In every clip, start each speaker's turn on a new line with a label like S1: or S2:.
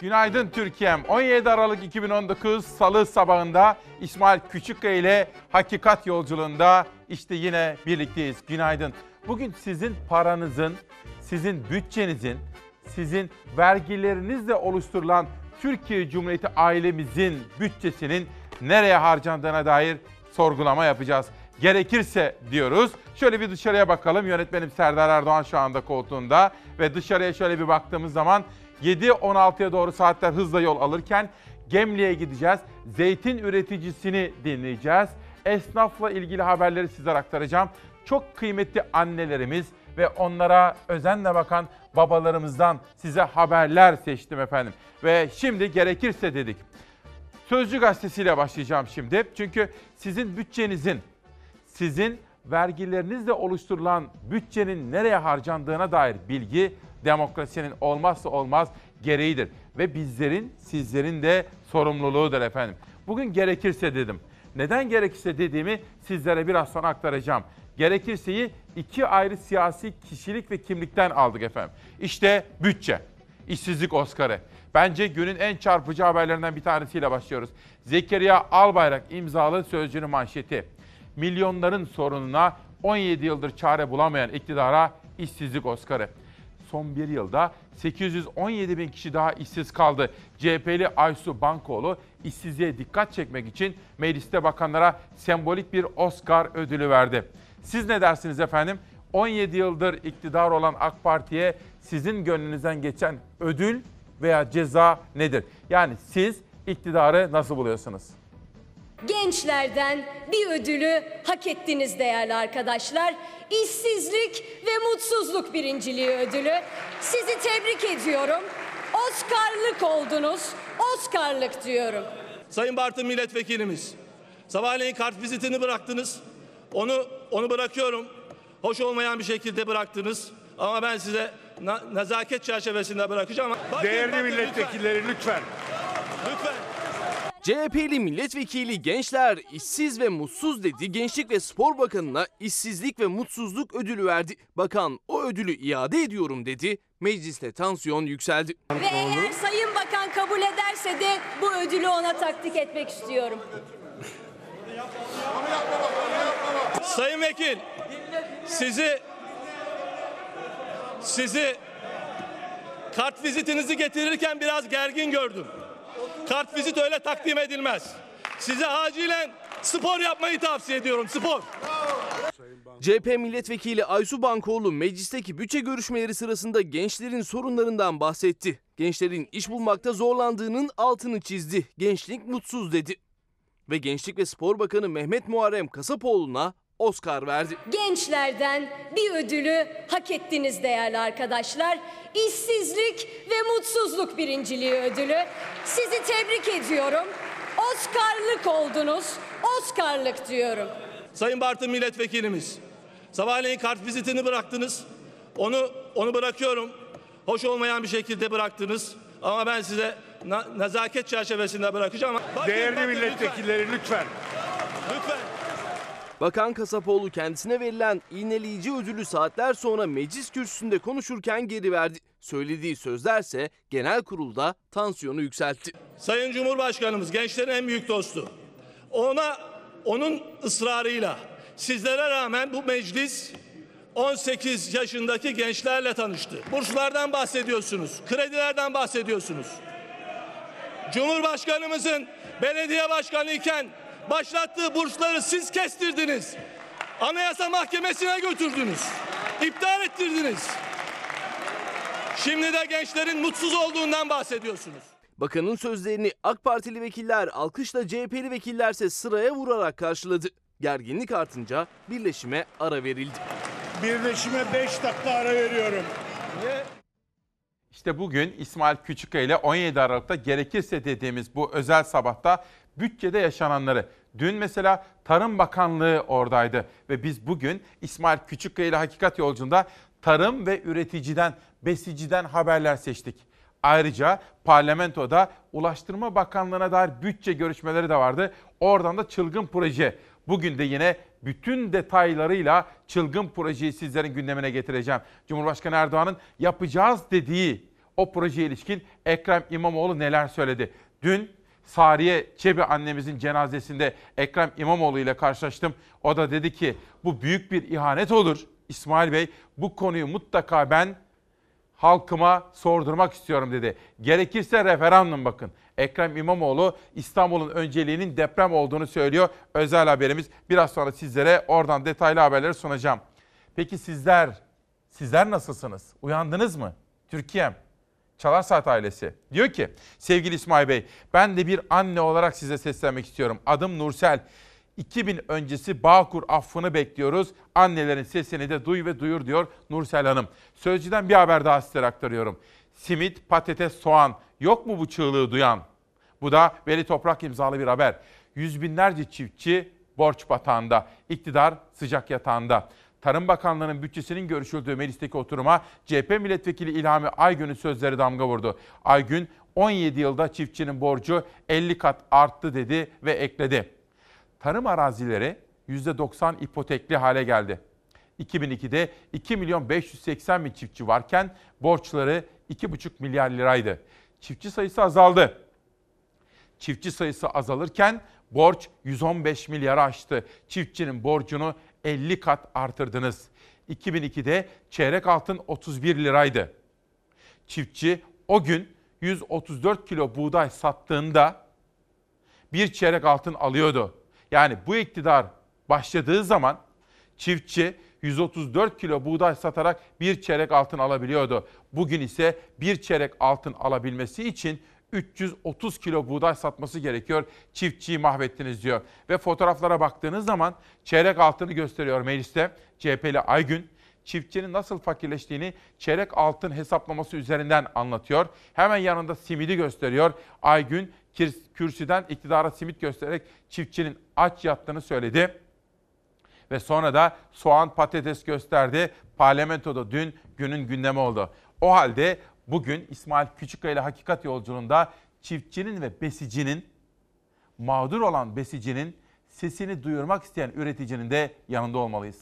S1: Günaydın Türkiye'm. 17 Aralık 2019 Salı sabahında İsmail Küçükkaya ile Hakikat Yolculuğunda işte yine birlikteyiz. Günaydın. Bugün sizin paranızın, sizin bütçenizin, sizin vergilerinizle oluşturulan Türkiye Cumhuriyeti ailemizin bütçesinin nereye harcandığına dair sorgulama yapacağız. Gerekirse diyoruz. Şöyle bir dışarıya bakalım. Yönetmenim Serdar Erdoğan şu anda koltuğunda ve dışarıya şöyle bir baktığımız zaman 7-16'ya doğru saatler hızla yol alırken Gemli'ye gideceğiz. Zeytin üreticisini dinleyeceğiz. Esnafla ilgili haberleri sizlere aktaracağım. Çok kıymetli annelerimiz ve onlara özenle bakan babalarımızdan size haberler seçtim efendim. Ve şimdi gerekirse dedik. Sözcü gazetesiyle başlayacağım şimdi. Çünkü sizin bütçenizin, sizin vergilerinizle oluşturulan bütçenin nereye harcandığına dair bilgi demokrasinin olmazsa olmaz gereğidir. Ve bizlerin, sizlerin de sorumluluğudur efendim. Bugün gerekirse dedim. Neden gerekirse dediğimi sizlere biraz sonra aktaracağım. Gerekirseyi iki ayrı siyasi kişilik ve kimlikten aldık efendim. İşte bütçe, işsizlik Oscar'ı. Bence günün en çarpıcı haberlerinden bir tanesiyle başlıyoruz. Zekeriya Albayrak imzalı sözcünün manşeti. Milyonların sorununa 17 yıldır çare bulamayan iktidara işsizlik Oscar'ı son bir yılda 817 bin kişi daha işsiz kaldı. CHP'li Aysu Bankoğlu işsizliğe dikkat çekmek için mecliste bakanlara sembolik bir Oscar ödülü verdi. Siz ne dersiniz efendim? 17 yıldır iktidar olan AK Parti'ye sizin gönlünüzden geçen ödül veya ceza nedir? Yani siz iktidarı nasıl buluyorsunuz?
S2: Gençlerden bir ödülü hak ettiniz değerli arkadaşlar. İşsizlik ve mutsuzluk birinciliği ödülü. Sizi tebrik ediyorum. Oscar'lık oldunuz. Oscar'lık diyorum.
S3: Sayın Bartın milletvekilimiz. Sabahleyin kart vizitini bıraktınız. Onu onu bırakıyorum. Hoş olmayan bir şekilde bıraktınız. Ama ben size na- nezaket çerçevesinde bırakacağım. Bakın,
S4: Değerli
S3: bakın,
S4: milletvekilleri lütfen.
S3: Lütfen. lütfen.
S5: CHP'li milletvekili gençler işsiz ve mutsuz dedi. Gençlik ve Spor Bakanı'na işsizlik ve mutsuzluk ödülü verdi. Bakan o ödülü iade ediyorum dedi. Mecliste tansiyon yükseldi.
S2: Ve eğer Sayın Bakan kabul ederse de bu ödülü ona takdik etmek istiyorum.
S3: Sayın Vekil, sizi sizi kart vizitinizi getirirken biraz gergin gördüm. Kart vizit öyle takdim edilmez. Size acilen spor yapmayı tavsiye ediyorum. Spor.
S5: CHP milletvekili Aysu Bankoğlu meclisteki bütçe görüşmeleri sırasında gençlerin sorunlarından bahsetti. Gençlerin iş bulmakta zorlandığının altını çizdi. Gençlik mutsuz dedi. Ve Gençlik ve Spor Bakanı Mehmet Muharrem Kasapoğlu'na Oscar verdi.
S2: Gençlerden bir ödülü hak ettiniz değerli arkadaşlar. İşsizlik ve mutsuzluk birinciliği ödülü. Sizi tebrik ediyorum. Oscar'lık oldunuz. Oscar'lık diyorum.
S3: Sayın Bartın milletvekilimiz. Sabahleyin kart vizitini bıraktınız. Onu onu bırakıyorum. Hoş olmayan bir şekilde bıraktınız. Ama ben size na- nezaket çerçevesinde bırakacağım. Bakın,
S4: Değerli
S3: bakın,
S4: milletvekilleri lütfen.
S3: Lütfen. lütfen.
S5: Bakan Kasapoğlu kendisine verilen iğneleyici ödülü saatler sonra meclis kürsüsünde konuşurken geri verdi. Söylediği sözlerse genel kurulda tansiyonu yükseltti.
S3: Sayın Cumhurbaşkanımız gençlerin en büyük dostu. Ona onun ısrarıyla sizlere rağmen bu meclis 18 yaşındaki gençlerle tanıştı. Burslardan bahsediyorsunuz. Kredilerden bahsediyorsunuz. Cumhurbaşkanımızın belediye başkanı iken başlattığı bursları siz kestirdiniz. Anayasa Mahkemesi'ne götürdünüz. İptal ettirdiniz. Şimdi de gençlerin mutsuz olduğundan bahsediyorsunuz.
S5: Bakanın sözlerini AK Partili vekiller alkışla CHP'li vekillerse sıraya vurarak karşıladı. Gerginlik artınca birleşime ara verildi.
S4: Birleşime 5 dakika ara veriyorum.
S1: İşte bugün İsmail Küçükkaya ile 17 Aralık'ta gerekirse dediğimiz bu özel sabahta bütçede yaşananları. Dün mesela Tarım Bakanlığı oradaydı ve biz bugün İsmail Küçükkaya ile Hakikat Yolculuğunda tarım ve üreticiden, besiciden haberler seçtik. Ayrıca parlamentoda Ulaştırma Bakanlığı'na dair bütçe görüşmeleri de vardı. Oradan da çılgın proje. Bugün de yine bütün detaylarıyla çılgın projeyi sizlerin gündemine getireceğim. Cumhurbaşkanı Erdoğan'ın yapacağız dediği O projeye ilişkin Ekrem İmamoğlu neler söyledi? Dün Sariye Çebi annemizin cenazesinde Ekrem İmamoğlu ile karşılaştım. O da dedi ki bu büyük bir ihanet olur. İsmail Bey bu konuyu mutlaka ben halkıma sordurmak istiyorum dedi. Gerekirse referandum bakın. Ekrem İmamoğlu İstanbul'un önceliğinin deprem olduğunu söylüyor. Özel haberimiz biraz sonra sizlere oradan detaylı haberleri sunacağım. Peki sizler, sizler nasılsınız? Uyandınız mı? Türkiye'm, Çalar Saat ailesi diyor ki sevgili İsmail Bey ben de bir anne olarak size seslenmek istiyorum. Adım Nursel. 2000 öncesi Bağkur affını bekliyoruz. Annelerin sesini de duy ve duyur diyor Nursel Hanım. Sözcüden bir haber daha sizlere aktarıyorum. Simit, patates, soğan yok mu bu çığlığı duyan? Bu da Veli Toprak imzalı bir haber. Yüz binlerce çiftçi borç batağında, iktidar sıcak yatağında. Tarım Bakanlığı'nın bütçesinin görüşüldüğü meclisteki oturuma CHP milletvekili İlhami Aygün'ün sözleri damga vurdu. Aygün 17 yılda çiftçinin borcu 50 kat arttı dedi ve ekledi. Tarım arazileri %90 ipotekli hale geldi. 2002'de 2 milyon 580 bin çiftçi varken borçları 2,5 milyar liraydı. Çiftçi sayısı azaldı. Çiftçi sayısı azalırken borç 115 milyara aştı. Çiftçinin borcunu 50 kat artırdınız. 2002'de çeyrek altın 31 liraydı. Çiftçi o gün 134 kilo buğday sattığında bir çeyrek altın alıyordu. Yani bu iktidar başladığı zaman çiftçi 134 kilo buğday satarak bir çeyrek altın alabiliyordu. Bugün ise bir çeyrek altın alabilmesi için 330 kilo buğday satması gerekiyor. Çiftçiyi mahvettiniz diyor. Ve fotoğraflara baktığınız zaman çeyrek altını gösteriyor mecliste. CHP'li Aygün çiftçinin nasıl fakirleştiğini çeyrek altın hesaplaması üzerinden anlatıyor. Hemen yanında simidi gösteriyor. Aygün kürsüden iktidara simit göstererek çiftçinin aç yattığını söyledi. Ve sonra da soğan patates gösterdi. Parlamentoda dün günün gündemi oldu. O halde bugün İsmail Küçükkaya ile Hakikat Yolculuğunda çiftçinin ve besicinin, mağdur olan besicinin sesini duyurmak isteyen üreticinin de yanında olmalıyız.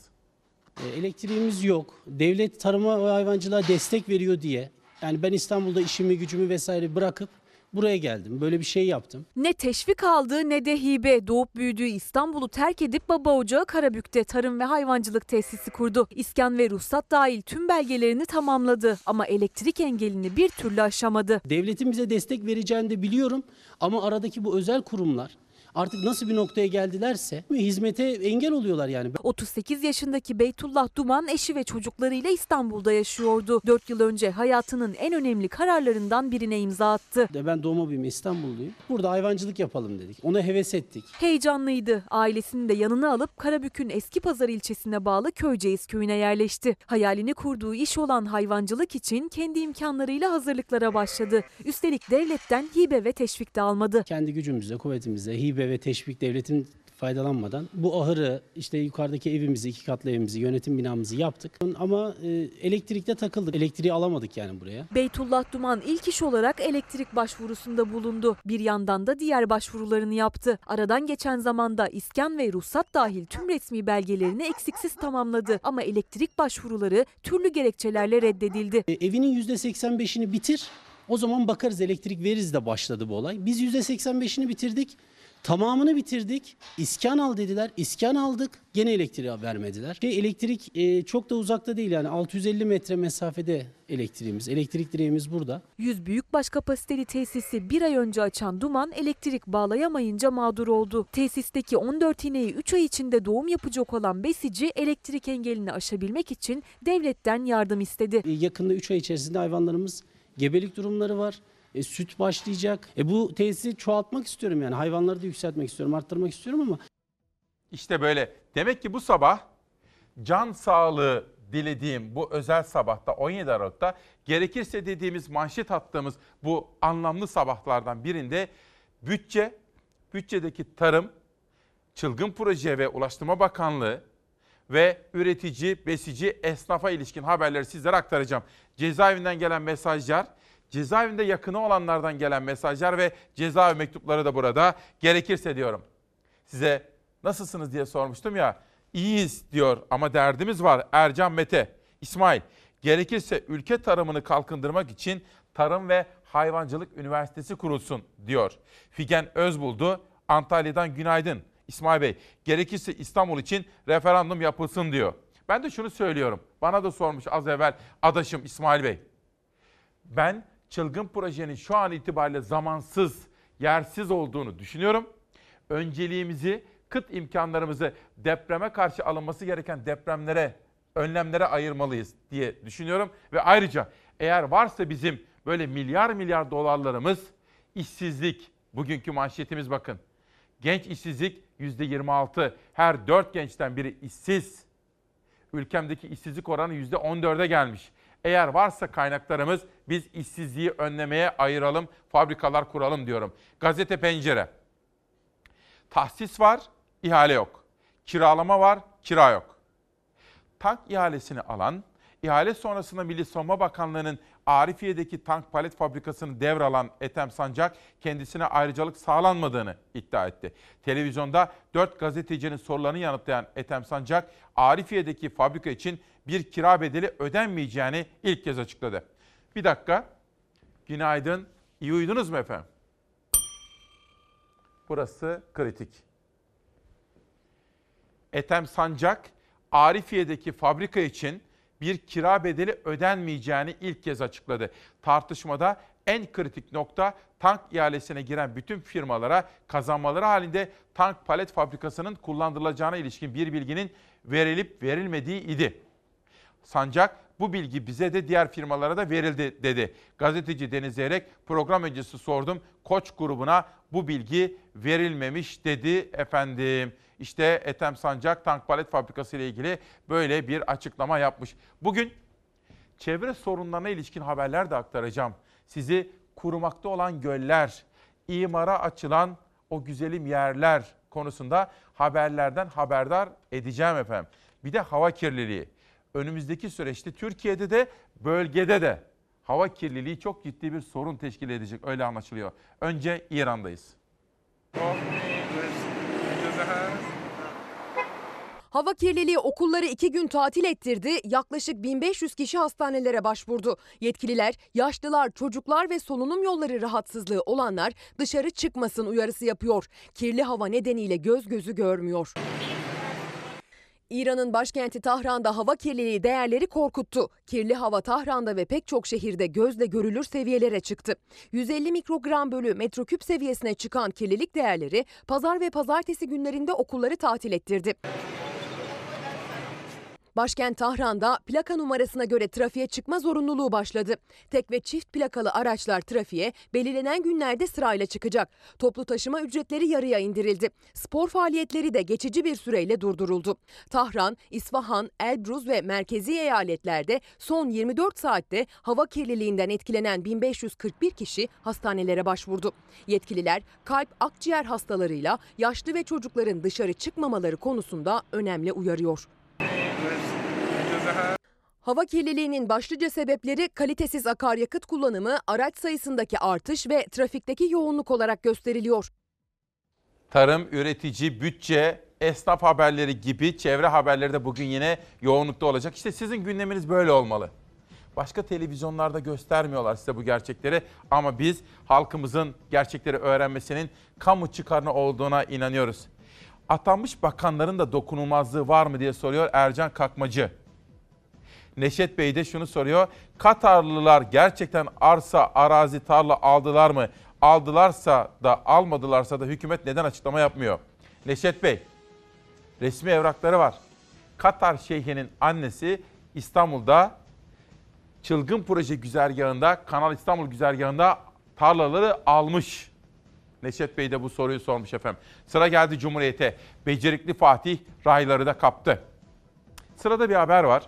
S6: E, Elektriğimiz yok. Devlet tarıma ve hayvancılığa destek veriyor diye. Yani ben İstanbul'da işimi gücümü vesaire bırakıp buraya geldim. Böyle bir şey yaptım.
S7: Ne teşvik aldı ne de hibe. Doğup büyüdüğü İstanbul'u terk edip baba ocağı Karabük'te tarım ve hayvancılık tesisi kurdu. İskan ve ruhsat dahil tüm belgelerini tamamladı ama elektrik engelini bir türlü aşamadı.
S6: Devletin bize destek vereceğini de biliyorum ama aradaki bu özel kurumlar artık nasıl bir noktaya geldilerse hizmete engel oluyorlar yani.
S7: 38 yaşındaki Beytullah Duman eşi ve çocuklarıyla İstanbul'da yaşıyordu. 4 yıl önce hayatının en önemli kararlarından birine imza attı.
S6: Ben doğma büyüme İstanbulluyum. Burada hayvancılık yapalım dedik. Ona heves ettik.
S7: Heyecanlıydı. Ailesini de yanına alıp Karabük'ün Eski Pazar ilçesine bağlı Köyceğiz köyüne yerleşti. Hayalini kurduğu iş olan hayvancılık için kendi imkanlarıyla hazırlıklara başladı. Üstelik devletten hibe ve teşvik de almadı.
S6: Kendi gücümüzle, kuvvetimizle, hibe ve teşvik devletin faydalanmadan bu ahırı işte yukarıdaki evimizi iki katlı evimizi yönetim binamızı yaptık ama e, elektrikte takıldık elektriği alamadık yani buraya.
S7: Beytullah Duman ilk iş olarak elektrik başvurusunda bulundu. Bir yandan da diğer başvurularını yaptı. Aradan geçen zamanda iskan ve ruhsat dahil tüm resmi belgelerini eksiksiz tamamladı. Ama elektrik başvuruları türlü gerekçelerle reddedildi.
S6: E, evinin %85'ini bitir o zaman bakarız elektrik veririz de başladı bu olay. Biz %85'ini bitirdik. Tamamını bitirdik. İskan al dediler. İskan aldık. Gene elektriği vermediler. Şey, elektrik e, çok da uzakta değil yani 650 metre mesafede elektriğimiz. Elektrik direğimiz burada.
S7: 100 büyükbaş kapasiteli tesisi bir ay önce açan Duman elektrik bağlayamayınca mağdur oldu. Tesisteki 14 ineği 3 ay içinde doğum yapacak olan besici elektrik engelini aşabilmek için devletten yardım istedi.
S6: E, yakında 3 ay içerisinde hayvanlarımız gebelik durumları var. E, süt başlayacak. E, bu tesisi çoğaltmak istiyorum yani hayvanları da yükseltmek istiyorum, arttırmak istiyorum ama
S1: İşte böyle. Demek ki bu sabah can sağlığı dilediğim bu özel sabahta 17 Aralık'ta gerekirse dediğimiz manşet attığımız bu anlamlı sabahlardan birinde bütçe, bütçedeki tarım, çılgın proje ve Ulaştırma Bakanlığı ve üretici, besici, esnafa ilişkin haberleri sizlere aktaracağım. Cezaevinden gelen mesajlar, cezaevinde yakını olanlardan gelen mesajlar ve cezaevi mektupları da burada. Gerekirse diyorum. Size nasılsınız diye sormuştum ya. İyiyiz diyor ama derdimiz var. Ercan Mete, İsmail. Gerekirse ülke tarımını kalkındırmak için Tarım ve Hayvancılık Üniversitesi kurulsun diyor. Figen Özbuldu Antalya'dan günaydın. İsmail Bey gerekirse İstanbul için referandum yapılsın diyor. Ben de şunu söylüyorum. Bana da sormuş az evvel adaşım İsmail Bey. Ben çılgın projenin şu an itibariyle zamansız, yersiz olduğunu düşünüyorum. Önceliğimizi, kıt imkanlarımızı depreme karşı alınması gereken depremlere, önlemlere ayırmalıyız diye düşünüyorum. Ve ayrıca eğer varsa bizim böyle milyar milyar dolarlarımız işsizlik, bugünkü manşetimiz bakın. Genç işsizlik %26, her 4 gençten biri işsiz. Ülkemdeki işsizlik oranı %14'e gelmiş. Eğer varsa kaynaklarımız biz işsizliği önlemeye ayıralım, fabrikalar kuralım diyorum. Gazete Pencere. Tahsis var, ihale yok. Kiralama var, kira yok. Tank ihalesini alan, ihale sonrasında Milli Savunma Bakanlığı'nın Arifiye'deki tank palet fabrikasını devralan Ethem Sancak kendisine ayrıcalık sağlanmadığını iddia etti. Televizyonda 4 gazetecinin sorularını yanıtlayan Ethem Sancak, Arifiye'deki fabrika için bir kira bedeli ödenmeyeceğini ilk kez açıkladı. Bir dakika. Günaydın. İyi uyudunuz mu efendim? Burası kritik. Ethem Sancak, Arifiye'deki fabrika için bir kira bedeli ödenmeyeceğini ilk kez açıkladı. Tartışmada en kritik nokta tank ihalesine giren bütün firmalara kazanmaları halinde tank palet fabrikasının kullandırılacağına ilişkin bir bilginin verilip verilmediği idi. Sancak bu bilgi bize de diğer firmalara da verildi dedi. Gazeteci Deniz Zeyrek program öncesi sordum. Koç grubuna bu bilgi verilmemiş dedi efendim. İşte Ethem Sancak tank palet fabrikası ile ilgili böyle bir açıklama yapmış. Bugün çevre sorunlarına ilişkin haberler de aktaracağım. Sizi kurumakta olan göller, imara açılan o güzelim yerler konusunda haberlerden haberdar edeceğim efendim. Bir de hava kirliliği. Önümüzdeki süreçte Türkiye'de de bölgede de hava kirliliği çok ciddi bir sorun teşkil edecek öyle anlaşılıyor. Önce İran'dayız.
S8: Hava kirliliği okulları iki gün tatil ettirdi. Yaklaşık 1500 kişi hastanelere başvurdu. Yetkililer yaşlılar, çocuklar ve solunum yolları rahatsızlığı olanlar dışarı çıkmasın uyarısı yapıyor. Kirli hava nedeniyle göz gözü görmüyor. İran'ın başkenti Tahran'da hava kirliliği değerleri korkuttu. Kirli hava Tahran'da ve pek çok şehirde gözle görülür seviyelere çıktı. 150 mikrogram bölü metreküp seviyesine çıkan kirlilik değerleri pazar ve pazartesi günlerinde okulları tatil ettirdi. Başkent Tahran'da plaka numarasına göre trafiğe çıkma zorunluluğu başladı. Tek ve çift plakalı araçlar trafiğe belirlenen günlerde sırayla çıkacak. Toplu taşıma ücretleri yarıya indirildi. Spor faaliyetleri de geçici bir süreyle durduruldu. Tahran, İsfahan, Elbruz ve merkezi eyaletlerde son 24 saatte hava kirliliğinden etkilenen 1541 kişi hastanelere başvurdu. Yetkililer kalp akciğer hastalarıyla yaşlı ve çocukların dışarı çıkmamaları konusunda önemli uyarıyor. Hava kirliliğinin başlıca sebepleri kalitesiz akaryakıt kullanımı, araç sayısındaki artış ve trafikteki yoğunluk olarak gösteriliyor.
S1: Tarım, üretici, bütçe, esnaf haberleri gibi çevre haberleri de bugün yine yoğunlukta olacak. İşte sizin gündeminiz böyle olmalı. Başka televizyonlarda göstermiyorlar size bu gerçekleri ama biz halkımızın gerçekleri öğrenmesinin kamu çıkarına olduğuna inanıyoruz. Atanmış bakanların da dokunulmazlığı var mı diye soruyor Ercan Kakmacı. Neşet Bey de şunu soruyor. Katarlılar gerçekten arsa, arazi, tarla aldılar mı? Aldılarsa da almadılarsa da hükümet neden açıklama yapmıyor? Neşet Bey, resmi evrakları var. Katar Şeyhi'nin annesi İstanbul'da çılgın proje güzergahında, Kanal İstanbul güzergahında tarlaları almış. Neşet Bey de bu soruyu sormuş efendim. Sıra geldi Cumhuriyet'e. Becerikli Fatih rayları da kaptı. Sırada bir haber var.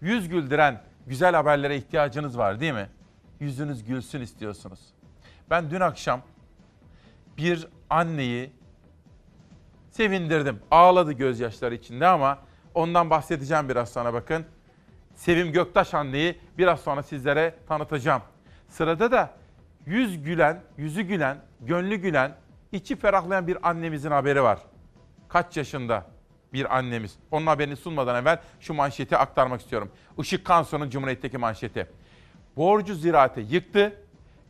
S1: Yüz güldüren güzel haberlere ihtiyacınız var değil mi? Yüzünüz gülsün istiyorsunuz. Ben dün akşam bir anneyi sevindirdim. Ağladı gözyaşları içinde ama ondan bahsedeceğim biraz sonra bakın. Sevim Göktaş anneyi biraz sonra sizlere tanıtacağım. Sırada da yüz gülen, yüzü gülen, gönlü gülen, içi ferahlayan bir annemizin haberi var. Kaç yaşında bir annemiz. Onun haberini sunmadan evvel şu manşeti aktarmak istiyorum. Işık Kansu'nun Cumhuriyet'teki manşeti. Borcu ziraate yıktı.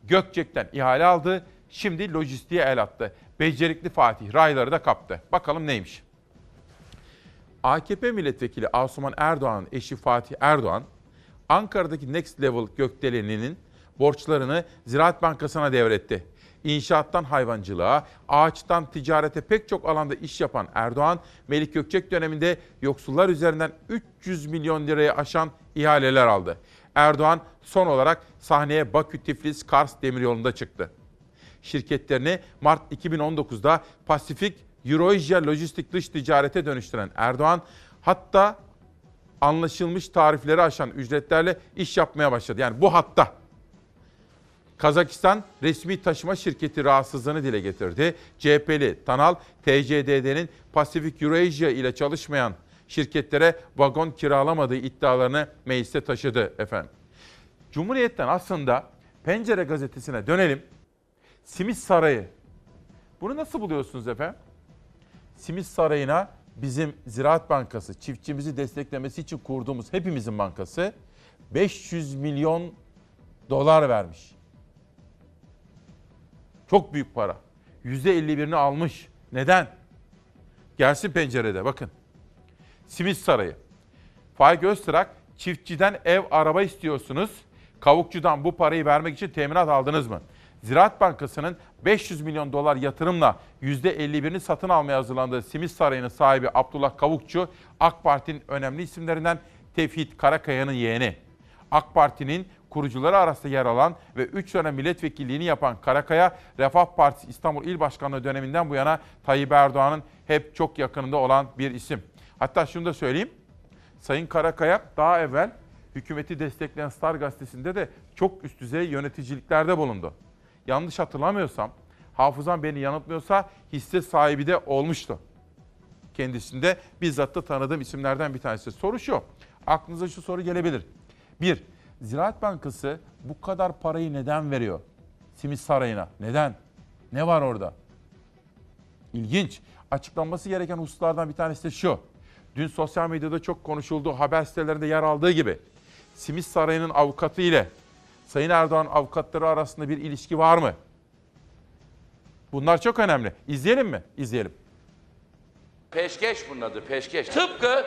S1: Gökçek'ten ihale aldı. Şimdi lojistiğe el attı. Becerikli Fatih rayları da kaptı. Bakalım neymiş? AKP milletvekili Asuman Erdoğan'ın eşi Fatih Erdoğan, Ankara'daki Next Level gökdeleninin borçlarını Ziraat Bankası'na devretti. İnşaattan hayvancılığa, ağaçtan ticarete pek çok alanda iş yapan Erdoğan, Melik Gökçek döneminde yoksullar üzerinden 300 milyon liraya aşan ihaleler aldı. Erdoğan son olarak sahneye Bakü, Tiflis, Kars demiryolunda çıktı. Şirketlerini Mart 2019'da Pasifik Euroasia Lojistik Dış Ticarete dönüştüren Erdoğan, hatta anlaşılmış tarifleri aşan ücretlerle iş yapmaya başladı. Yani bu hatta. Kazakistan resmi taşıma şirketi rahatsızlığını dile getirdi. CHP'li Tanal, TCDD'nin Pasifik Eurasia ile çalışmayan şirketlere vagon kiralamadığı iddialarını mecliste taşıdı efendim. Cumhuriyet'ten aslında Pencere gazetesine dönelim. Simit Sarayı. Bunu nasıl buluyorsunuz efendim? Simit Sarayı'na bizim Ziraat Bankası çiftçimizi desteklemesi için kurduğumuz hepimizin bankası 500 milyon dolar vermiş. Çok büyük para. %51'ini almış. Neden? Gelsin pencerede bakın. Simit Sarayı. Faik Öztrak çiftçiden ev araba istiyorsunuz. Kavukçudan bu parayı vermek için teminat aldınız mı? Ziraat Bankası'nın 500 milyon dolar yatırımla %51'ini satın almaya hazırlandığı Simit Sarayı'nın sahibi Abdullah Kavukçu, AK Parti'nin önemli isimlerinden Tevhid Karakaya'nın yeğeni. AK Parti'nin kurucuları arasında yer alan ve 3 dönem milletvekilliğini yapan Karakaya, Refah Partisi İstanbul İl Başkanlığı döneminden bu yana Tayyip Erdoğan'ın hep çok yakınında olan bir isim. Hatta şunu da söyleyeyim. Sayın Karakaya daha evvel hükümeti destekleyen Star Gazetesi'nde de çok üst düzey yöneticiliklerde bulundu. Yanlış hatırlamıyorsam, hafızam beni yanıltmıyorsa hisse sahibi de olmuştu. Kendisinde bizzat da tanıdığım isimlerden bir tanesi. Soru şu, aklınıza şu soru gelebilir. Bir, Ziraat Bankası bu kadar parayı neden veriyor? Simit Sarayı'na. Neden? Ne var orada? İlginç. Açıklanması gereken hususlardan bir tanesi de şu. Dün sosyal medyada çok konuşulduğu haber sitelerinde yer aldığı gibi Simit Sarayı'nın avukatı ile Sayın Erdoğan avukatları arasında bir ilişki var mı? Bunlar çok önemli. İzleyelim mi? İzleyelim.
S9: Peşkeş bunun adı peşkeş. Tıpkı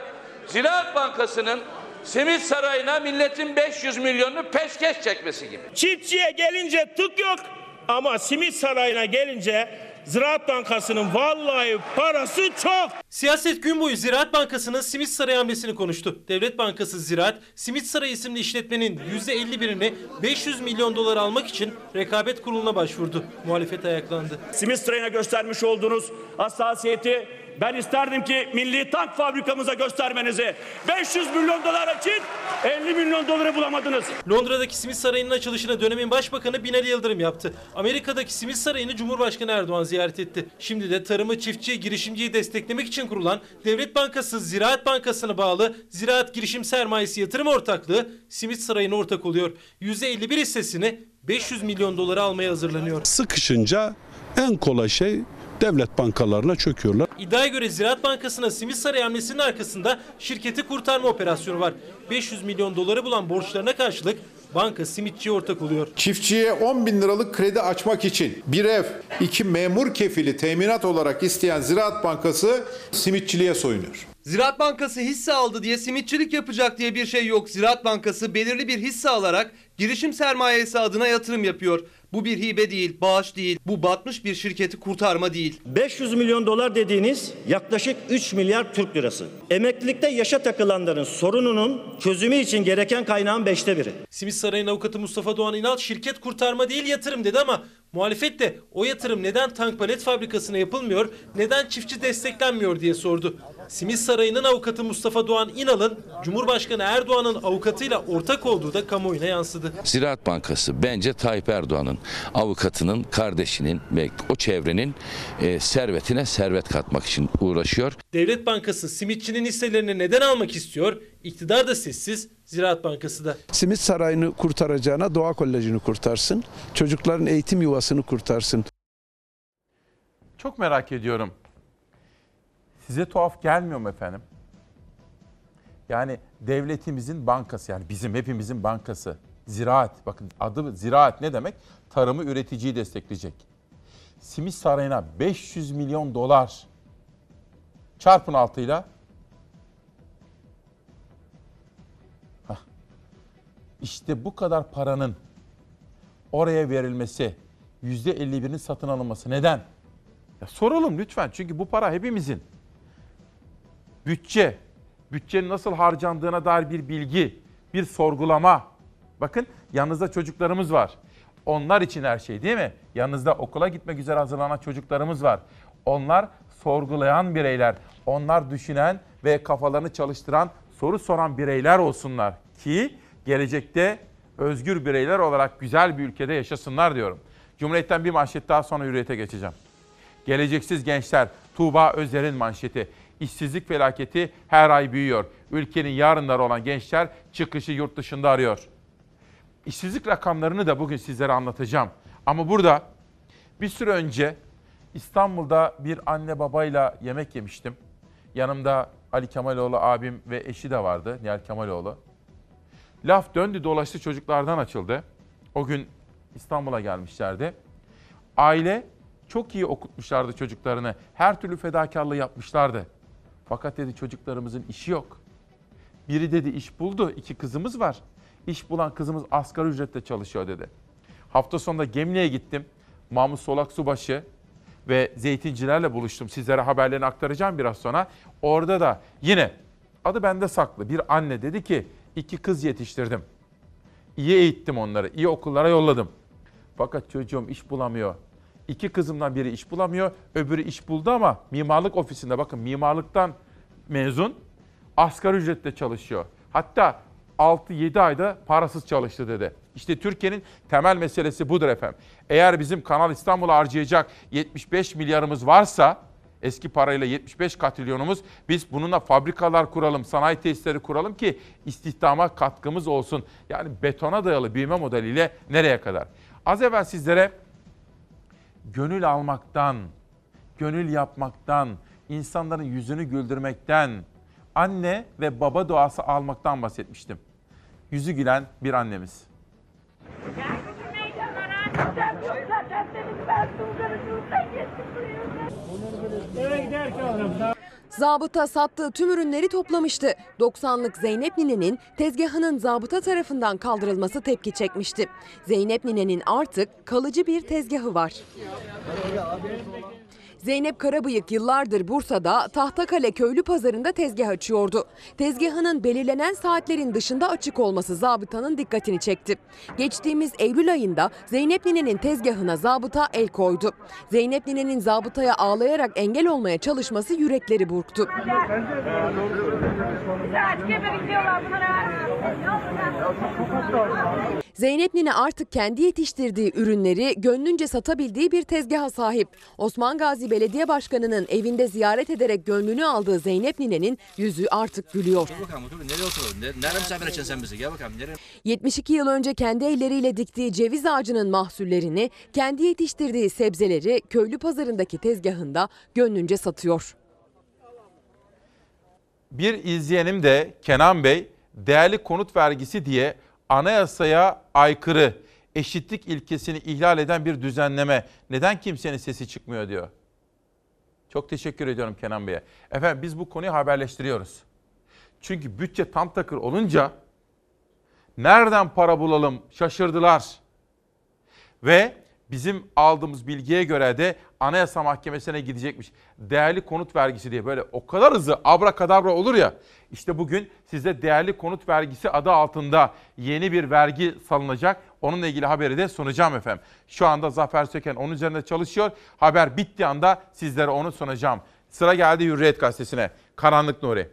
S9: Ziraat Bankası'nın Simit Sarayı'na milletin 500 milyonunu peşkeş çekmesi gibi.
S10: Çiftçiye gelince tık yok ama simit sarayına gelince Ziraat Bankası'nın vallahi parası çok.
S11: Siyaset gün boyu Ziraat Bankası'nın Simit Sarayı hamlesini konuştu. Devlet Bankası Ziraat, Simit Sarayı isimli işletmenin %51'ini 500 milyon dolar almak için rekabet kuruluna başvurdu. Muhalefet ayaklandı.
S10: Simit sarayına göstermiş olduğunuz hassasiyeti ben isterdim ki milli tank fabrikamıza göstermenizi. 500 milyon dolar için 50 milyon doları bulamadınız.
S11: Londra'daki Simit Sarayı'nın açılışına dönemin başbakanı Binali Yıldırım yaptı. Amerika'daki Simit Sarayı'nı Cumhurbaşkanı Erdoğan ziyaret etti. Şimdi de tarımı, çiftçiyi, girişimciyi desteklemek için kurulan Devlet Bankası Ziraat Bankası'na bağlı Ziraat Girişim Sermayesi Yatırım Ortaklığı Simit Sarayı'na ortak oluyor. %51 hissesini 500 milyon dolara almaya hazırlanıyor.
S12: Sıkışınca en kolay şey devlet bankalarına çöküyorlar.
S11: İddiaya göre Ziraat Bankası'na Simit Sarayı hamlesinin arkasında şirketi kurtarma operasyonu var. 500 milyon doları bulan borçlarına karşılık banka simitçiye ortak oluyor.
S13: Çiftçiye 10 bin liralık kredi açmak için bir ev, iki memur kefili teminat olarak isteyen Ziraat Bankası simitçiliğe soyunuyor.
S14: Ziraat Bankası hisse aldı diye simitçilik yapacak diye bir şey yok. Ziraat Bankası belirli bir hisse alarak girişim sermayesi adına yatırım yapıyor. Bu bir hibe değil, bağış değil. Bu batmış bir şirketi kurtarma değil.
S10: 500 milyon dolar dediğiniz yaklaşık 3 milyar Türk lirası. Emeklilikte yaşa takılanların sorununun çözümü için gereken kaynağın beşte biri.
S11: Simit Sarayı'nın avukatı Mustafa Doğan İnal şirket kurtarma değil yatırım dedi ama muhalefet de o yatırım neden tank palet fabrikasına yapılmıyor, neden çiftçi desteklenmiyor diye sordu. Simit Sarayı'nın avukatı Mustafa Doğan İnal'ın Cumhurbaşkanı Erdoğan'ın avukatıyla ortak olduğu da kamuoyuna yansıdı.
S9: Ziraat Bankası bence Tayyip Erdoğan'ın avukatının, kardeşinin ve o çevrenin e, servetine servet katmak için uğraşıyor.
S11: Devlet Bankası simitçinin hisselerini neden almak istiyor? İktidar da sessiz, Ziraat Bankası da.
S12: Simit Sarayı'nı kurtaracağına Doğa Koleji'ni kurtarsın. Çocukların eğitim yuvasını kurtarsın.
S1: Çok merak ediyorum. Size tuhaf gelmiyor mu efendim? Yani devletimizin bankası yani bizim hepimizin bankası Ziraat, bakın adı ziraat ne demek? Tarımı üreticiyi destekleyecek. Simit Sarayı'na 500 milyon dolar çarpın altıyla. Hah. İşte bu kadar paranın oraya verilmesi, %51'inin satın alınması neden? Ya soralım lütfen çünkü bu para hepimizin. Bütçe, bütçenin nasıl harcandığına dair bir bilgi, bir sorgulama. Bakın yanınızda çocuklarımız var. Onlar için her şey değil mi? Yanınızda okula gitmek üzere hazırlanan çocuklarımız var. Onlar sorgulayan bireyler. Onlar düşünen ve kafalarını çalıştıran, soru soran bireyler olsunlar ki gelecekte özgür bireyler olarak güzel bir ülkede yaşasınlar diyorum. Cumhuriyet'ten bir manşet daha sonra hürriyete geçeceğim. Geleceksiz gençler Tuğba Özer'in manşeti. İşsizlik felaketi her ay büyüyor. Ülkenin yarınları olan gençler çıkışı yurt dışında arıyor. İşsizlik rakamlarını da bugün sizlere anlatacağım. Ama burada bir süre önce İstanbul'da bir anne babayla yemek yemiştim. Yanımda Ali Kemaloğlu abim ve eşi de vardı Nihal Kemaloğlu. Laf döndü dolaştı çocuklardan açıldı. O gün İstanbul'a gelmişlerdi. Aile çok iyi okutmuşlardı çocuklarını. Her türlü fedakarlığı yapmışlardı. Fakat dedi çocuklarımızın işi yok. Biri dedi iş buldu. iki kızımız var. İş bulan kızımız asgari ücretle çalışıyor dedi. Hafta sonunda Gemli'ye gittim. Mahmut Solak Subaşı ve zeytincilerle buluştum. Sizlere haberlerini aktaracağım biraz sonra. Orada da yine adı bende saklı bir anne dedi ki iki kız yetiştirdim. İyi eğittim onları, iyi okullara yolladım. Fakat çocuğum iş bulamıyor. İki kızımdan biri iş bulamıyor, öbürü iş buldu ama mimarlık ofisinde bakın mimarlıktan mezun asgari ücretle çalışıyor. Hatta 6-7 ayda parasız çalıştı dedi. İşte Türkiye'nin temel meselesi budur efendim. Eğer bizim Kanal İstanbul'a harcayacak 75 milyarımız varsa eski parayla 75 katrilyonumuz biz bununla fabrikalar kuralım, sanayi tesisleri kuralım ki istihdama katkımız olsun. Yani betona dayalı büyüme modeliyle nereye kadar? Az evvel sizlere gönül almaktan, gönül yapmaktan, insanların yüzünü güldürmekten, anne ve baba duası almaktan bahsetmiştim. Yüzü gülen bir annemiz.
S8: Zabıta sattığı tüm ürünleri toplamıştı. 90'lık Zeynep Nine'nin tezgahının zabıta tarafından kaldırılması tepki çekmişti. Zeynep Nine'nin artık kalıcı bir tezgahı var. Zeynep Karabıyık yıllardır Bursa'da Tahtakale Köylü Pazarı'nda tezgah açıyordu. Tezgahının belirlenen saatlerin dışında açık olması zabıtanın dikkatini çekti. Geçtiğimiz Eylül ayında Zeynep Nine'nin tezgahına zabıta el koydu. Zeynep Nine'nin zabıtaya ağlayarak engel olmaya çalışması yürekleri burktu. Zeynep Nine artık kendi yetiştirdiği ürünleri gönlünce satabildiği bir tezgaha sahip. Osman Gazi Belediye Başkanı'nın evinde ziyaret ederek gönlünü aldığı Zeynep Nine'nin yüzü artık gülüyor.
S15: Dur bakalım dur. Nereye oturalım? Nereye, nereye misafir edeceksin sen bizi? Gel bakalım. Nereye?
S8: 72 yıl önce kendi elleriyle diktiği ceviz ağacının mahsullerini, kendi yetiştirdiği sebzeleri köylü pazarındaki tezgahında gönlünce satıyor.
S1: Bir izleyenim de Kenan Bey değerli konut vergisi diye anayasaya aykırı eşitlik ilkesini ihlal eden bir düzenleme neden kimsenin sesi çıkmıyor diyor. Çok teşekkür ediyorum Kenan Bey'e. Efendim biz bu konuyu haberleştiriyoruz. Çünkü bütçe tam takır olunca nereden para bulalım şaşırdılar. Ve bizim aldığımız bilgiye göre de Anayasa Mahkemesi'ne gidecekmiş. Değerli konut vergisi diye böyle o kadar hızlı abrakadabra olur ya. İşte bugün size değerli konut vergisi adı altında yeni bir vergi salınacak. Onunla ilgili haberi de sunacağım efendim. Şu anda Zafer Söken onun üzerinde çalışıyor. Haber bittiği anda sizlere onu sunacağım. Sıra geldi Hürriyet Gazetesi'ne. Karanlık Nuri.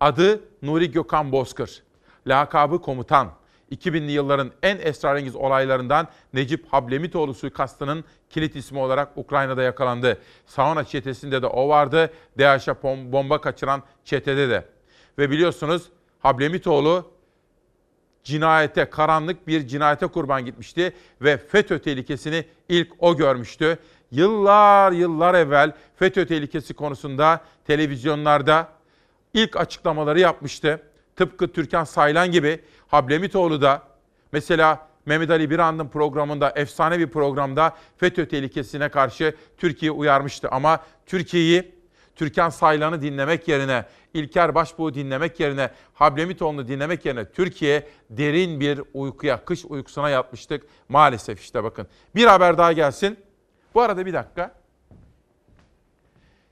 S1: Adı Nuri Gökhan Bozkır. Lakabı komutan. 2000'li yılların en esrarengiz olaylarından Necip Hablemitoğlu suikastının kilit ismi olarak Ukrayna'da yakalandı. Sauna çetesinde de o vardı. DAEŞ'e bomba kaçıran çetede de. Ve biliyorsunuz Hablemitoğlu cinayete, karanlık bir cinayete kurban gitmişti ve FETÖ tehlikesini ilk o görmüştü. Yıllar yıllar evvel FETÖ tehlikesi konusunda televizyonlarda ilk açıklamaları yapmıştı. Tıpkı Türkan Saylan gibi Hablemitoğlu da mesela Mehmet Ali Birand'ın programında, efsane bir programda FETÖ tehlikesine karşı Türkiye uyarmıştı. Ama Türkiye'yi Türkan Saylan'ı dinlemek yerine, İlker Başbuğ'u dinlemek yerine, Hablemitoğlu'nu dinlemek yerine Türkiye derin bir uykuya, kış uykusuna yatmıştık. Maalesef işte bakın. Bir haber daha gelsin. Bu arada bir dakika.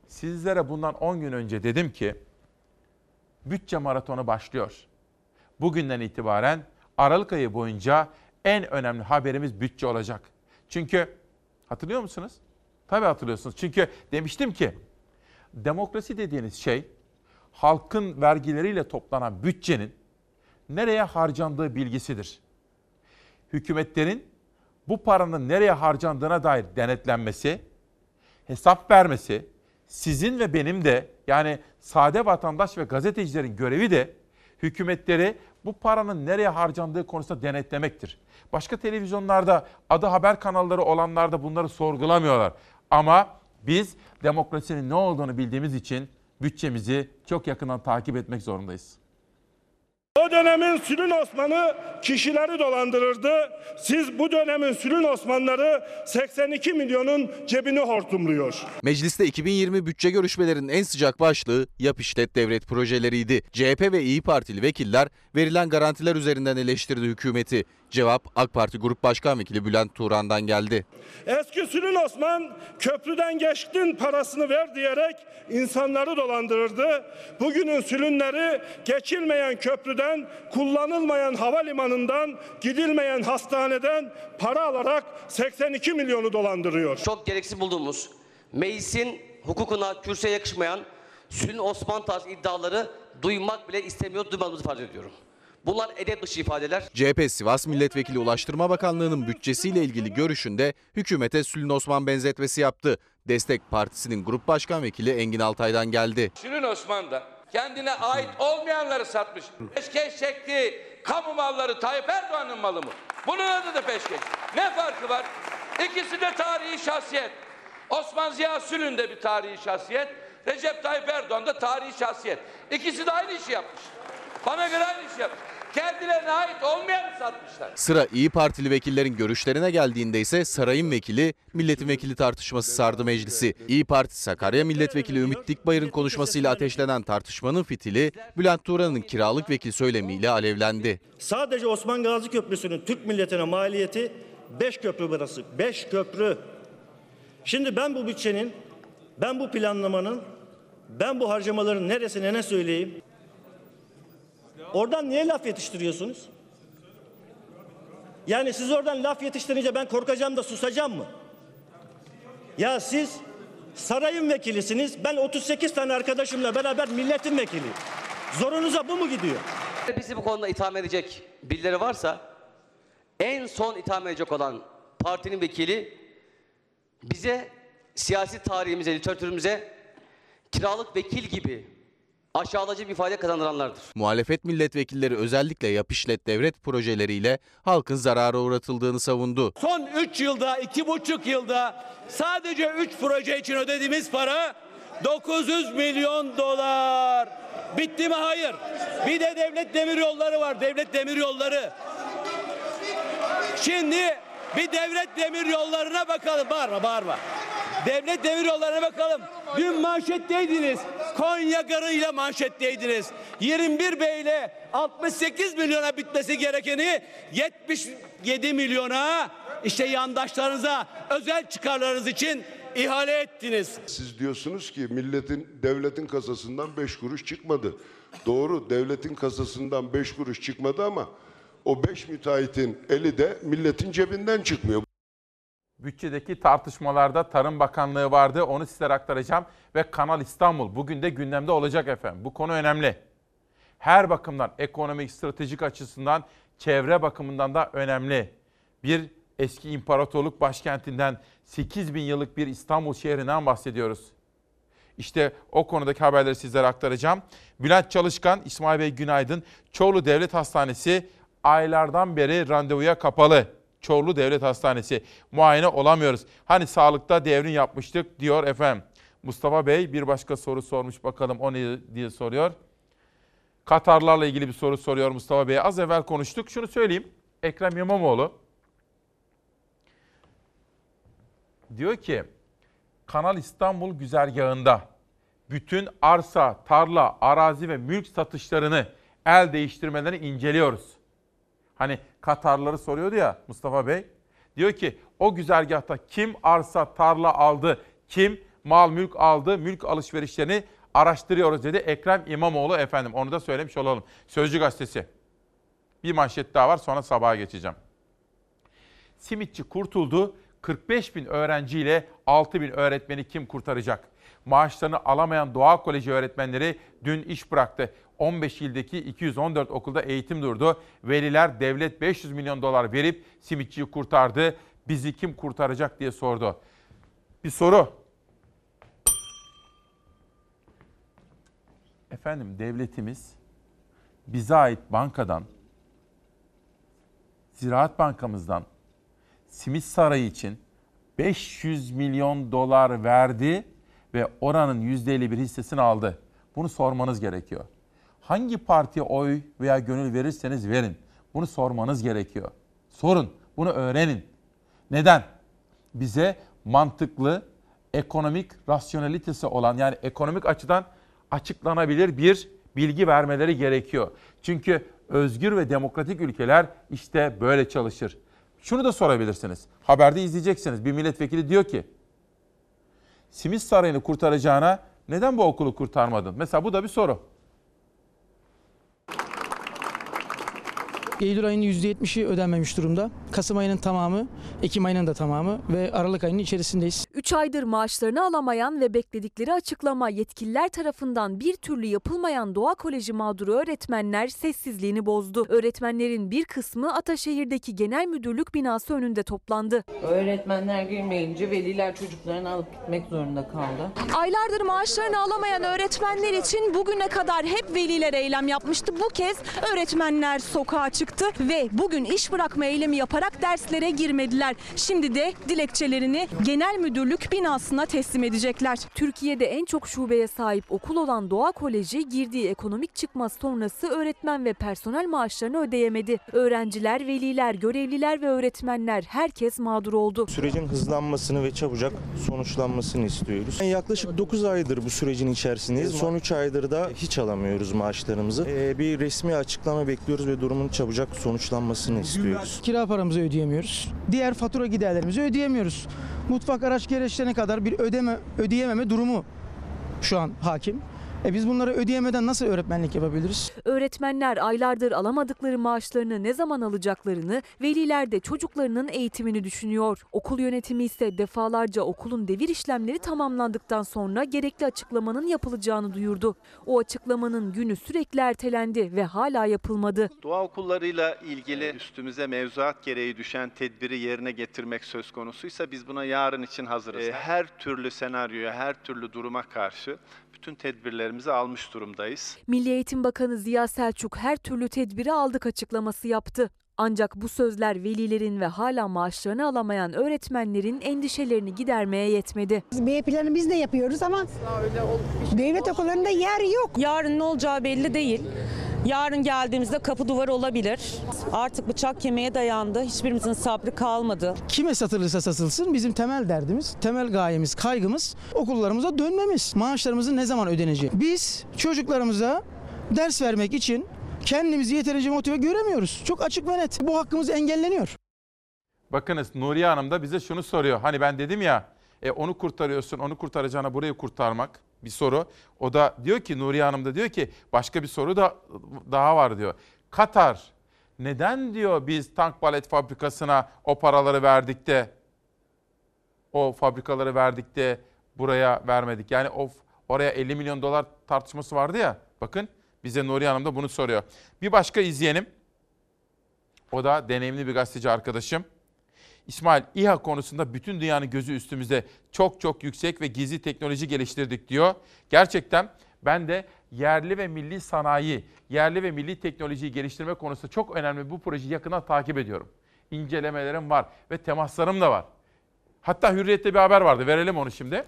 S1: Sizlere bundan 10 gün önce dedim ki bütçe maratonu başlıyor. Bugünden itibaren Aralık ayı boyunca en önemli haberimiz bütçe olacak. Çünkü hatırlıyor musunuz? Tabii hatırlıyorsunuz. Çünkü demiştim ki demokrasi dediğiniz şey halkın vergileriyle toplanan bütçenin nereye harcandığı bilgisidir. Hükümetlerin bu paranın nereye harcandığına dair denetlenmesi, hesap vermesi, sizin ve benim de yani sade vatandaş ve gazetecilerin görevi de hükümetleri bu paranın nereye harcandığı konusunda denetlemektir. Başka televizyonlarda, adı haber kanalları olanlarda bunları sorgulamıyorlar. Ama biz demokrasinin ne olduğunu bildiğimiz için bütçemizi çok yakından takip etmek zorundayız.
S16: O dönemin Sülün Osman'ı kişileri dolandırırdı. Siz bu dönemin Sülün Osmanları 82 milyonun cebini hortumluyor.
S17: Mecliste 2020 bütçe görüşmelerinin en sıcak başlığı yap işlet devlet projeleriydi. CHP ve İyi Partili vekiller verilen garantiler üzerinden eleştirdi hükümeti. Cevap AK Parti Grup Başkan Vekili Bülent Turan'dan geldi.
S16: Eski Sülün Osman köprüden geçtin parasını ver diyerek insanları dolandırırdı. Bugünün Sülünleri geçilmeyen köprüden, kullanılmayan havalimanından, gidilmeyen hastaneden para alarak 82 milyonu dolandırıyor.
S18: Çok gereksiz bulduğumuz meclisin hukukuna, kürsüye yakışmayan Sülün Osman tarzı iddiaları duymak bile istemiyor, duymadığımızı farz ediyorum. Bunlar edep dışı ifadeler.
S17: CHP Sivas Milletvekili Ulaştırma Bakanlığı'nın bütçesiyle ilgili görüşünde hükümete Sülün Osman benzetmesi yaptı. Destek Partisi'nin Grup Başkan Vekili Engin Altay'dan geldi.
S9: Şirin Osman da kendine ait olmayanları satmış. Peşkeş çekti. Kamu malları Tayyip Erdoğan'ın malı mı? Bunun adı da peşkeş. Ne farkı var? İkisi de tarihi şahsiyet. Osman Ziya Sülün de bir tarihi şahsiyet. Recep Tayyip Erdoğan da tarihi şahsiyet. İkisi de aynı işi yapmış. Bana göre aynı işi yapmış. Kendilerine ait olmayanı satmışlar.
S17: Sıra İyi Partili vekillerin görüşlerine geldiğinde ise sarayın vekili, milletin vekili tartışması sardı meclisi. İyi Parti Sakarya Milletvekili Ümit Dikbayır'ın konuşmasıyla ateşlenen tartışmanın fitili Bülent Turan'ın kiralık vekil söylemiyle alevlendi.
S19: Sadece Osman Gazi Köprüsü'nün Türk milletine maliyeti 5 köprü burası. 5 köprü. Şimdi ben bu bütçenin, ben bu planlamanın, ben bu harcamaların neresine ne söyleyeyim? Oradan niye laf yetiştiriyorsunuz? Yani siz oradan laf yetiştirince ben korkacağım da susacağım mı? Ya siz sarayın vekilisiniz. Ben 38 tane arkadaşımla beraber milletin vekiliyim. Zorunuza bu mu gidiyor?
S18: Bizi bu konuda itham edecek birileri varsa en son itham edecek olan partinin vekili bize siyasi tarihimize, literatürümüze kiralık vekil gibi aşağılayıcı bir ifade kazandıranlardır.
S17: Muhalefet milletvekilleri özellikle yap işlet devlet projeleriyle halkın zarara uğratıldığını savundu.
S20: Son 3 yılda, 2,5 yılda sadece 3 proje için ödediğimiz para 900 milyon dolar. Bitti mi? Hayır. Bir de devlet demir yolları var. Devlet demir yolları. Şimdi bir devlet demir yollarına bakalım. Bağırma bağırma. Devlet demir yollarına bakalım. Dün manşetteydiniz. Konya garıyla manşetteydiniz. 21 Bey'le 68 milyona bitmesi gerekeni 77 milyona işte yandaşlarınıza özel çıkarlarınız için ihale ettiniz.
S21: Siz diyorsunuz ki milletin devletin kasasından 5 kuruş çıkmadı. Doğru devletin kasasından 5 kuruş çıkmadı ama o 5 müteahhitin eli de milletin cebinden çıkmıyor.
S1: Bütçedeki tartışmalarda Tarım Bakanlığı vardı. Onu sizlere aktaracağım. Ve Kanal İstanbul bugün de gündemde olacak efendim. Bu konu önemli. Her bakımdan ekonomik, stratejik açısından, çevre bakımından da önemli. Bir eski imparatorluk başkentinden 8 bin yıllık bir İstanbul şehrinden bahsediyoruz. İşte o konudaki haberleri sizlere aktaracağım. Bülent Çalışkan, İsmail Bey günaydın. Çorlu Devlet Hastanesi aylardan beri randevuya kapalı. Çorlu Devlet Hastanesi. Muayene olamıyoruz. Hani sağlıkta devrim yapmıştık diyor efendim. Mustafa Bey bir başka soru sormuş bakalım o ne diye soruyor. Katarlarla ilgili bir soru soruyor Mustafa Bey. Az evvel konuştuk. Şunu söyleyeyim. Ekrem İmamoğlu diyor ki Kanal İstanbul güzergahında bütün arsa, tarla, arazi ve mülk satışlarını el değiştirmelerini inceliyoruz. Hani Katarları soruyordu ya Mustafa Bey. Diyor ki o güzergahta kim arsa, tarla aldı, kim mal, mülk aldı, mülk alışverişlerini araştırıyoruz dedi Ekrem İmamoğlu efendim. Onu da söylemiş olalım. Sözcü gazetesi. Bir manşet daha var sonra sabaha geçeceğim. Simitçi kurtuldu. 45 bin öğrenciyle 6 bin öğretmeni kim kurtaracak? Maaşlarını alamayan Doğa Koleji öğretmenleri dün iş bıraktı. 15 ildeki 214 okulda eğitim durdu. Veliler devlet 500 milyon dolar verip simitçiyi kurtardı. Bizi kim kurtaracak diye sordu. Bir soru. Efendim devletimiz bize ait bankadan, Ziraat Bankamızdan Simit Sarayı için 500 milyon dolar verdi ve oranın %51 hissesini aldı. Bunu sormanız gerekiyor. Hangi partiye oy veya gönül verirseniz verin. Bunu sormanız gerekiyor. Sorun, bunu öğrenin. Neden? Bize mantıklı, ekonomik rasyonalitesi olan yani ekonomik açıdan açıklanabilir bir bilgi vermeleri gerekiyor. Çünkü özgür ve demokratik ülkeler işte böyle çalışır. Şunu da sorabilirsiniz. Haberde izleyeceksiniz. Bir milletvekili diyor ki Simit Sarayı'nı kurtaracağına neden bu okulu kurtarmadın? Mesela bu da bir soru.
S22: Eylül ayının %70'i ödenmemiş durumda. Kasım ayının tamamı, Ekim ayının da tamamı ve Aralık ayının içerisindeyiz.
S7: 3 aydır maaşlarını alamayan ve bekledikleri açıklama yetkililer tarafından bir türlü yapılmayan Doğa Koleji mağduru öğretmenler sessizliğini bozdu. Öğretmenlerin bir kısmı Ataşehir'deki genel müdürlük binası önünde toplandı.
S23: Öğretmenler girmeyince veliler çocuklarını alıp gitmek zorunda kaldı.
S24: Aylardır maaşlarını alamayan öğretmenler için bugüne kadar hep veliler eylem yapmıştı. Bu kez öğretmenler sokağa çıktı ve bugün iş bırakma eylemi yaparak derslere girmediler. Şimdi de dilekçelerini genel müdürlük binasına teslim edecekler.
S7: Türkiye'de en çok şubeye sahip okul olan Doğa Koleji girdiği ekonomik çıkmaz sonrası öğretmen ve personel maaşlarını ödeyemedi. Öğrenciler, veliler, görevliler ve öğretmenler herkes mağdur oldu.
S25: Sürecin hızlanmasını ve çabucak sonuçlanmasını istiyoruz. Yani yaklaşık 9 aydır bu sürecin içerisindeyiz. Son 3 aydır da hiç alamıyoruz maaşlarımızı. Ee, bir resmi açıklama bekliyoruz ve durumun çabucak sonuçlanmasını istiyoruz.
S22: Kira paramızı ödeyemiyoruz. Diğer fatura giderlerimizi ödeyemiyoruz. Mutfak araç gereçlerine kadar bir ödeme ödeyememe durumu şu an hakim. E biz bunları ödeyemeden nasıl öğretmenlik yapabiliriz?
S7: Öğretmenler aylardır alamadıkları maaşlarını ne zaman alacaklarını, veliler de çocuklarının eğitimini düşünüyor. Okul yönetimi ise defalarca okulun devir işlemleri tamamlandıktan sonra gerekli açıklamanın yapılacağını duyurdu. O açıklamanın günü sürekli ertelendi ve hala yapılmadı.
S26: Doğa okullarıyla ilgili üstümüze mevzuat gereği düşen tedbiri yerine getirmek söz konusuysa biz buna yarın için hazırız. Ee, Her türlü senaryoya, her türlü duruma karşı bütün tedbirlerimizi almış durumdayız.
S7: Milli Eğitim Bakanı Ziya Selçuk her türlü tedbiri aldık açıklaması yaptı. Ancak bu sözler velilerin ve hala maaşlarını alamayan öğretmenlerin endişelerini gidermeye yetmedi.
S27: B planı biz de yapıyoruz ama devlet okullarında yer yok.
S28: Yarın ne olacağı belli değil. Yarın geldiğimizde kapı duvar olabilir. Artık bıçak kemiğe dayandı. Hiçbirimizin sabrı kalmadı.
S22: Kime satılırsa satılsın bizim temel derdimiz, temel gayemiz, kaygımız okullarımıza dönmemiz. Maaşlarımızın ne zaman ödeneceği. Biz çocuklarımıza ders vermek için kendimizi yeterince motive göremiyoruz. Çok açık ve net. Bu hakkımız engelleniyor.
S1: Bakınız Nuriye Hanım da bize şunu soruyor. Hani ben dedim ya e, onu kurtarıyorsun, onu kurtaracağına burayı kurtarmak bir soru. O da diyor ki Nuriye Hanım da diyor ki başka bir soru da daha var diyor. Katar neden diyor biz tank palet fabrikasına o paraları verdik de o fabrikaları verdik de buraya vermedik. Yani o oraya 50 milyon dolar tartışması vardı ya. Bakın bize Nuriye Hanım da bunu soruyor. Bir başka izleyenim. O da deneyimli bir gazeteci arkadaşım. İsmail İHA konusunda bütün dünyanın gözü üstümüzde çok çok yüksek ve gizli teknoloji geliştirdik diyor. Gerçekten ben de yerli ve milli sanayi, yerli ve milli teknolojiyi geliştirme konusunda çok önemli bu projeyi yakından takip ediyorum. İncelemelerim var ve temaslarım da var. Hatta Hürriyet'te bir haber vardı verelim onu şimdi.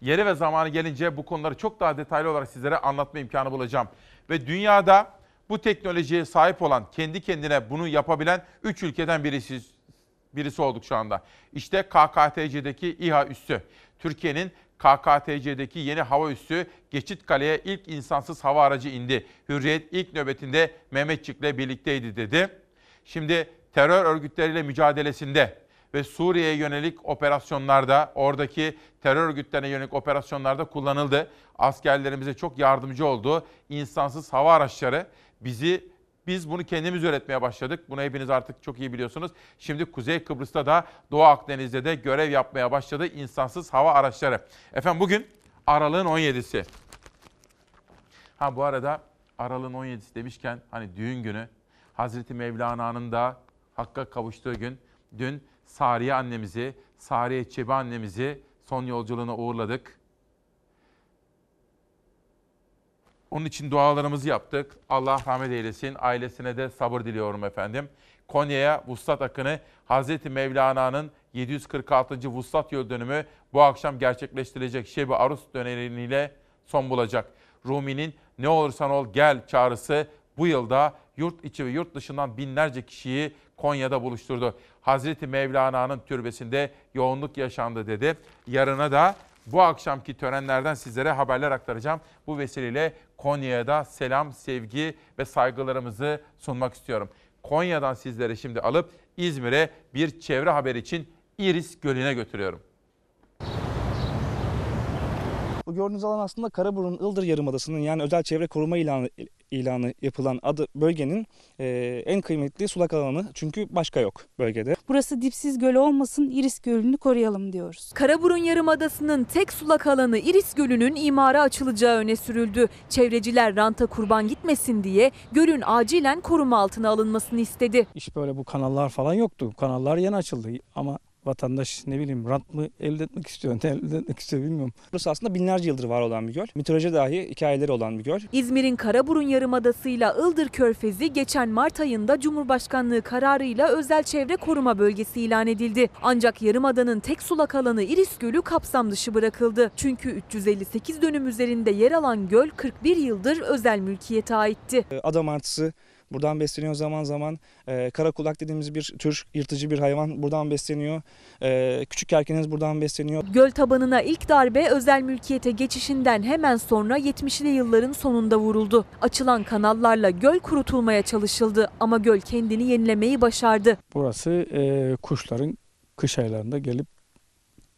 S1: Yeri ve zamanı gelince bu konuları çok daha detaylı olarak sizlere anlatma imkanı bulacağım. Ve dünyada bu teknolojiye sahip olan, kendi kendine bunu yapabilen 3 ülkeden birisi, birisi olduk şu anda. İşte KKTC'deki İHA üssü. Türkiye'nin KKTC'deki yeni hava üssü Geçitkale'ye ilk insansız hava aracı indi. Hürriyet ilk nöbetinde Mehmetçik'le birlikteydi dedi. Şimdi terör örgütleriyle mücadelesinde ve Suriye'ye yönelik operasyonlarda, oradaki terör örgütlerine yönelik operasyonlarda kullanıldı. Askerlerimize çok yardımcı oldu. İnsansız hava araçları bizi biz bunu kendimiz üretmeye başladık. Bunu hepiniz artık çok iyi biliyorsunuz. Şimdi Kuzey Kıbrıs'ta da Doğu Akdeniz'de de görev yapmaya başladı insansız hava araçları. Efendim bugün aralığın 17'si. Ha bu arada aralığın 17'si demişken hani düğün günü Hazreti Mevlana'nın da Hakk'a kavuştuğu gün dün Sariye annemizi, Sariye Çebi annemizi son yolculuğuna uğurladık. Onun için dualarımızı yaptık. Allah rahmet eylesin. Ailesine de sabır diliyorum efendim. Konya'ya Vuslat Akını Hazreti Mevlana'nın 746. Vuslat Yıl dönümü bu akşam gerçekleştirilecek Şebi Arus dönemiyle son bulacak. Rumi'nin ne olursan ol gel çağrısı bu yılda yurt içi ve yurt dışından binlerce kişiyi Konya'da buluşturdu. Hazreti Mevlana'nın türbesinde yoğunluk yaşandı dedi. Yarına da bu akşamki törenlerden sizlere haberler aktaracağım. Bu vesileyle Konya'ya da selam, sevgi ve saygılarımızı sunmak istiyorum. Konya'dan sizlere şimdi alıp İzmir'e bir çevre haber için İris Gölü'ne götürüyorum.
S29: Bu gördüğünüz alan aslında Karaburun Ildır Yarımadası'nın yani özel çevre koruma ilanı ilanı yapılan adı bölgenin e, en kıymetli sulak alanı çünkü başka yok bölgede.
S30: Burası dipsiz göl olmasın, İris Gölü'nü koruyalım diyoruz.
S7: Karaburun Yarımadası'nın tek sulak alanı İris Gölü'nün imara açılacağı öne sürüldü. Çevreciler ranta kurban gitmesin diye gölün acilen koruma altına alınmasını istedi.
S22: Hiç böyle bu kanallar falan yoktu. Kanallar yeni açıldı ama vatandaş ne bileyim rant mı elde etmek istiyor, ne elde etmek istiyor bilmiyorum.
S29: Burası aslında binlerce yıldır var olan bir göl. Mitoloji dahi hikayeleri olan bir göl.
S7: İzmir'in Karaburun Yarımadası'yla Ildır Körfezi geçen Mart ayında Cumhurbaşkanlığı kararıyla özel çevre koruma bölgesi ilan edildi. Ancak Yarımada'nın tek sulak alanı İris Gölü kapsam dışı bırakıldı. Çünkü 358 dönüm üzerinde yer alan göl 41 yıldır özel mülkiyete aitti.
S29: Adam artısı Buradan besleniyor zaman zaman. E, kara kulak dediğimiz bir tür yırtıcı bir hayvan buradan besleniyor. E, küçük erkeniz buradan besleniyor.
S7: Göl tabanına ilk darbe özel mülkiyete geçişinden hemen sonra 70'li yılların sonunda vuruldu. Açılan kanallarla göl kurutulmaya çalışıldı ama göl kendini yenilemeyi başardı.
S22: Burası e, kuşların kış aylarında gelip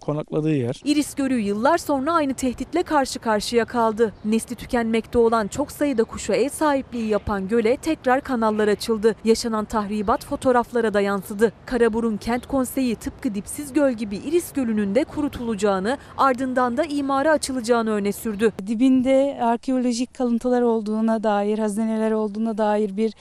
S22: konakladığı yer.
S7: İris Gölü yıllar sonra aynı tehditle karşı karşıya kaldı. Nesli tükenmekte olan çok sayıda kuşa ev sahipliği yapan göle tekrar kanallar açıldı. Yaşanan tahribat fotoğraflara da yansıdı. Karaburun Kent Konseyi tıpkı Dipsiz Göl gibi İris Gölü'nün de kurutulacağını ardından da imara açılacağını öne sürdü.
S30: Dibinde arkeolojik kalıntılar olduğuna dair, hazineler olduğuna dair bir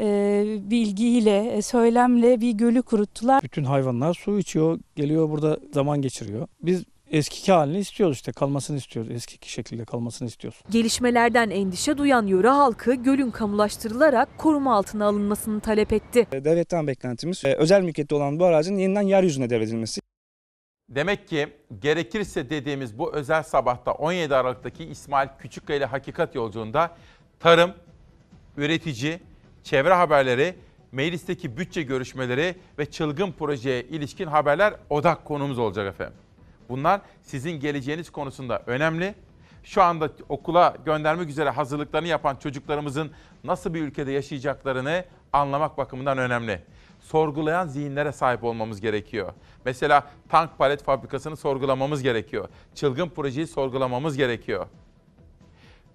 S30: e, bilgiyle, e, söylemle bir gölü kuruttular.
S22: Bütün hayvanlar su içiyor, geliyor burada zaman geçiriyor. Biz eskiki halini istiyoruz işte kalmasını istiyoruz. Eskiki şekilde kalmasını istiyoruz.
S7: Gelişmelerden endişe duyan yöre halkı gölün kamulaştırılarak koruma altına alınmasını talep etti.
S29: Devletten beklentimiz e, özel mülkiyette olan bu arazinin yeniden yeryüzüne devredilmesi.
S1: Demek ki gerekirse dediğimiz bu özel sabahta 17 Aralık'taki İsmail Küçükkaya ile Hakikat Yolculuğunda tarım, üretici, çevre haberleri, meclisteki bütçe görüşmeleri ve çılgın projeye ilişkin haberler odak konumuz olacak efendim. Bunlar sizin geleceğiniz konusunda önemli. Şu anda okula göndermek üzere hazırlıklarını yapan çocuklarımızın nasıl bir ülkede yaşayacaklarını anlamak bakımından önemli. Sorgulayan zihinlere sahip olmamız gerekiyor. Mesela tank palet fabrikasını sorgulamamız gerekiyor. Çılgın projeyi sorgulamamız gerekiyor.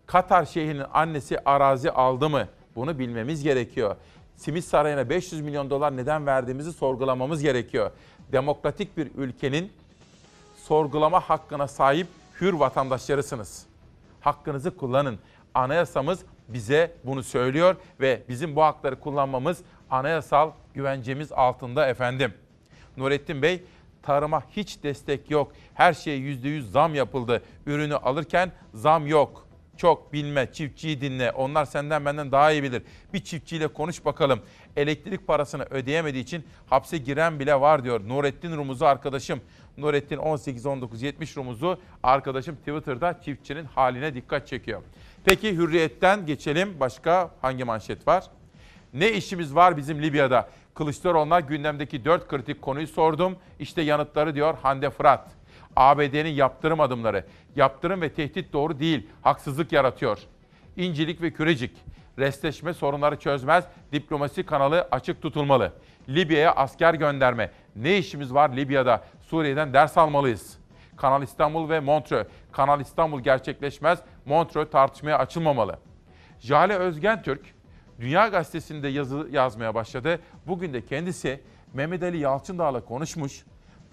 S1: Katar Şeyh'inin annesi arazi aldı mı? Bunu bilmemiz gerekiyor. Simit Sarayı'na 500 milyon dolar neden verdiğimizi sorgulamamız gerekiyor. Demokratik bir ülkenin sorgulama hakkına sahip hür vatandaşlarısınız. Hakkınızı kullanın. Anayasamız bize bunu söylüyor ve bizim bu hakları kullanmamız anayasal güvencemiz altında efendim. Nurettin Bey, tarıma hiç destek yok. Her şeye %100 zam yapıldı. Ürünü alırken zam yok. Çok bilme, çiftçiyi dinle. Onlar senden benden daha iyi bilir. Bir çiftçiyle konuş bakalım. Elektrik parasını ödeyemediği için hapse giren bile var diyor. Nurettin Rumuz'u arkadaşım. Nurettin 18-19-70 Rumuz'u arkadaşım Twitter'da çiftçinin haline dikkat çekiyor. Peki Hürriyet'ten geçelim. Başka hangi manşet var? Ne işimiz var bizim Libya'da? Kılıçdaroğlu'na gündemdeki dört kritik konuyu sordum. İşte yanıtları diyor Hande Fırat. ABD'nin yaptırım adımları. Yaptırım ve tehdit doğru değil, haksızlık yaratıyor. İncilik ve Kürecik. Restleşme sorunları çözmez, diplomasi kanalı açık tutulmalı. Libya'ya asker gönderme. Ne işimiz var Libya'da? Suriye'den ders almalıyız. Kanal İstanbul ve Montreux. Kanal İstanbul gerçekleşmez, Montreux tartışmaya açılmamalı. Jale Özgen Türk, Dünya Gazetesi'nde yazı yazmaya başladı. Bugün de kendisi Mehmet Ali Yalçındağ'la konuşmuş.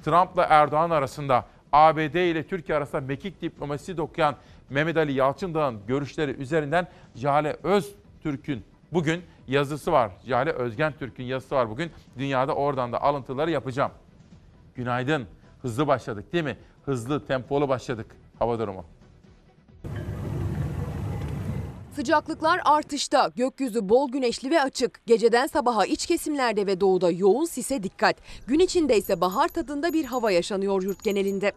S1: Trump'la Erdoğan arasında ABD ile Türkiye arasında mekik diplomasisi dokuyan Mehmet Ali Yalçındağ'ın görüşleri üzerinden Jale Öztürk'ün bugün yazısı var. Jale Özgen Türk'ün yazısı var bugün. Dünyada oradan da alıntıları yapacağım. Günaydın. Hızlı başladık değil mi? Hızlı, tempolu başladık hava durumu.
S8: Sıcaklıklar artışta. Gökyüzü bol güneşli ve açık. Geceden sabaha iç kesimlerde ve doğuda yoğun sise dikkat. Gün içinde ise bahar tadında bir hava yaşanıyor yurt genelinde.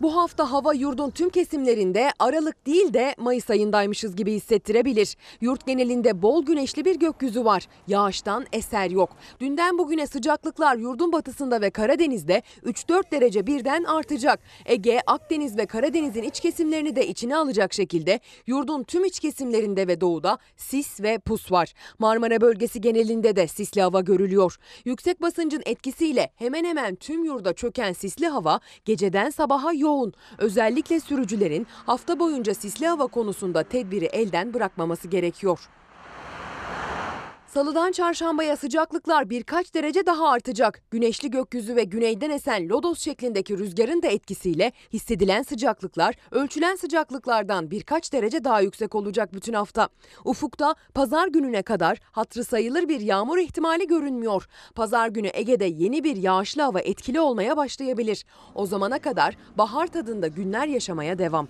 S8: Bu hafta hava yurdun tüm kesimlerinde Aralık değil de Mayıs ayındaymışız gibi hissettirebilir. Yurt genelinde bol güneşli bir gökyüzü var. Yağıştan eser yok. Dünden bugüne sıcaklıklar yurdun batısında ve Karadeniz'de 3-4 derece birden artacak. Ege, Akdeniz ve Karadeniz'in iç kesimlerini de içine alacak şekilde yurdun tüm iç kesimlerinde ve doğuda sis ve pus var. Marmara bölgesi genelinde de sisli hava görülüyor. Yüksek basıncın etkisiyle hemen hemen tüm yurda çöken sisli hava geceden sabaha yoğun. Özellikle sürücülerin hafta boyunca sisli hava konusunda tedbiri elden bırakmaması gerekiyor. Salıdan çarşambaya sıcaklıklar birkaç derece daha artacak. Güneşli gökyüzü ve güneyden esen lodos şeklindeki rüzgarın da etkisiyle hissedilen sıcaklıklar ölçülen sıcaklıklardan birkaç derece daha yüksek olacak bütün hafta. Ufukta pazar gününe kadar hatırı sayılır bir yağmur ihtimali görünmüyor. Pazar günü Ege'de yeni bir yağışlı hava etkili olmaya başlayabilir. O zamana kadar bahar tadında günler yaşamaya devam.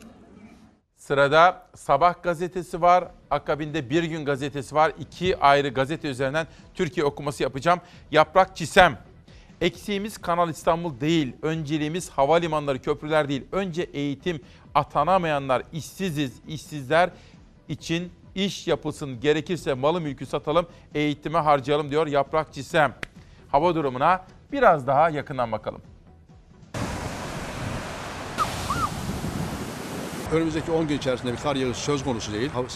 S1: Sırada Sabah gazetesi var, akabinde Bir Gün gazetesi var. İki ayrı gazete üzerinden Türkiye okuması yapacağım. Yaprak Çisem. Eksiğimiz Kanal İstanbul değil, önceliğimiz havalimanları, köprüler değil. Önce eğitim, atanamayanlar, işsiziz, işsizler için iş yapılsın. Gerekirse malı mülkü satalım, eğitime harcayalım diyor Yaprak Çisem. Hava durumuna biraz daha yakından bakalım.
S31: Önümüzdeki 10 gün içerisinde bir kar yağışı söz konusu değil. Hava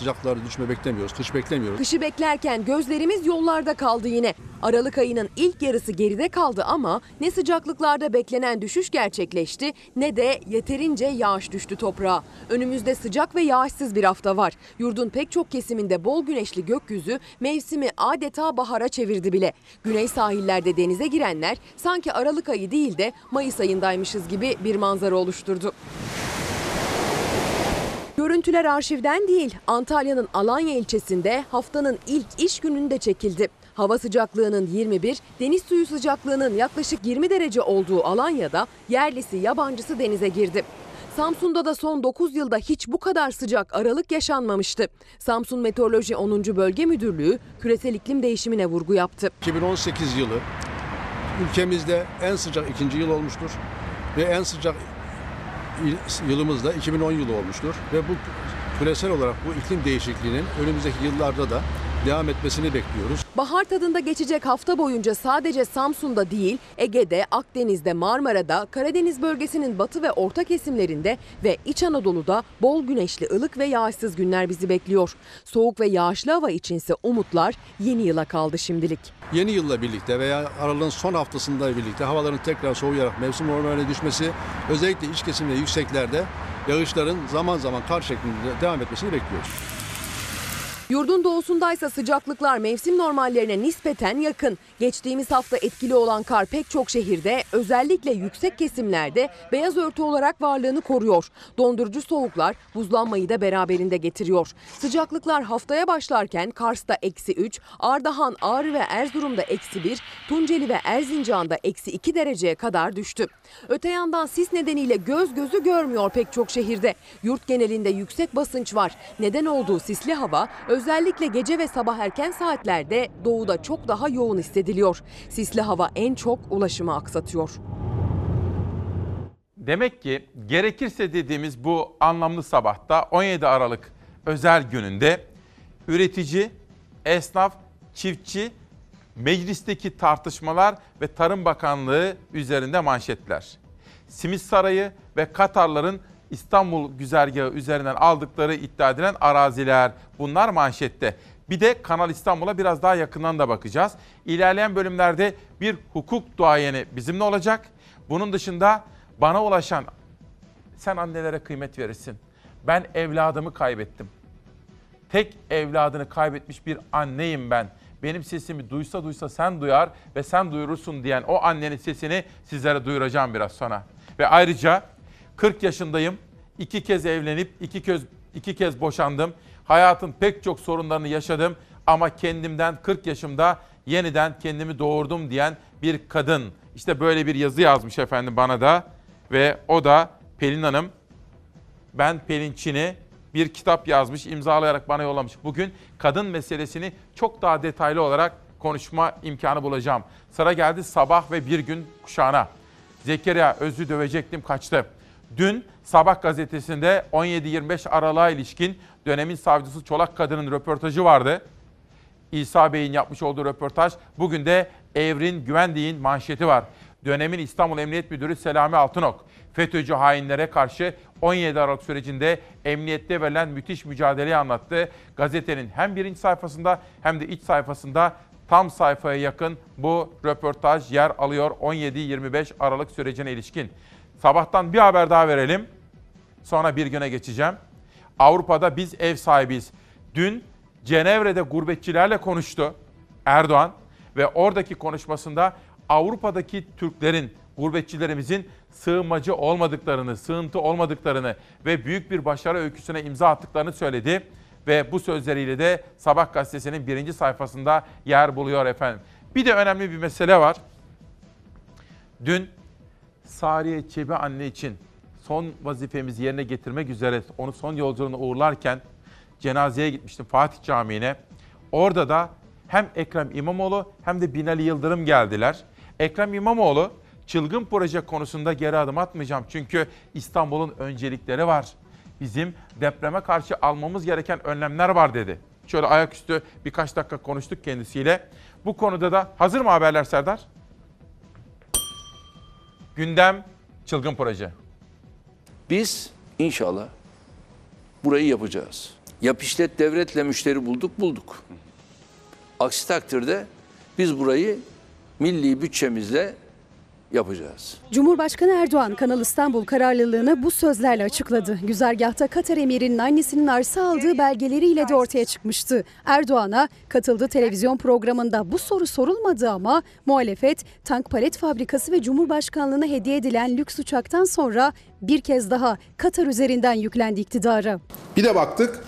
S31: düşme beklemiyoruz, kış beklemiyoruz.
S8: Kışı beklerken gözlerimiz yollarda kaldı yine. Aralık ayının ilk yarısı geride kaldı ama ne sıcaklıklarda beklenen düşüş gerçekleşti ne de yeterince yağış düştü toprağa. Önümüzde sıcak ve yağışsız bir hafta var. Yurdun pek çok kesiminde bol güneşli gökyüzü mevsimi adeta bahara çevirdi bile. Güney sahillerde denize girenler sanki Aralık ayı değil de Mayıs ayındaymışız gibi bir manzara oluşturdu. Görüntüler arşivden değil, Antalya'nın Alanya ilçesinde haftanın ilk iş gününde çekildi. Hava sıcaklığının 21, deniz suyu sıcaklığının yaklaşık 20 derece olduğu Alanya'da yerlisi yabancısı denize girdi. Samsun'da da son 9 yılda hiç bu kadar sıcak aralık yaşanmamıştı. Samsun Meteoroloji 10. Bölge Müdürlüğü küresel iklim değişimine vurgu yaptı.
S31: 2018 yılı ülkemizde en sıcak ikinci yıl olmuştur ve en sıcak il- yılımız da 2010 yılı olmuştur. Ve bu küresel olarak bu iklim değişikliğinin önümüzdeki yıllarda da devam etmesini bekliyoruz.
S8: Bahar tadında geçecek hafta boyunca sadece Samsun'da değil, Ege'de, Akdeniz'de, Marmara'da, Karadeniz bölgesinin batı ve orta kesimlerinde ve İç Anadolu'da bol güneşli, ılık ve yağışsız günler bizi bekliyor. Soğuk ve yağışlı hava içinse umutlar yeni yıla kaldı şimdilik.
S31: Yeni yılla birlikte veya aralığın son haftasında birlikte havaların tekrar soğuyarak mevsim normaline düşmesi özellikle iç kesim ve yükseklerde yağışların zaman zaman kar şeklinde devam etmesini bekliyoruz.「
S8: Yurdun doğusundaysa sıcaklıklar mevsim normallerine nispeten yakın. Geçtiğimiz hafta etkili olan kar pek çok şehirde özellikle yüksek kesimlerde beyaz örtü olarak varlığını koruyor. Dondurucu soğuklar buzlanmayı da beraberinde getiriyor. Sıcaklıklar haftaya başlarken Kars'ta eksi 3, Ardahan, Ağrı ve Erzurum'da eksi 1, Tunceli ve Erzincan'da eksi 2 dereceye kadar düştü. Öte yandan sis nedeniyle göz gözü görmüyor pek çok şehirde. Yurt genelinde yüksek basınç var. Neden olduğu sisli hava özellikle gece ve sabah erken saatlerde doğuda çok daha yoğun hissediliyor. Sisli hava en çok ulaşımı aksatıyor.
S1: Demek ki gerekirse dediğimiz bu anlamlı sabahta 17 Aralık özel gününde üretici, esnaf, çiftçi, meclisteki tartışmalar ve Tarım Bakanlığı üzerinde manşetler. Simit Sarayı ve Katarların İstanbul güzergahı üzerinden aldıkları iddia edilen araziler bunlar manşette. Bir de Kanal İstanbul'a biraz daha yakından da bakacağız. İlerleyen bölümlerde bir hukuk duayeni bizimle olacak. Bunun dışında bana ulaşan sen annelere kıymet verirsin. Ben evladımı kaybettim. Tek evladını kaybetmiş bir anneyim ben. Benim sesimi duysa duysa sen duyar ve sen duyurursun diyen o annenin sesini sizlere duyuracağım biraz sonra. Ve ayrıca 40 yaşındayım. iki kez evlenip iki kez iki kez boşandım. Hayatın pek çok sorunlarını yaşadım ama kendimden 40 yaşımda yeniden kendimi doğurdum diyen bir kadın. İşte böyle bir yazı yazmış efendim bana da ve o da Pelin Hanım. Ben Pelin Çin'i bir kitap yazmış, imzalayarak bana yollamış. Bugün kadın meselesini çok daha detaylı olarak konuşma imkanı bulacağım. Sıra geldi sabah ve bir gün kuşağına. Zekeriya Özlü dövecektim kaçtı. Dün Sabah gazetesinde 17-25 Aralık'a ilişkin dönemin savcısı Çolak Kadın'ın röportajı vardı. İsa Bey'in yapmış olduğu röportaj. Bugün de Evrin Güvendik'in manşeti var. Dönemin İstanbul Emniyet Müdürü Selami Altınok, FETÖ'cü hainlere karşı 17 Aralık sürecinde emniyette verilen müthiş mücadeleyi anlattı. Gazetenin hem birinci sayfasında hem de iç sayfasında tam sayfaya yakın bu röportaj yer alıyor 17-25 Aralık sürecine ilişkin. Sabahtan bir haber daha verelim. Sonra bir güne geçeceğim. Avrupa'da biz ev sahibiyiz. Dün Cenevre'de gurbetçilerle konuştu Erdoğan ve oradaki konuşmasında Avrupa'daki Türklerin, gurbetçilerimizin sığınmacı olmadıklarını, sığıntı olmadıklarını ve büyük bir başarı öyküsüne imza attıklarını söyledi. Ve bu sözleriyle de Sabah gazetesinin birinci sayfasında yer buluyor efendim. Bir de önemli bir mesele var. Dün Sariye Çebi anne için son vazifemizi yerine getirmek üzere onu son yolculuğuna uğurlarken cenazeye gitmiştim Fatih Camii'ne. Orada da hem Ekrem İmamoğlu hem de Binali Yıldırım geldiler. Ekrem İmamoğlu çılgın proje konusunda geri adım atmayacağım. Çünkü İstanbul'un öncelikleri var. Bizim depreme karşı almamız gereken önlemler var dedi. Şöyle ayaküstü birkaç dakika konuştuk kendisiyle. Bu konuda da hazır mı haberler Serdar? Gündem çılgın proje.
S32: Biz inşallah burayı yapacağız. Yap işlet devletle müşteri bulduk bulduk. Aksi takdirde biz burayı milli bütçemizle yapacağız.
S33: Cumhurbaşkanı Erdoğan Kanal İstanbul kararlılığını bu sözlerle açıkladı. Güzergahta Katar emirinin annesinin arsa aldığı belgeleriyle de ortaya çıkmıştı. Erdoğan'a katıldığı televizyon programında bu soru sorulmadı ama muhalefet tank palet fabrikası ve Cumhurbaşkanlığına hediye edilen lüks uçaktan sonra bir kez daha Katar üzerinden yüklendi iktidara.
S34: Bir de baktık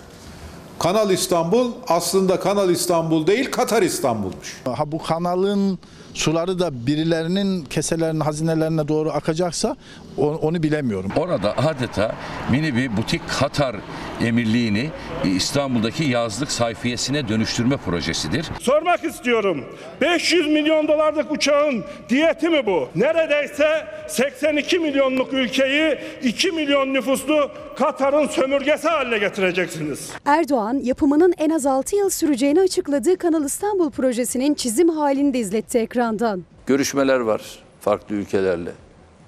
S34: Kanal İstanbul aslında Kanal İstanbul değil Katar İstanbul'muş.
S35: Ha bu kanalın suları da birilerinin keselerine, hazinelerine doğru akacaksa onu, onu bilemiyorum.
S36: Orada adeta mini bir butik Katar emirliğini İstanbul'daki yazlık sayfiyesine dönüştürme projesidir.
S37: Sormak istiyorum. 500 milyon dolarlık uçağın diyeti mi bu? Neredeyse 82 milyonluk ülkeyi 2 milyon nüfuslu Katar'ın sömürgesi haline getireceksiniz.
S33: Erdoğan yapımının en az 6 yıl süreceğini açıkladığı Kanal İstanbul projesinin çizim halini de izletti ekrandan.
S32: Görüşmeler var farklı ülkelerle.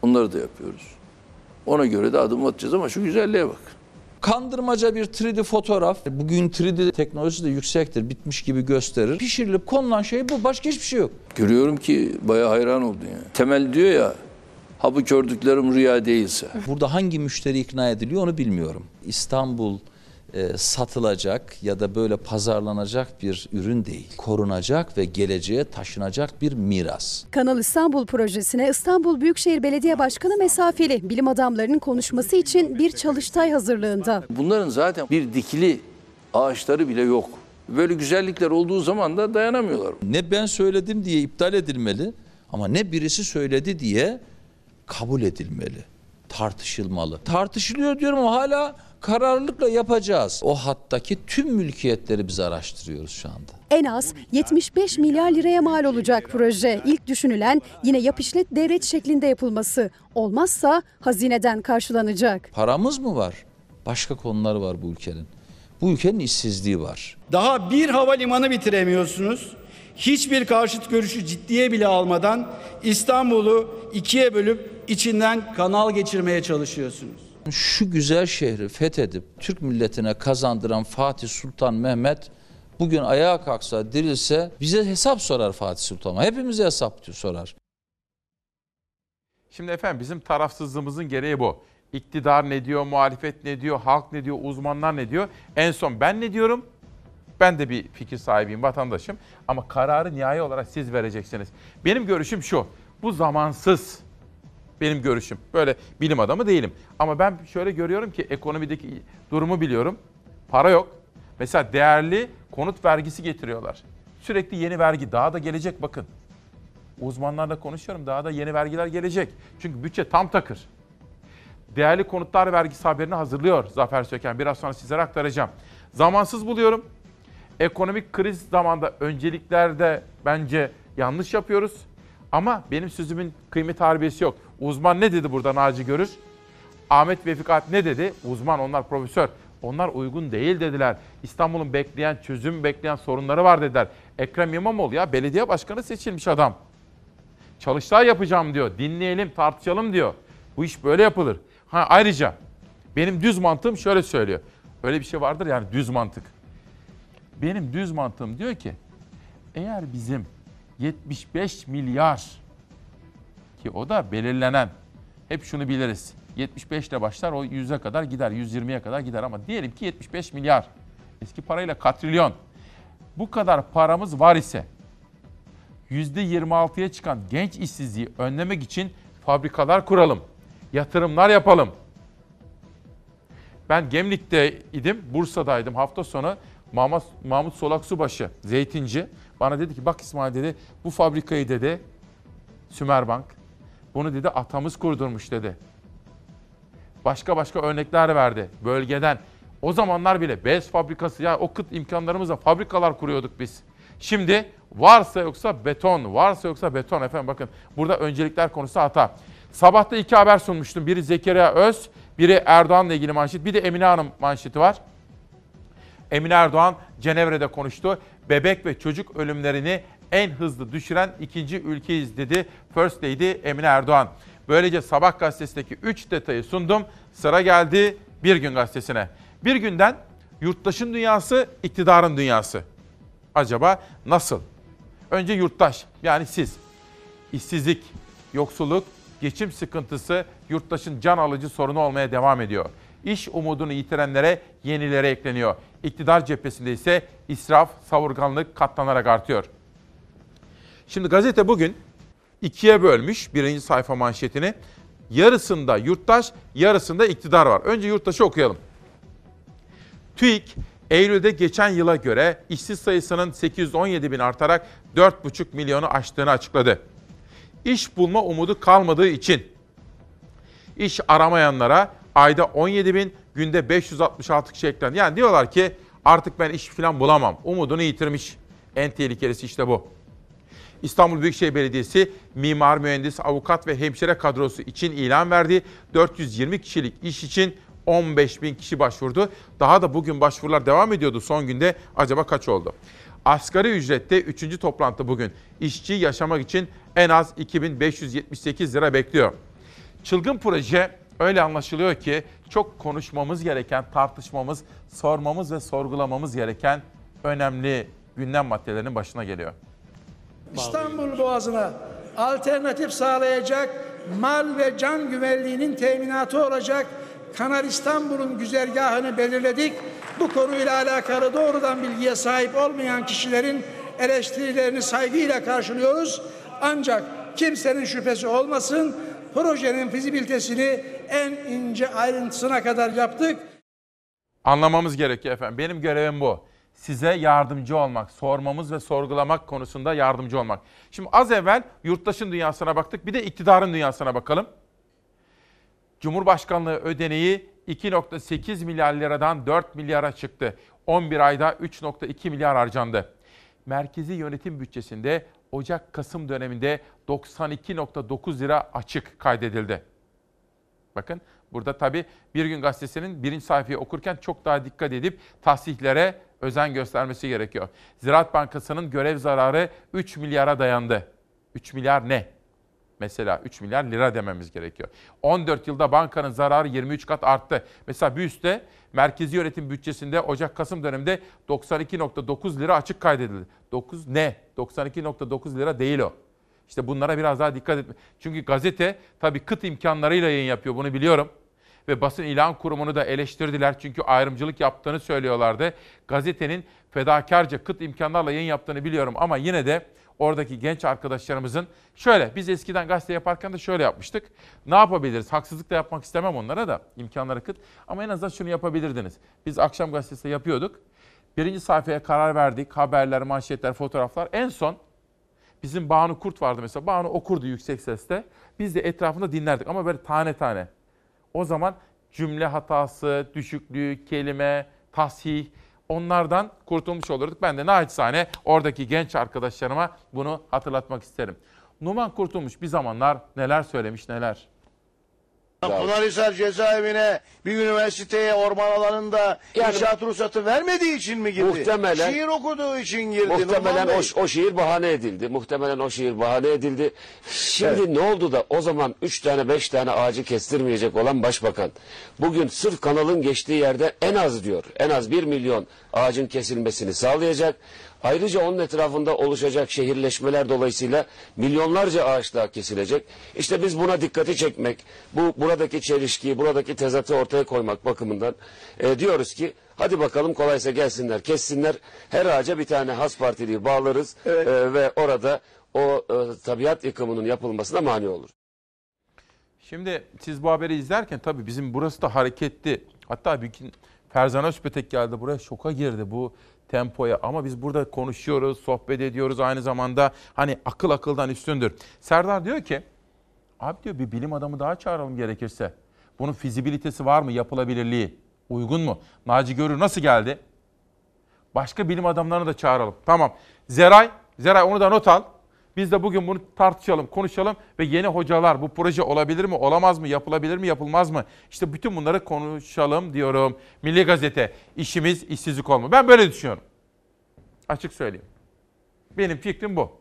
S32: Onları da yapıyoruz. Ona göre de adım atacağız ama şu güzelliğe bak.
S38: Kandırmaca bir 3D fotoğraf. Bugün 3D teknolojisi de yüksektir. Bitmiş gibi gösterir. Pişirilip konulan şey bu. Başka hiçbir şey yok.
S32: Görüyorum ki bayağı hayran oldun yani. Temel diyor ya ha bu gördüklerim rüya değilse.
S38: Burada hangi müşteri ikna ediliyor onu bilmiyorum. İstanbul e, satılacak ya da böyle pazarlanacak bir ürün değil. Korunacak ve geleceğe taşınacak bir miras.
S33: Kanal İstanbul projesine İstanbul Büyükşehir Belediye Başkanı mesafeli bilim adamlarının konuşması için bir çalıştay hazırlığında.
S32: Bunların zaten bir dikili ağaçları bile yok. Böyle güzellikler olduğu zaman da dayanamıyorlar.
S38: Ne ben söyledim diye iptal edilmeli ama ne birisi söyledi diye kabul edilmeli. Tartışılmalı. Tartışılıyor diyorum ama hala kararlılıkla yapacağız. O hattaki tüm mülkiyetleri biz araştırıyoruz şu anda.
S33: En az 75 milyar liraya mal olacak proje. İlk düşünülen yine yap işlet devlet şeklinde yapılması. Olmazsa hazineden karşılanacak.
S38: Paramız mı var? Başka konuları var bu ülkenin. Bu ülkenin işsizliği var.
S39: Daha bir havalimanı bitiremiyorsunuz. Hiçbir karşıt görüşü ciddiye bile almadan İstanbul'u ikiye bölüp içinden kanal geçirmeye çalışıyorsunuz.
S38: Şu güzel şehri fethedip Türk milletine kazandıran Fatih Sultan Mehmet bugün ayağa kalksa, dirilse bize hesap sorar Fatih Sultan. Hepimize hesap sorar.
S1: Şimdi efendim bizim tarafsızlığımızın gereği bu. İktidar ne diyor, muhalefet ne diyor, halk ne diyor, uzmanlar ne diyor. En son ben ne diyorum? Ben de bir fikir sahibiyim, vatandaşım. Ama kararı nihai olarak siz vereceksiniz. Benim görüşüm şu, bu zamansız. Benim görüşüm. Böyle bilim adamı değilim. Ama ben şöyle görüyorum ki ekonomideki durumu biliyorum. Para yok. Mesela değerli konut vergisi getiriyorlar. Sürekli yeni vergi daha da gelecek bakın. Uzmanlarla konuşuyorum daha da yeni vergiler gelecek. Çünkü bütçe tam takır. Değerli konutlar vergisi haberini hazırlıyor Zafer Söken. Biraz sonra sizlere aktaracağım. Zamansız buluyorum. Ekonomik kriz zamanda önceliklerde bence yanlış yapıyoruz. Ama benim sözümün kıymet harbiyesi yok. Uzman ne dedi burada Naci Görür? Ahmet Vefikat ne dedi? Uzman onlar profesör. Onlar uygun değil dediler. İstanbul'un bekleyen, çözüm bekleyen sorunları var dediler. Ekrem İmamoğlu ya belediye başkanı seçilmiş adam. Çalıştay yapacağım diyor. Dinleyelim, tartışalım diyor. Bu iş böyle yapılır. Ha ayrıca benim düz mantığım şöyle söylüyor. Öyle bir şey vardır yani düz mantık. Benim düz mantığım diyor ki eğer bizim 75 milyar ki o da belirlenen hep şunu biliriz. 75 ile başlar o 100'e kadar gider, 120'ye kadar gider ama diyelim ki 75 milyar. Eski parayla katrilyon. Bu kadar paramız var ise %26'ya çıkan genç işsizliği önlemek için fabrikalar kuralım. Yatırımlar yapalım. Ben Gemlik'te idim, Bursa'daydım hafta sonu. Mahmut, Mahmut Solak Subaşı, zeytinci. Bana dedi ki bak İsmail dedi bu fabrikayı dedi Sümerbank. Bunu dedi atamız kurdurmuş dedi. Başka başka örnekler verdi bölgeden. O zamanlar bile bez fabrikası ya o kıt imkanlarımızla fabrikalar kuruyorduk biz. Şimdi varsa yoksa beton, varsa yoksa beton efendim bakın burada öncelikler konusu hata. Sabahta iki haber sunmuştum. Biri Zekeriya Öz, biri Erdoğan'la ilgili manşet, bir de Emine Hanım manşeti var. Emine Erdoğan Cenevre'de konuştu. Bebek ve çocuk ölümlerini en hızlı düşüren ikinci ülkeyiz dedi First Lady Emine Erdoğan. Böylece Sabah gazetesindeki 3 detayı sundum. Sıra geldi Bir Gün gazetesine. Bir günden yurttaşın dünyası, iktidarın dünyası. Acaba nasıl? Önce yurttaş yani siz. İşsizlik, yoksulluk, geçim sıkıntısı yurttaşın can alıcı sorunu olmaya devam ediyor. İş umudunu yitirenlere yenilere ekleniyor. İktidar cephesinde ise israf, savurganlık katlanarak artıyor. Şimdi gazete bugün ikiye bölmüş birinci sayfa manşetini. Yarısında yurttaş, yarısında iktidar var. Önce yurttaşı okuyalım. TÜİK, Eylül'de geçen yıla göre işsiz sayısının 817 bin artarak 4,5 milyonu aştığını açıkladı. İş bulma umudu kalmadığı için iş aramayanlara ayda 17 bin, günde 566 kişi eklendi. Yani diyorlar ki artık ben iş falan bulamam. Umudunu yitirmiş. En tehlikelisi işte bu. İstanbul Büyükşehir Belediyesi mimar, mühendis, avukat ve hemşire kadrosu için ilan verdi. 420 kişilik iş için 15 bin kişi başvurdu. Daha da bugün başvurular devam ediyordu son günde. Acaba kaç oldu? Asgari ücrette 3. toplantı bugün. İşçi yaşamak için en az 2578 lira bekliyor. Çılgın proje öyle anlaşılıyor ki çok konuşmamız gereken, tartışmamız, sormamız ve sorgulamamız gereken önemli gündem maddelerinin başına geliyor.
S40: İstanbul Boğazı'na alternatif sağlayacak mal ve can güvenliğinin teminatı olacak Kanal İstanbul'un güzergahını belirledik bu konuyla alakalı doğrudan bilgiye sahip olmayan kişilerin eleştirilerini saygıyla karşılıyoruz. Ancak kimsenin şüphesi olmasın projenin fizibilitesini en ince ayrıntısına kadar yaptık.
S1: Anlamamız gerekiyor efendim. Benim görevim bu. Size yardımcı olmak, sormamız ve sorgulamak konusunda yardımcı olmak. Şimdi az evvel yurttaşın dünyasına baktık. Bir de iktidarın dünyasına bakalım. Cumhurbaşkanlığı ödeneği 2.8 milyar liradan 4 milyara çıktı. 11 ayda 3.2 milyar harcandı. Merkezi yönetim bütçesinde Ocak-Kasım döneminde 92.9 lira açık kaydedildi. Bakın burada tabii Bir Gün Gazetesi'nin birinci sayfayı okurken çok daha dikkat edip tahsihlere özen göstermesi gerekiyor. Ziraat Bankası'nın görev zararı 3 milyara dayandı. 3 milyar ne? Mesela 3 milyar lira dememiz gerekiyor. 14 yılda bankanın zararı 23 kat arttı. Mesela bir üstte merkezi yönetim bütçesinde Ocak-Kasım döneminde 92.9 lira açık kaydedildi. 9 ne? 92.9 lira değil o. İşte bunlara biraz daha dikkat etme. Çünkü gazete tabii kıt imkanlarıyla yayın yapıyor bunu biliyorum. Ve basın ilan kurumunu da eleştirdiler çünkü ayrımcılık yaptığını söylüyorlardı. Gazetenin fedakarca kıt imkanlarla yayın yaptığını biliyorum ama yine de oradaki genç arkadaşlarımızın şöyle biz eskiden gazete yaparken de şöyle yapmıştık. Ne yapabiliriz? Haksızlık da yapmak istemem onlara da imkanları kıt ama en azından şunu yapabilirdiniz. Biz akşam gazetesi yapıyorduk. Birinci sayfaya karar verdik. Haberler, manşetler, fotoğraflar. En son bizim Banu Kurt vardı mesela. Banu okurdu yüksek sesle. Biz de etrafında dinlerdik ama böyle tane tane. O zaman cümle hatası, düşüklüğü, kelime, tasih onlardan kurtulmuş olurduk. Ben de naçizane oradaki genç arkadaşlarıma bunu hatırlatmak isterim. Numan Kurtulmuş bir zamanlar neler söylemiş neler.
S41: Pınarhisar cezaevine bir üniversiteye orman alanında
S42: Yani-
S41: inşaat ruhsatı vermediği için mi girdi?
S42: Muhtemelen-
S41: Şiir okuduğu için girdi.
S42: Muhtemelen
S41: Numan Bey.
S42: o, o şiir bahane edildi. Muhtemelen o şiir bahane edildi. Şimdi
S41: Evet.
S42: ne oldu da o zaman üç tane beş tane ağacı kestirmeyecek olan başbakan bugün sırf kanalın geçtiği yerde en az diyor en az bir milyon ağacın kesilmesini sağlayacak. Ayrıca onun etrafında oluşacak şehirleşmeler dolayısıyla milyonlarca ağaç daha kesilecek. İşte biz buna dikkati çekmek, bu buradaki çelişkiyi, buradaki tezatı ortaya koymak bakımından e, diyoruz ki hadi bakalım kolaysa gelsinler, kessinler. Her ağaca bir tane has partiliği bağlarız e, ve orada o e, tabiat yıkımının yapılmasına mani olur.
S1: Şimdi siz bu haberi izlerken tabii bizim burası da hareketli. Hatta bir gün Ferzan Özpetek geldi buraya şoka girdi bu tempoya. Ama biz burada konuşuyoruz, sohbet ediyoruz aynı zamanda. Hani akıl akıldan üstündür. Serdar diyor ki, abi diyor bir bilim adamı daha çağıralım gerekirse. Bunun fizibilitesi var mı, yapılabilirliği? Uygun mu? Naci Görür nasıl geldi? Başka bilim adamlarını da çağıralım. Tamam. Zeray, Zeray onu da not al. Biz de bugün bunu tartışalım, konuşalım ve yeni hocalar bu proje olabilir mi, olamaz mı, yapılabilir mi, yapılmaz mı? İşte bütün bunları konuşalım diyorum. Milli Gazete, işimiz işsizlik olma. Ben böyle düşünüyorum. Açık söyleyeyim. Benim fikrim bu.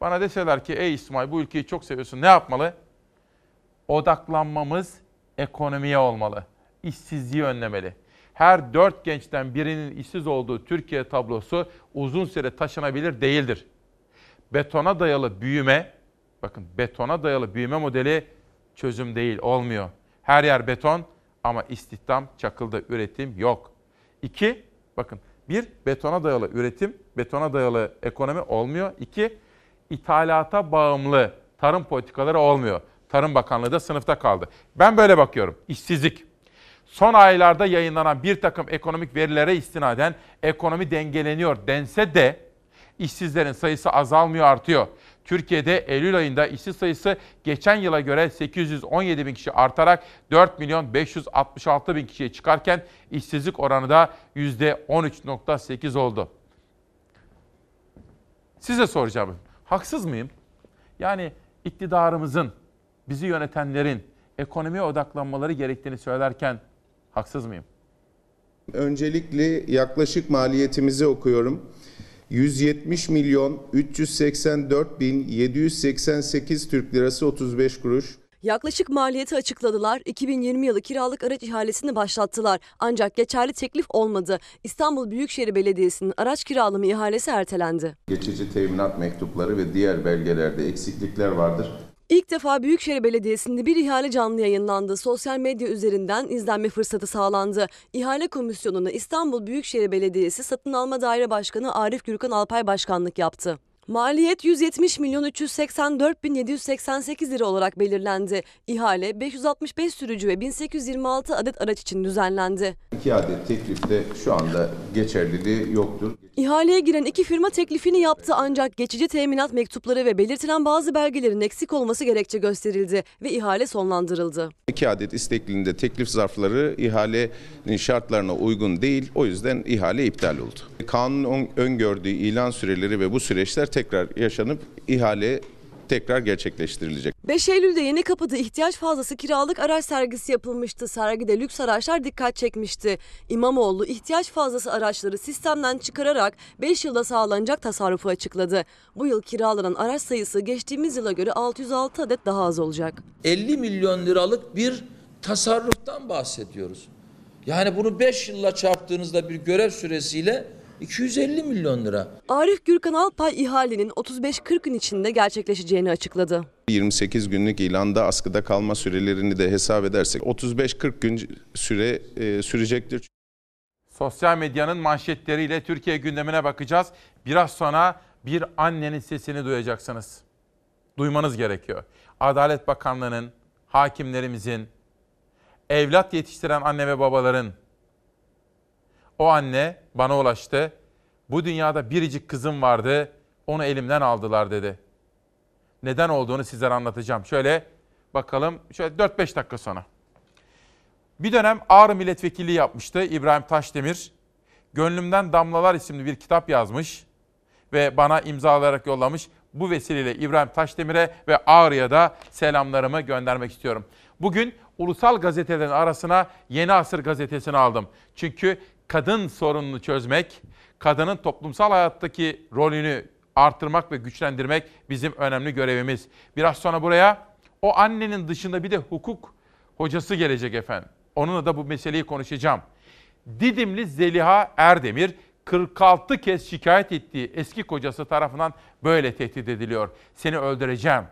S1: Bana deseler ki ey İsmail bu ülkeyi çok seviyorsun ne yapmalı? Odaklanmamız ekonomiye olmalı. İşsizliği önlemeli. Her dört gençten birinin işsiz olduğu Türkiye tablosu uzun süre taşınabilir değildir. Betona dayalı büyüme, bakın betona dayalı büyüme modeli çözüm değil, olmuyor. Her yer beton ama istihdam çakıldı, üretim yok. İki, bakın bir betona dayalı üretim, betona dayalı ekonomi olmuyor. İki, ithalata bağımlı tarım politikaları olmuyor. Tarım Bakanlığı da sınıfta kaldı. Ben böyle bakıyorum. İşsizlik. Son aylarda yayınlanan bir takım ekonomik verilere istinaden ekonomi dengeleniyor dense de işsizlerin sayısı azalmıyor artıyor. Türkiye'de Eylül ayında işsiz sayısı geçen yıla göre 817 bin kişi artarak 4 milyon 566 bin kişiye çıkarken işsizlik oranı da %13.8 oldu. Size soracağım. Haksız mıyım? Yani iktidarımızın, bizi yönetenlerin ekonomiye odaklanmaları gerektiğini söylerken haksız mıyım?
S43: Öncelikle yaklaşık maliyetimizi okuyorum. 170 milyon 384 bin 788 Türk lirası 35 kuruş.
S44: Yaklaşık maliyeti açıkladılar. 2020 yılı kiralık araç ihalesini başlattılar. Ancak geçerli teklif olmadı. İstanbul Büyükşehir Belediyesi'nin araç kiralama ihalesi ertelendi.
S43: Geçici teminat mektupları ve diğer belgelerde eksiklikler vardır.
S8: İlk defa Büyükşehir Belediyesi'nde bir ihale canlı yayınlandı. Sosyal medya üzerinden izlenme fırsatı sağlandı. İhale komisyonuna İstanbul Büyükşehir Belediyesi Satın Alma Daire Başkanı Arif Gürkan Alpay başkanlık yaptı. Maliyet 170 milyon 384 bin 788 lira olarak belirlendi. İhale 565 sürücü ve 1826 adet araç için düzenlendi.
S43: İki adet teklifte şu anda geçerliliği yoktur.
S8: İhaleye giren iki firma teklifini yaptı ancak geçici teminat mektupları ve belirtilen bazı belgelerin eksik olması gerekçe gösterildi ve ihale sonlandırıldı.
S43: İki adet istekliliğinde teklif zarfları ihalenin şartlarına uygun değil. O yüzden ihale iptal oldu. Kanun öngördüğü ilan süreleri ve bu süreçler tekrar yaşanıp ihale tekrar gerçekleştirilecek.
S8: 5 Eylül'de yeni kapıda ihtiyaç fazlası kiralık araç sergisi yapılmıştı. Sergide lüks araçlar dikkat çekmişti. İmamoğlu ihtiyaç fazlası araçları sistemden çıkararak 5 yılda sağlanacak tasarrufu açıkladı. Bu yıl kiralanan araç sayısı geçtiğimiz yıla göre 606 adet daha az olacak.
S38: 50 milyon liralık bir tasarruftan bahsediyoruz. Yani bunu 5 yılla çarptığınızda bir görev süresiyle 250 milyon lira.
S8: Arif Gürkan Alpay ihalenin 35-40 gün içinde gerçekleşeceğini açıkladı.
S43: 28 günlük ilanda askıda kalma sürelerini de hesap edersek 35-40 gün süre e, sürecektir.
S1: Sosyal medyanın manşetleriyle Türkiye gündemine bakacağız. Biraz sonra bir annenin sesini duyacaksınız. Duymanız gerekiyor. Adalet Bakanlığı'nın, hakimlerimizin, evlat yetiştiren anne ve babaların o anne bana ulaştı. Bu dünyada biricik kızım vardı. Onu elimden aldılar dedi. Neden olduğunu sizlere anlatacağım. Şöyle bakalım. Şöyle 4-5 dakika sonra. Bir dönem Ağrı milletvekilliği yapmıştı İbrahim Taşdemir. Gönlümden Damlalar isimli bir kitap yazmış ve bana imzalayarak yollamış. Bu vesileyle İbrahim Taşdemir'e ve Ağrı'ya da selamlarımı göndermek istiyorum. Bugün ulusal gazetelerin arasına Yeni Asır gazetesini aldım. Çünkü kadın sorununu çözmek, kadının toplumsal hayattaki rolünü artırmak ve güçlendirmek bizim önemli görevimiz. Biraz sonra buraya o annenin dışında bir de hukuk hocası gelecek efendim. Onunla da bu meseleyi konuşacağım. Didimli Zeliha Erdemir 46 kez şikayet ettiği eski kocası tarafından böyle tehdit ediliyor. Seni öldüreceğim.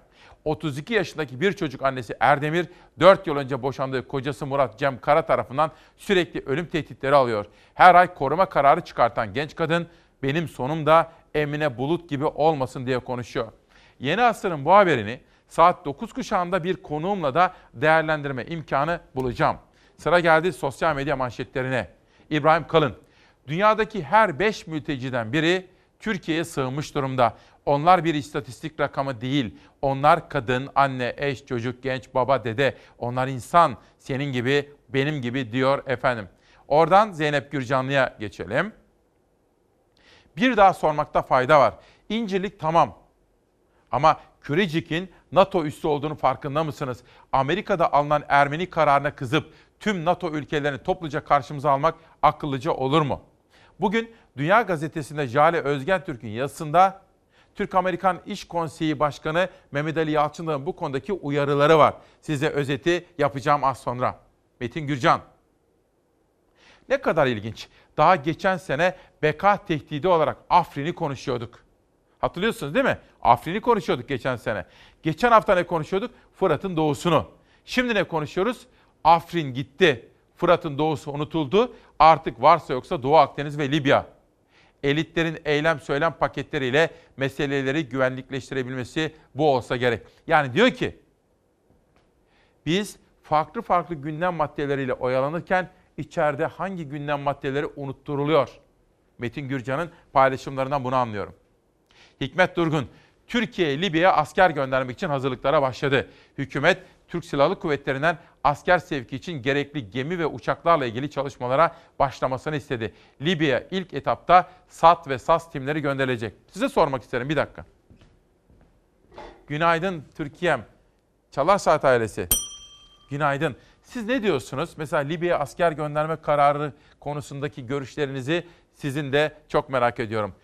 S1: 32 yaşındaki bir çocuk annesi Erdemir 4 yıl önce boşandığı kocası Murat Cem Kara tarafından sürekli ölüm tehditleri alıyor. Her ay koruma kararı çıkartan genç kadın benim sonum da Emine Bulut gibi olmasın diye konuşuyor. Yeni Asır'ın bu haberini saat 9 kuşağında bir konuğumla da değerlendirme imkanı bulacağım. Sıra geldi sosyal medya manşetlerine. İbrahim Kalın, dünyadaki her 5 mülteciden biri Türkiye'ye sığınmış durumda. Onlar bir istatistik rakamı değil. Onlar kadın, anne, eş, çocuk, genç, baba, dede. Onlar insan, senin gibi, benim gibi diyor efendim. Oradan Zeynep Gürcanlı'ya geçelim. Bir daha sormakta fayda var. İncirlik tamam. Ama Kürecik'in NATO üssü olduğunu farkında mısınız? Amerika'da alınan Ermeni kararına kızıp tüm NATO ülkelerini topluca karşımıza almak akıllıca olur mu? Bugün Dünya Gazetesi'nde Jale Özgen Türk'ün yazısında Türk-Amerikan İş Konseyi Başkanı Mehmet Ali Yalçın'ın bu konudaki uyarıları var. Size özeti yapacağım az sonra. Metin Gürcan. Ne kadar ilginç. Daha geçen sene beka tehdidi olarak Afrin'i konuşuyorduk. Hatırlıyorsunuz değil mi? Afrin'i konuşuyorduk geçen sene. Geçen hafta ne konuşuyorduk? Fırat'ın doğusunu. Şimdi ne konuşuyoruz? Afrin gitti. Fırat'ın doğusu unutuldu. Artık varsa yoksa Doğu Akdeniz ve Libya. Elitlerin eylem söylem paketleriyle meseleleri güvenlikleştirebilmesi bu olsa gerek. Yani diyor ki biz farklı farklı gündem maddeleriyle oyalanırken içeride hangi gündem maddeleri unutturuluyor? Metin Gürcan'ın paylaşımlarından bunu anlıyorum. Hikmet Durgun, Türkiye Libya'ya asker göndermek için hazırlıklara başladı. Hükümet Türk Silahlı Kuvvetleri'nden asker sevki için gerekli gemi ve uçaklarla ilgili çalışmalara başlamasını istedi. Libya ilk etapta SAT ve SAS timleri gönderilecek. Size sormak isterim bir dakika. Günaydın Türkiye'm. Çalar Saat ailesi. Günaydın. Siz ne diyorsunuz? Mesela Libya'ya asker gönderme kararı konusundaki görüşlerinizi sizin de çok merak ediyorum.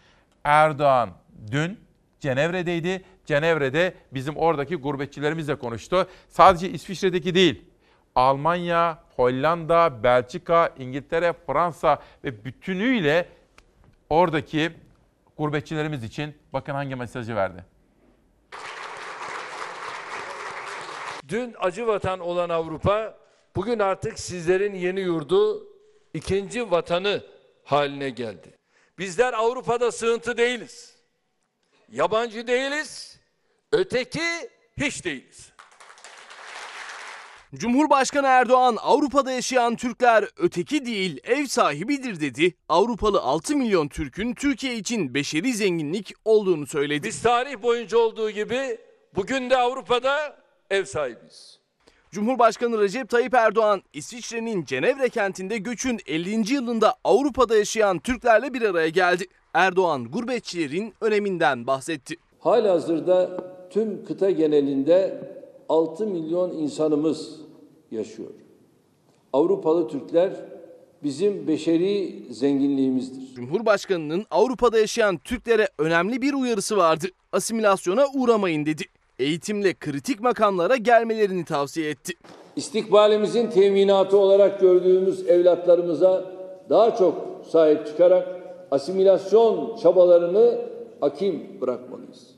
S1: Erdoğan dün Cenevre'deydi. Cenevre'de bizim oradaki gurbetçilerimizle konuştu. Sadece İsviçre'deki değil. Almanya, Hollanda, Belçika, İngiltere, Fransa ve bütünüyle oradaki gurbetçilerimiz için bakın hangi mesajı verdi.
S45: Dün acı vatan olan Avrupa bugün artık sizlerin yeni yurdu, ikinci vatanı haline geldi. Bizler Avrupa'da sığıntı değiliz. Yabancı değiliz. Öteki hiç değiliz.
S5: Cumhurbaşkanı Erdoğan Avrupa'da yaşayan Türkler öteki değil ev sahibidir dedi. Avrupalı 6 milyon Türk'ün Türkiye için beşeri zenginlik olduğunu söyledi.
S45: Biz tarih boyunca olduğu gibi bugün de Avrupa'da ev sahibiyiz.
S5: Cumhurbaşkanı Recep Tayyip Erdoğan İsviçre'nin Cenevre kentinde göçün 50. yılında Avrupa'da yaşayan Türklerle bir araya geldi. Erdoğan gurbetçilerin öneminden bahsetti.
S45: Halihazırda tüm kıta genelinde 6 milyon insanımız yaşıyor. Avrupalı Türkler bizim beşeri zenginliğimizdir.
S5: Cumhurbaşkanının Avrupa'da yaşayan Türklere önemli bir uyarısı vardı. Asimilasyona uğramayın dedi. Eğitimle kritik makamlara gelmelerini tavsiye etti.
S45: İstikbalimizin teminatı olarak gördüğümüz evlatlarımıza daha çok sahip çıkarak asimilasyon çabalarını akim bırakmalıyız.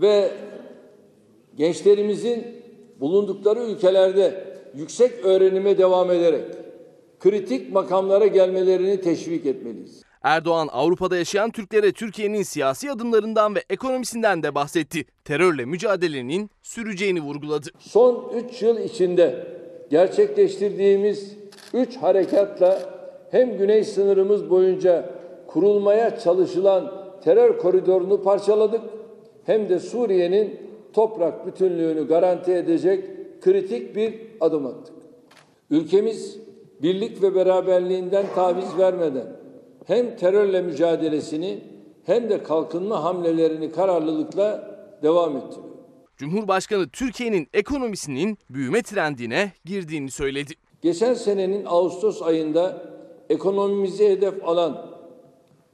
S45: Ve gençlerimizin bulundukları ülkelerde yüksek öğrenime devam ederek kritik makamlara gelmelerini teşvik etmeliyiz.
S5: Erdoğan Avrupa'da yaşayan Türklere Türkiye'nin siyasi adımlarından ve ekonomisinden de bahsetti. Terörle mücadelenin süreceğini vurguladı.
S45: Son 3 yıl içinde gerçekleştirdiğimiz 3 harekatla hem güney sınırımız boyunca kurulmaya çalışılan terör koridorunu parçaladık hem de Suriye'nin toprak bütünlüğünü garanti edecek kritik bir adım attık. Ülkemiz birlik ve beraberliğinden taviz vermeden hem terörle mücadelesini hem de kalkınma hamlelerini kararlılıkla devam ettiriyor.
S5: Cumhurbaşkanı Türkiye'nin ekonomisinin büyüme trendine girdiğini söyledi.
S45: Geçen senenin Ağustos ayında ekonomimizi hedef alan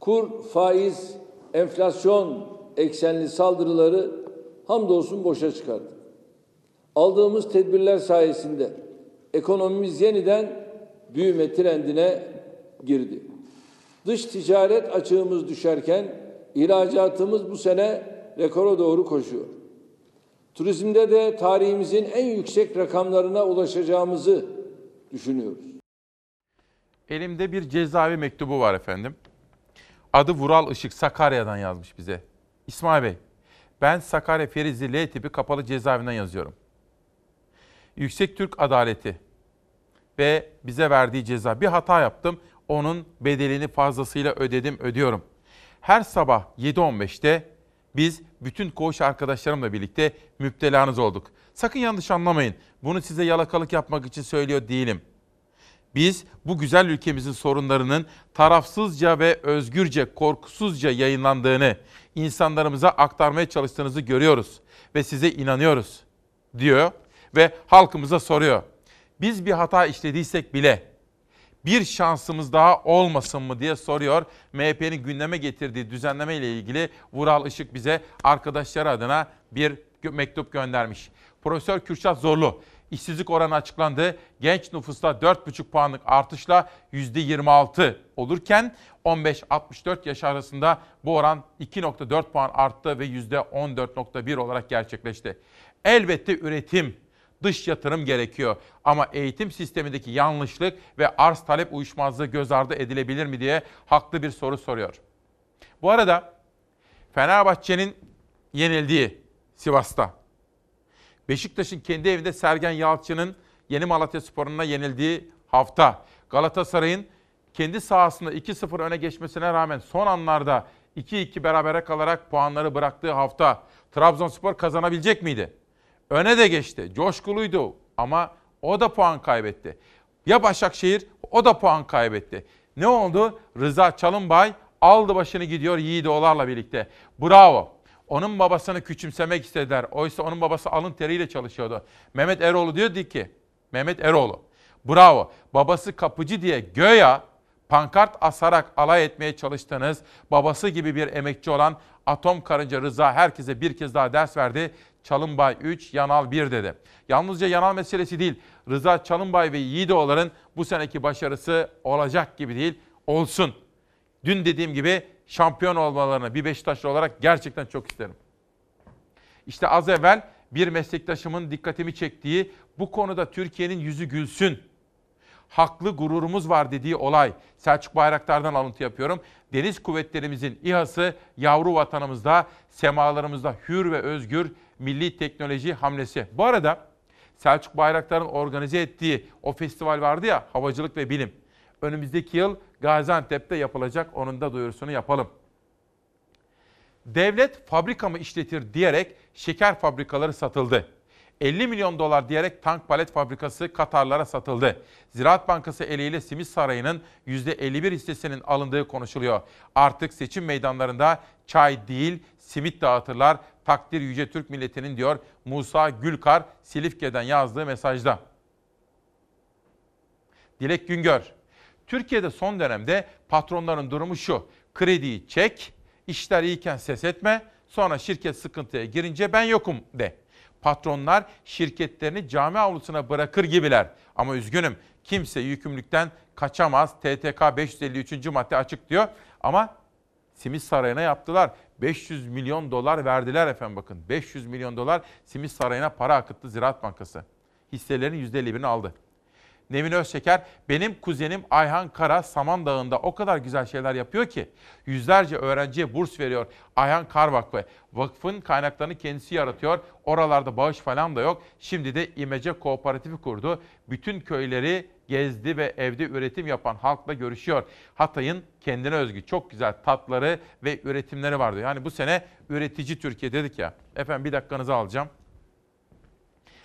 S45: kur, faiz, enflasyon eksenli saldırıları hamdolsun boşa çıkardık. Aldığımız tedbirler sayesinde ekonomimiz yeniden büyüme trendine girdi. Dış ticaret açığımız düşerken ihracatımız bu sene rekora doğru koşuyor. Turizmde de tarihimizin en yüksek rakamlarına ulaşacağımızı düşünüyoruz.
S1: Elimde bir cezaevi mektubu var efendim. Adı Vural Işık Sakarya'dan yazmış bize. İsmail Bey, ben Sakarya Ferizli L tipi kapalı cezaevinden yazıyorum. Yüksek Türk Adaleti ve bize verdiği ceza. Bir hata yaptım, onun bedelini fazlasıyla ödedim, ödüyorum. Her sabah 7.15'te biz bütün koğuş arkadaşlarımla birlikte müptelanız olduk. Sakın yanlış anlamayın. Bunu size yalakalık yapmak için söylüyor değilim. Biz bu güzel ülkemizin sorunlarının tarafsızca ve özgürce, korkusuzca yayınlandığını, insanlarımıza aktarmaya çalıştığınızı görüyoruz ve size inanıyoruz diyor ve halkımıza soruyor. Biz bir hata işlediysek bile bir şansımız daha olmasın mı diye soruyor. MHP'nin gündeme getirdiği düzenleme ile ilgili Vural Işık bize arkadaşları adına bir mektup göndermiş. Profesör Kürşat Zorlu, işsizlik oranı açıklandı. Genç nüfusta 4,5 puanlık artışla %26 olurken 15-64 yaş arasında bu oran 2,4 puan arttı ve %14,1 olarak gerçekleşti. Elbette üretim, dış yatırım gerekiyor. Ama eğitim sistemindeki yanlışlık ve arz talep uyuşmazlığı göz ardı edilebilir mi diye haklı bir soru soruyor. Bu arada Fenerbahçe'nin yenildiği Sivas'ta, Beşiktaş'ın kendi evinde Sergen Yalçın'ın Yeni Malatya Sporu'na yenildiği hafta, Galatasaray'ın kendi sahasında 2-0 öne geçmesine rağmen son anlarda 2-2 berabere kalarak puanları bıraktığı hafta Trabzonspor kazanabilecek miydi? Öne de geçti. Coşkuluydu ama o da puan kaybetti. Ya Başakşehir o da puan kaybetti. Ne oldu? Rıza Çalınbay aldı başını gidiyor Yiğidoğlar'la birlikte. Bravo. Onun babasını küçümsemek istediler. Oysa onun babası alın teriyle çalışıyordu. Mehmet Eroğlu diyordu ki, Mehmet Eroğlu, bravo. Babası kapıcı diye göya pankart asarak alay etmeye çalıştığınız babası gibi bir emekçi olan Atom Karınca Rıza herkese bir kez daha ders verdi. Çalınbay 3, Yanal 1 dedi. Yalnızca Yanal meselesi değil, Rıza Çalınbay ve Yiğidoğulların bu seneki başarısı olacak gibi değil, olsun. Dün dediğim gibi şampiyon olmalarını bir Beşiktaşlı olarak gerçekten çok isterim. İşte az evvel bir meslektaşımın dikkatimi çektiği bu konuda Türkiye'nin yüzü gülsün. Haklı gururumuz var dediği olay. Selçuk Bayraktar'dan alıntı yapıyorum. Deniz kuvvetlerimizin İHA'sı yavru vatanımızda, semalarımızda hür ve özgür milli teknoloji hamlesi. Bu arada Selçuk Bayraktar'ın organize ettiği o festival vardı ya havacılık ve bilim. Önümüzdeki yıl Gaziantep'te yapılacak. Onun da duyurusunu yapalım. Devlet fabrika mı işletir diyerek şeker fabrikaları satıldı. 50 milyon dolar diyerek tank palet fabrikası Katarlara satıldı. Ziraat Bankası eliyle Simit Sarayı'nın %51 hissesinin alındığı konuşuluyor. Artık seçim meydanlarında çay değil simit dağıtırlar. Takdir Yüce Türk milletinin diyor Musa Gülkar Silifke'den yazdığı mesajda. Dilek Güngör. Türkiye'de son dönemde patronların durumu şu. Krediyi çek, işler iyiyken ses etme, sonra şirket sıkıntıya girince ben yokum de. Patronlar şirketlerini cami avlusuna bırakır gibiler. Ama üzgünüm kimse yükümlülükten kaçamaz. TTK 553. madde açık diyor. Ama Simit Sarayı'na yaptılar. 500 milyon dolar verdiler efendim bakın. 500 milyon dolar Simit Sarayı'na para akıttı Ziraat Bankası. Hisselerin %51'ini aldı. Nevin Özşeker, benim kuzenim Ayhan Kara Samandağ'ında o kadar güzel şeyler yapıyor ki yüzlerce öğrenciye burs veriyor. Ayhan Kar Vakfı. Vakfın kaynaklarını kendisi yaratıyor. Oralarda bağış falan da yok. Şimdi de İmece Kooperatifi kurdu. Bütün köyleri gezdi ve evde üretim yapan halkla görüşüyor. Hatay'ın kendine özgü çok güzel tatları ve üretimleri vardı. Yani bu sene üretici Türkiye dedik ya. Efendim bir dakikanızı alacağım.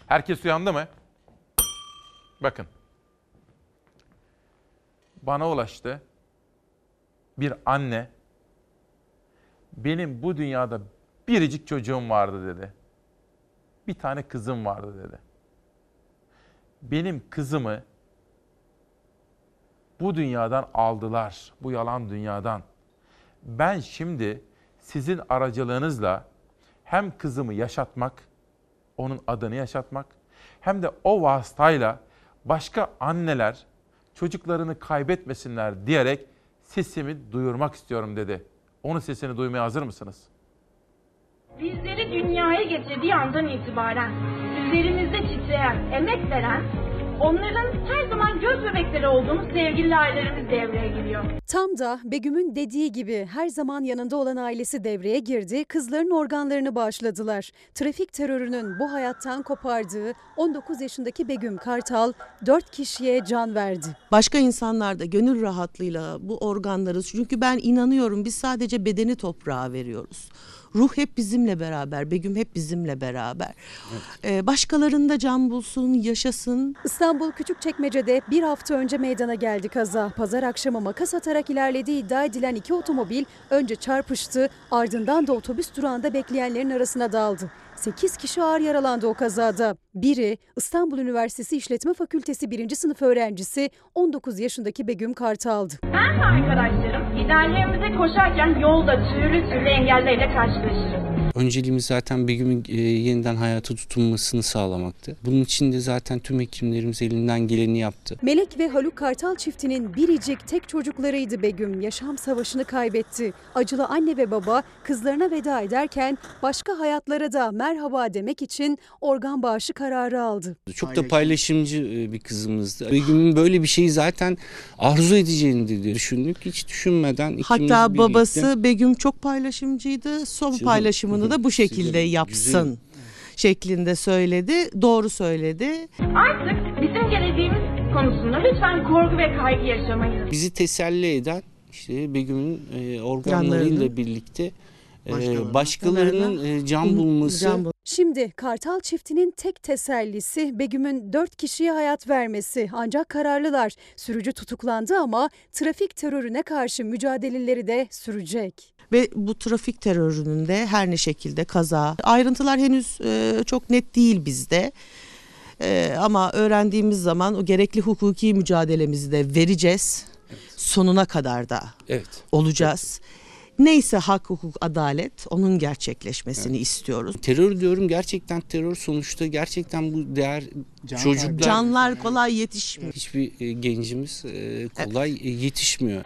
S1: Herkes uyandı mı? Bakın bana ulaştı. Bir anne benim bu dünyada biricik çocuğum vardı dedi. Bir tane kızım vardı dedi. Benim kızımı bu dünyadan aldılar. Bu yalan dünyadan. Ben şimdi sizin aracılığınızla hem kızımı yaşatmak, onun adını yaşatmak hem de o vasıtayla başka anneler çocuklarını kaybetmesinler diyerek sesimi duyurmak istiyorum dedi. Onun sesini duymaya hazır mısınız?
S46: Bizleri dünyaya getirdiği andan itibaren üzerimizde titreyen, emek veren, onların her zaman göz bebekleri olduğumuz sevgili ailelerimiz devreye giriyor.
S33: Tam da Begüm'ün dediği gibi her zaman yanında olan ailesi devreye girdi, kızların organlarını bağışladılar. Trafik terörünün bu hayattan kopardığı 19 yaşındaki Begüm Kartal 4 kişiye can verdi.
S47: Başka insanlar da gönül rahatlığıyla bu organları çünkü ben inanıyorum biz sadece bedeni toprağa veriyoruz. Ruh hep bizimle beraber, Begüm hep bizimle beraber. Ee, başkalarında can bulsun, yaşasın.
S33: İstanbul Küçükçekmece'de bir hafta önce meydana geldi kaza. Pazar akşamı makas atarak ilerlediği iddia edilen iki otomobil önce çarpıştı ardından da otobüs durağında bekleyenlerin arasına daldı. 8 kişi ağır yaralandı o kazada. Biri İstanbul Üniversitesi İşletme Fakültesi 1. sınıf öğrencisi 19 yaşındaki Begüm Kartal'dı.
S46: Ben arkadaşlarım ideallerimize koşarken yolda türlü türlü engellerle karşılaşırız.
S48: Önceliğimiz zaten Begüm'ün e, yeniden hayata tutunmasını sağlamaktı. Bunun için de zaten tüm hekimlerimiz elinden geleni yaptı.
S33: Melek ve Haluk Kartal çiftinin biricik tek çocuklarıydı Begüm. Yaşam savaşını kaybetti. Acılı anne ve baba kızlarına veda ederken başka hayatlara da merhaba demek için organ bağışı kararı aldı.
S48: Çok da paylaşımcı e, bir kızımızdı. Begüm'ün böyle bir şeyi zaten arzu edeceğini de düşündük. Hiç düşünmeden ikimiz
S47: Hatta
S48: birlikte-
S47: babası Begüm çok paylaşımcıydı. Son
S48: Canım.
S47: Paylaşımını da bu şekilde yapsın şeklinde söyledi. Doğru söyledi.
S46: Artık bizim geleceğimiz konusunda lütfen korku ve kaygı yaşamayın.
S48: Bizi teselli eden işte Begüm'ün e, organlarıyla birlikte e,
S47: Başkalarının.
S48: başkalarının e, can bulması
S33: Şimdi Kartal çiftinin tek tesellisi Begüm'ün 4 kişiye hayat vermesi. Ancak kararlılar. Sürücü tutuklandı ama trafik terörüne karşı mücadeleleri de sürecek.
S47: Ve bu trafik terörünün de her ne şekilde kaza. Ayrıntılar henüz e, çok net değil bizde. E, ama öğrendiğimiz zaman o gerekli hukuki mücadelemizi de vereceğiz. Sonuna kadar da
S48: Evet.
S47: olacağız. Neyse hak, hukuk, adalet onun gerçekleşmesini istiyoruz.
S48: Terör diyorum gerçekten terör sonuçta gerçekten bu değer çocuklar
S47: Canlar kolay yetişmiyor.
S48: hiçbir e, gencimiz e, kolay e, yetişmiyor.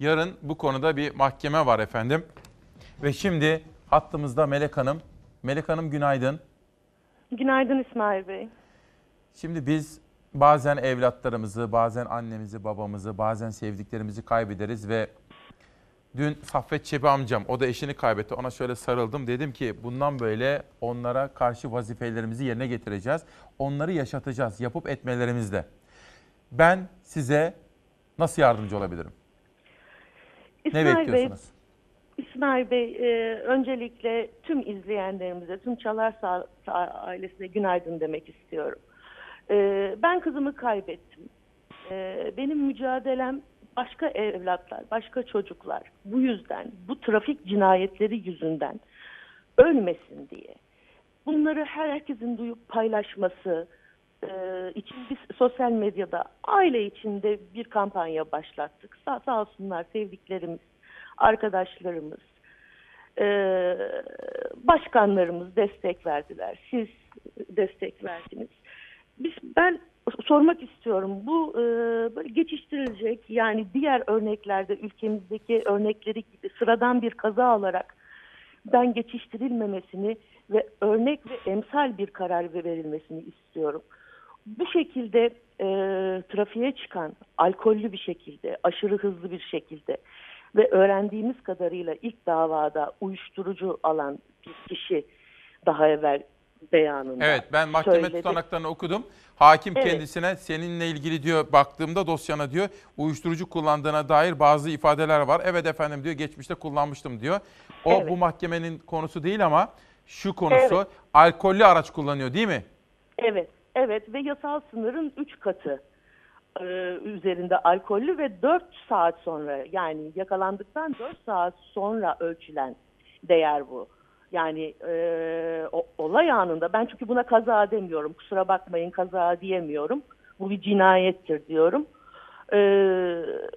S1: Yarın bu konuda bir mahkeme var efendim. Ve şimdi Hattımızda Melek Hanım. Melek Hanım günaydın.
S49: Günaydın İsmail Bey.
S1: Şimdi biz bazen evlatlarımızı, bazen annemizi, babamızı, bazen sevdiklerimizi kaybederiz ve dün Saffet Çebi amcam, o da eşini kaybetti. Ona şöyle sarıldım. Dedim ki bundan böyle onlara karşı vazifelerimizi yerine getireceğiz. Onları yaşatacağız, yapıp etmelerimizle. Ben size nasıl yardımcı olabilirim? ne
S49: İsmail Bey,
S1: bekliyorsunuz?
S49: İsmail Bey, e, öncelikle tüm izleyenlerimize, tüm Çalar Sa- Sa- ailesine günaydın demek istiyorum. E, ben kızımı kaybettim. E, benim mücadelem başka evlatlar, başka çocuklar bu yüzden, bu trafik cinayetleri yüzünden ölmesin diye. Bunları herkesin duyup paylaşması e, için biz sosyal medyada aile içinde bir kampanya başlattık. Sağ, sağ olsunlar sevdiklerimiz, arkadaşlarımız, e, başkanlarımız destek verdiler. Siz destek verdiniz. Biz ben sormak istiyorum. Bu e, böyle geçiştirilecek yani diğer örneklerde ülkemizdeki örnekleri gibi sıradan bir kaza olarak ben geçiştirilmemesini ve örnek ve emsal bir karar verilmesini istiyorum. Bu şekilde e, trafiğe çıkan alkollü bir şekilde, aşırı hızlı bir şekilde ve öğrendiğimiz kadarıyla ilk davada uyuşturucu alan bir kişi daha evvel beyanında
S1: Evet ben mahkeme
S49: söyledi.
S1: tutanaklarını okudum. Hakim
S49: Evet.
S1: kendisine seninle ilgili diyor baktığımda dosyana diyor uyuşturucu kullandığına dair bazı ifadeler var. Evet efendim diyor geçmişte kullanmıştım diyor. O
S49: Evet.
S1: bu mahkemenin konusu değil ama şu konusu
S49: Evet.
S1: alkollü araç kullanıyor değil mi?
S49: Evet, evet ve yasal sınırın 3 katı e, üzerinde alkollü ve 4 saat sonra yani yakalandıktan 4 saat sonra ölçülen değer bu. Yani e, o, olay anında ben çünkü buna kaza demiyorum kusura bakmayın kaza diyemiyorum. Bu bir cinayettir diyorum. E,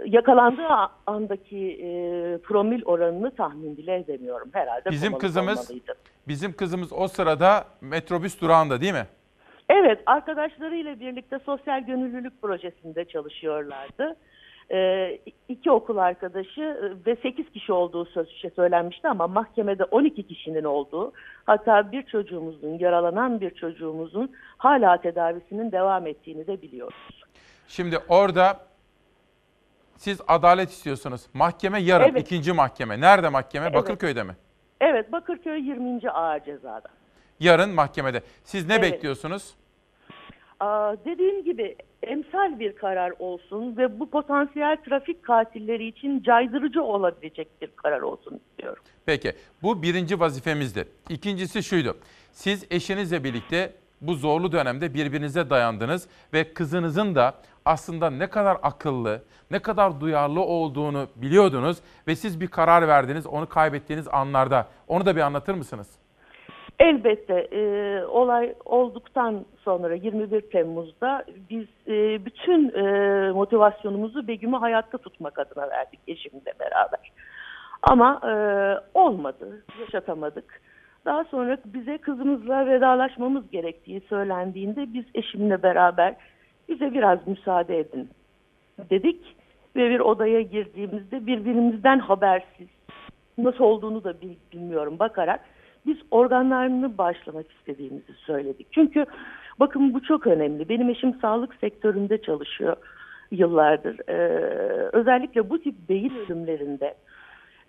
S49: yakalandığı andaki e, promil oranını tahmin bile edemiyorum. Herhalde
S1: Bizim kızımız
S49: olmalıydı.
S1: bizim kızımız o sırada metrobüs durağında değil mi?
S49: Evet, arkadaşlarıyla birlikte sosyal gönüllülük projesinde çalışıyorlardı. Ee, iki okul arkadaşı e, ve 8 kişi olduğu söz şey söylenmişti ama mahkemede 12 kişinin olduğu, hatta bir çocuğumuzun, yaralanan bir çocuğumuzun hala tedavisinin devam ettiğini de biliyoruz.
S1: Şimdi orada siz adalet istiyorsunuz. Mahkeme yarın
S49: Evet.
S1: ikinci mahkeme. Nerede mahkeme?
S49: Evet.
S1: Bakırköy'de mi?
S49: Evet, Bakırköy 20. Ağır Ceza'da.
S1: Yarın mahkemede. Siz ne
S49: Evet.
S1: bekliyorsunuz?
S49: Dediğim gibi emsal bir karar olsun ve bu potansiyel trafik katilleri için caydırıcı olabilecek bir karar olsun istiyorum.
S1: Peki bu birinci vazifemizdi. İkincisi şuydu. Siz eşinizle birlikte bu zorlu dönemde birbirinize dayandınız ve kızınızın da aslında ne kadar akıllı, ne kadar duyarlı olduğunu biliyordunuz ve siz bir karar verdiniz onu kaybettiğiniz anlarda. Onu da bir anlatır mısınız?
S49: Elbette e, olay olduktan sonra 21 Temmuz'da biz e, bütün e, motivasyonumuzu Begüm'ü hayatta tutmak adına verdik eşimle beraber. Ama e, olmadı, yaşatamadık. Daha sonra bize kızımızla vedalaşmamız gerektiği söylendiğinde biz eşimle beraber bize biraz müsaade edin dedik. Ve bir odaya girdiğimizde birbirimizden habersiz, nasıl olduğunu da bil- bilmiyorum bakarak biz organlarını bağışlamak istediğimizi söyledik. Çünkü bakın bu çok önemli. Benim eşim sağlık sektöründe çalışıyor yıllardır. Ee, özellikle bu tip beyin ölümlerinde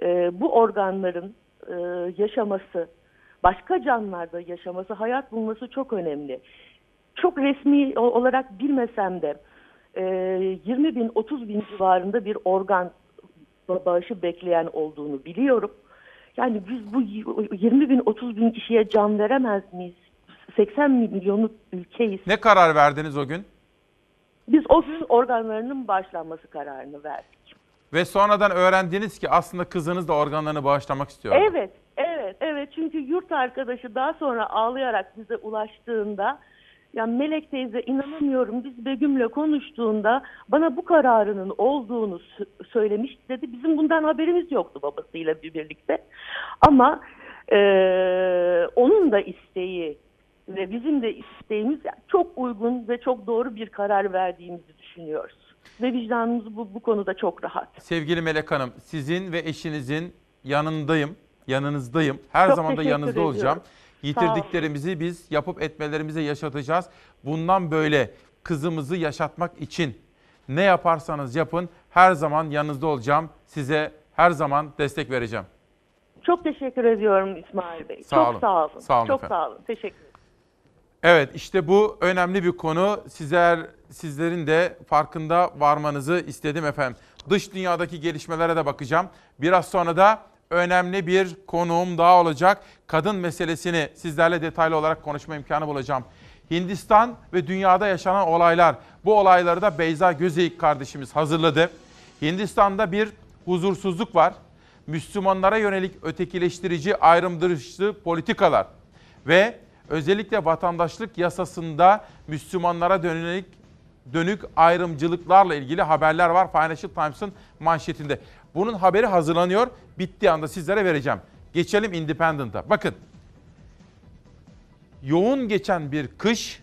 S49: e, bu organların e, yaşaması, başka canlılarda yaşaması, hayat bulması çok önemli. Çok resmi olarak bilmesem de e, 20 bin 30 bin civarında bir organ ba- bağışı bekleyen olduğunu biliyorum. Yani biz bu y- 20 bin 30 bin kişiye can veremez miyiz? 80 milyonluk ülkeyiz.
S1: Ne karar verdiniz o gün?
S49: Biz o gün organlarının bağışlanması kararını verdik.
S1: Ve sonradan öğrendiniz ki aslında kızınız da organlarını bağışlamak istiyor.
S49: Evet, evet, evet. Çünkü yurt arkadaşı daha sonra ağlayarak bize ulaştığında ya Melek teyze inanamıyorum biz Begüm'le konuştuğunda bana bu kararının olduğunu sö- söylemiş dedi. Bizim bundan haberimiz yoktu babasıyla bir birlikte. Ama eee, onun da isteği ve bizim de isteğimiz çok uygun ve çok doğru bir karar verdiğimizi düşünüyoruz. Ve vicdanımız bu, bu konuda çok rahat.
S1: Sevgili Melek Hanım, sizin ve eşinizin yanındayım. yanınızdayım. Her
S49: Çok
S1: zaman da yanınızda
S49: ediyorum.
S1: olacağım. Yitirdiklerimizi biz yapıp etmelerimize yaşatacağız. Bundan böyle kızımızı yaşatmak için ne yaparsanız yapın her zaman yanınızda olacağım. Size her zaman destek vereceğim.
S49: Çok teşekkür ediyorum İsmail Bey.
S1: Sağ
S49: Çok
S1: olun.
S49: sağ olun.
S1: Sağ olun
S49: Çok
S1: efendim.
S49: sağ olun. Teşekkür ederim.
S1: Evet işte bu önemli bir konu. Sizler sizlerin de farkında varmanızı istedim efendim. Dış dünyadaki gelişmelere de bakacağım. Biraz sonra da önemli bir konuğum daha olacak. Kadın meselesini sizlerle detaylı olarak konuşma imkanı bulacağım. Hindistan ve dünyada yaşanan olaylar. Bu olayları da Beyza Gözeyik kardeşimiz hazırladı. Hindistan'da bir huzursuzluk var. Müslümanlara yönelik ötekileştirici, ayrımdırıcı politikalar ve özellikle vatandaşlık yasasında Müslümanlara dönük dönük ayrımcılıklarla ilgili haberler var Financial Times'ın manşetinde. Bunun haberi hazırlanıyor. Bittiği anda sizlere vereceğim. Geçelim Independent'a. Bakın. Yoğun geçen bir kış,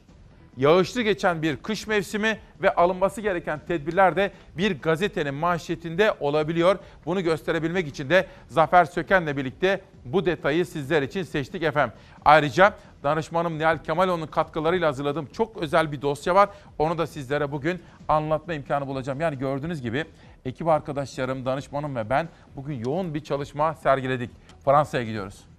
S1: yağışlı geçen bir kış mevsimi ve alınması gereken tedbirler de bir gazetenin manşetinde olabiliyor. Bunu gösterebilmek için de Zafer Söken'le birlikte bu detayı sizler için seçtik efendim. Ayrıca danışmanım Nihal Kemaloğlu'nun katkılarıyla hazırladığım çok özel bir dosya var. Onu da sizlere bugün anlatma imkanı bulacağım. Yani gördüğünüz gibi ekip arkadaşlarım, danışmanım ve ben bugün yoğun bir çalışma sergiledik. Fransa'ya gidiyoruz.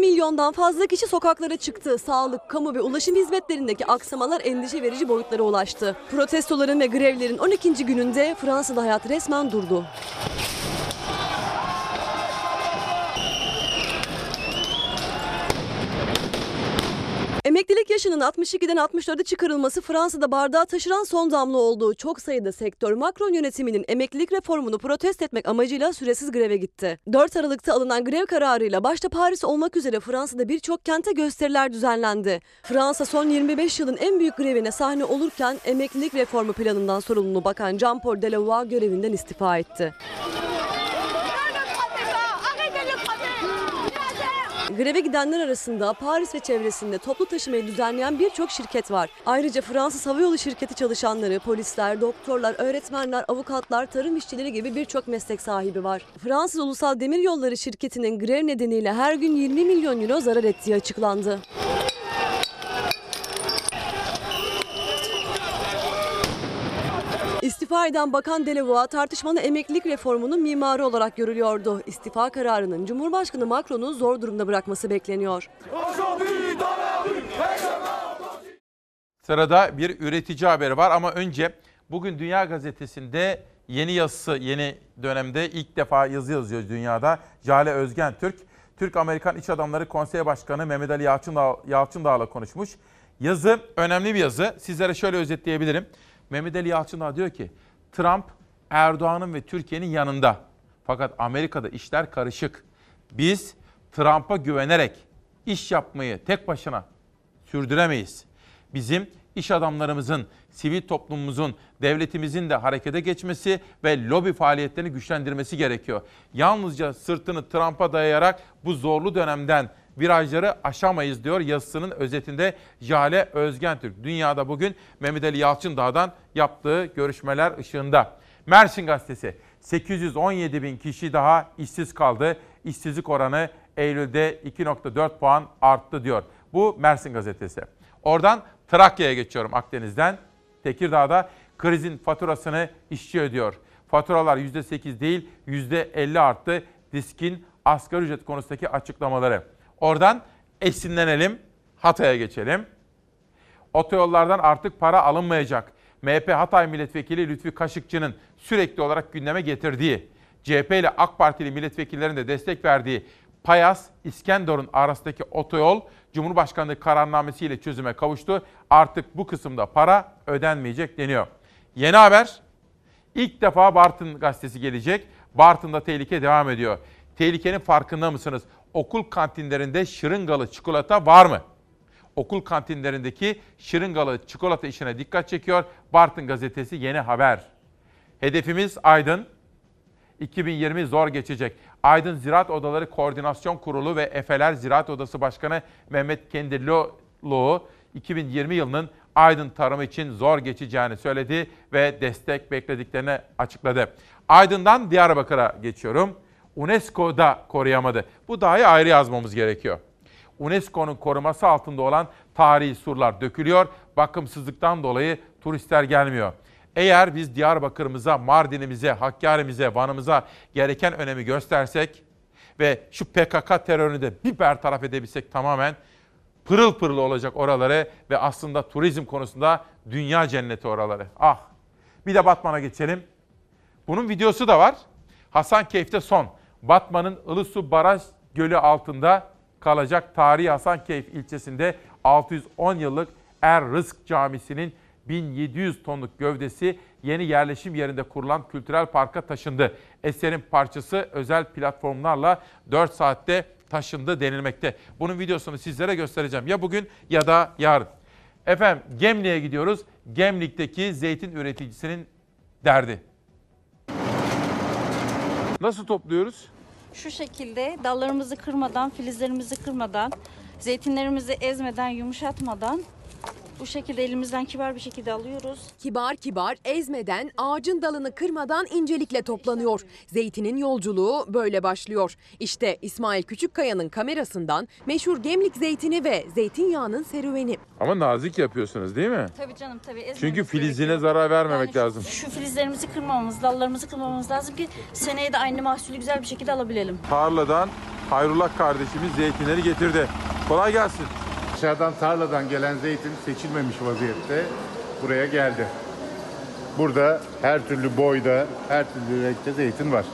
S44: Milyondan fazla kişi sokaklara çıktı. Sağlık, kamu ve ulaşım hizmetlerindeki aksamalar endişe verici boyutlara ulaştı. Protestoların ve grevlerin 12. gününde Fransa'da hayat resmen durdu. Emeklilik yaşının 62'den 64'e çıkarılması Fransa'da bardağı taşıran son damla oldu. Çok sayıda sektör Macron yönetiminin emeklilik reformunu protesto etmek amacıyla süresiz greve gitti. 4 Aralık'ta alınan grev kararıyla başta Paris olmak üzere Fransa'da birçok kente gösteriler düzenlendi. Fransa son 25 yılın en büyük grevine sahne olurken emeklilik reformu planından sorumlu bakan Jean-Paul Delevoye görevinden istifa etti. Greve gidenler arasında Paris ve çevresinde toplu taşımayı düzenleyen birçok şirket var. Ayrıca Fransız Havayolu Şirketi çalışanları, polisler, doktorlar, öğretmenler, avukatlar, tarım işçileri gibi birçok meslek sahibi var. Fransız Ulusal Demiryolları Şirketi'nin grev nedeniyle her gün 20 milyon euro zarar ettiği açıklandı. İstifa eden Bakan Delevoye tartışmalı emeklilik reformunun mimarı olarak görülüyordu. İstifa kararının Cumhurbaşkanı Macron'u zor durumda bırakması bekleniyor.
S1: Sırada bir üretici haberi var ama önce bugün Dünya Gazetesi'nde yeni yazısı, yeni dönemde ilk defa yazı yazıyor dünyada. Jale Özgen Türk, Türk-Amerikan İş Adamları Konseyi Başkanı Mehmet Ali Yalçındağ, Yalçındağ'la konuşmuş. Yazı önemli bir yazı. Sizlere şöyle özetleyebilirim. Mehmet Ali Yalçındağ diyor ki Trump Erdoğan'ın ve Türkiye'nin yanında. Fakat Amerika'da işler karışık. Biz Trump'a güvenerek iş yapmayı tek başına sürdüremeyiz. Bizim iş adamlarımızın, sivil toplumumuzun, devletimizin de harekete geçmesi ve lobi faaliyetlerini güçlendirmesi gerekiyor. Yalnızca sırtını Trump'a dayayarak bu zorlu dönemden virajları aşamayız diyor yazısının özetinde Jale Özgentürk. Dünyada bugün Mehmet Ali Yalçındağ'dan yaptığı görüşmeler ışığında. Mersin Gazetesi 817 bin kişi daha işsiz kaldı. İşsizlik oranı Eylül'de 2.4 puan arttı diyor. Bu Mersin Gazetesi. Oradan Trakya'ya geçiyorum Akdeniz'den. Tekirdağ'da krizin faturasını işçi ödüyor. Faturalar %8 değil %50 arttı. Diskin asgari ücret konusundaki açıklamaları. Oradan esinlenelim, Hatay'a geçelim. Otoyollardan artık para alınmayacak. MHP Hatay Milletvekili Lütfi Kaşıkçı'nın sürekli olarak gündeme getirdiği, CHP ile AK Partili milletvekillerinin de destek verdiği Payas, İskenderun arasındaki otoyol Cumhurbaşkanlığı kararnamesiyle çözüme kavuştu. Artık bu kısımda para ödenmeyecek deniyor. Yeni haber, ilk defa Bartın gazetesi gelecek. Bartın'da tehlike devam ediyor. Tehlikenin farkında mısınız? Okul kantinlerinde şırıngalı çikolata var mı? Okul kantinlerindeki şırıngalı çikolata işine dikkat çekiyor. Bartın gazetesi yeni haber. Hedefimiz Aydın. 2020 zor geçecek. Aydın Ziraat Odaları Koordinasyon Kurulu ve Efeler Ziraat Odası Başkanı Mehmet Kendirlioğlu 2020 yılının Aydın tarımı için zor geçeceğini söyledi ve destek beklediklerini açıkladı. Aydın'dan Diyarbakır'a geçiyorum. UNESCO'da koruyamadı. Bu dahi ayrı yazmamız gerekiyor. UNESCO'nun koruması altında olan tarihi surlar dökülüyor. Bakımsızlıktan dolayı turistler gelmiyor. Eğer biz Diyarbakır'ımıza, Mardin'imize, Hakkari'mize, Van'ımıza gereken önemi göstersek ve şu PKK terörünü de bir bertaraf edebilsek tamamen pırıl pırıl olacak oraları ve aslında turizm konusunda dünya cenneti oraları. Ah! Bir de Batman'a geçelim. Bunun videosu da var. Hasankeyf'te son. Batman'ın Ilısu Baraj Gölü altında kalacak tarihi Hasankeyf ilçesinde 610 yıllık Er Rızk Camisi'nin 1700 tonluk gövdesi yeni yerleşim yerinde kurulan kültürel parka taşındı. Eserin parçası özel platformlarla 4 saatte taşındı denilmekte. Bunun videosunu sizlere göstereceğim ya bugün ya da yarın. Efendim Gemlik'e gidiyoruz. Gemlik'teki zeytin üreticisinin derdi. Nasıl topluyoruz?
S50: Şu şekilde dallarımızı kırmadan, filizlerimizi kırmadan, zeytinlerimizi ezmeden, yumuşatmadan bu şekilde elimizden kibar bir şekilde alıyoruz.
S8: Kibar kibar ezmeden, ağacın dalını kırmadan incelikle toplanıyor. Zeytinin yolculuğu böyle başlıyor. İşte İsmail Küçükkaya'nın kamerasından meşhur Gemlik zeytini ve zeytinyağının serüveni.
S1: Ama nazik yapıyorsunuz değil mi?
S50: Tabii canım tabii ezmemiz
S1: Çünkü filizine
S50: gerekiyor.
S1: zarar vermemek
S50: Yani
S1: lazım.
S50: Şu filizlerimizi kırmamamız, dallarımızı kırmamamız lazım ki seneye de aynı mahsulü güzel bir şekilde alabilelim.
S1: Tarladan Hayrullah kardeşimiz zeytinleri getirdi. Kolay gelsin.
S4: Dışarıdan tarladan gelen zeytin seçilmemiş vaziyette buraya geldi. Burada her türlü boyda, her türlü renkte zeytin var.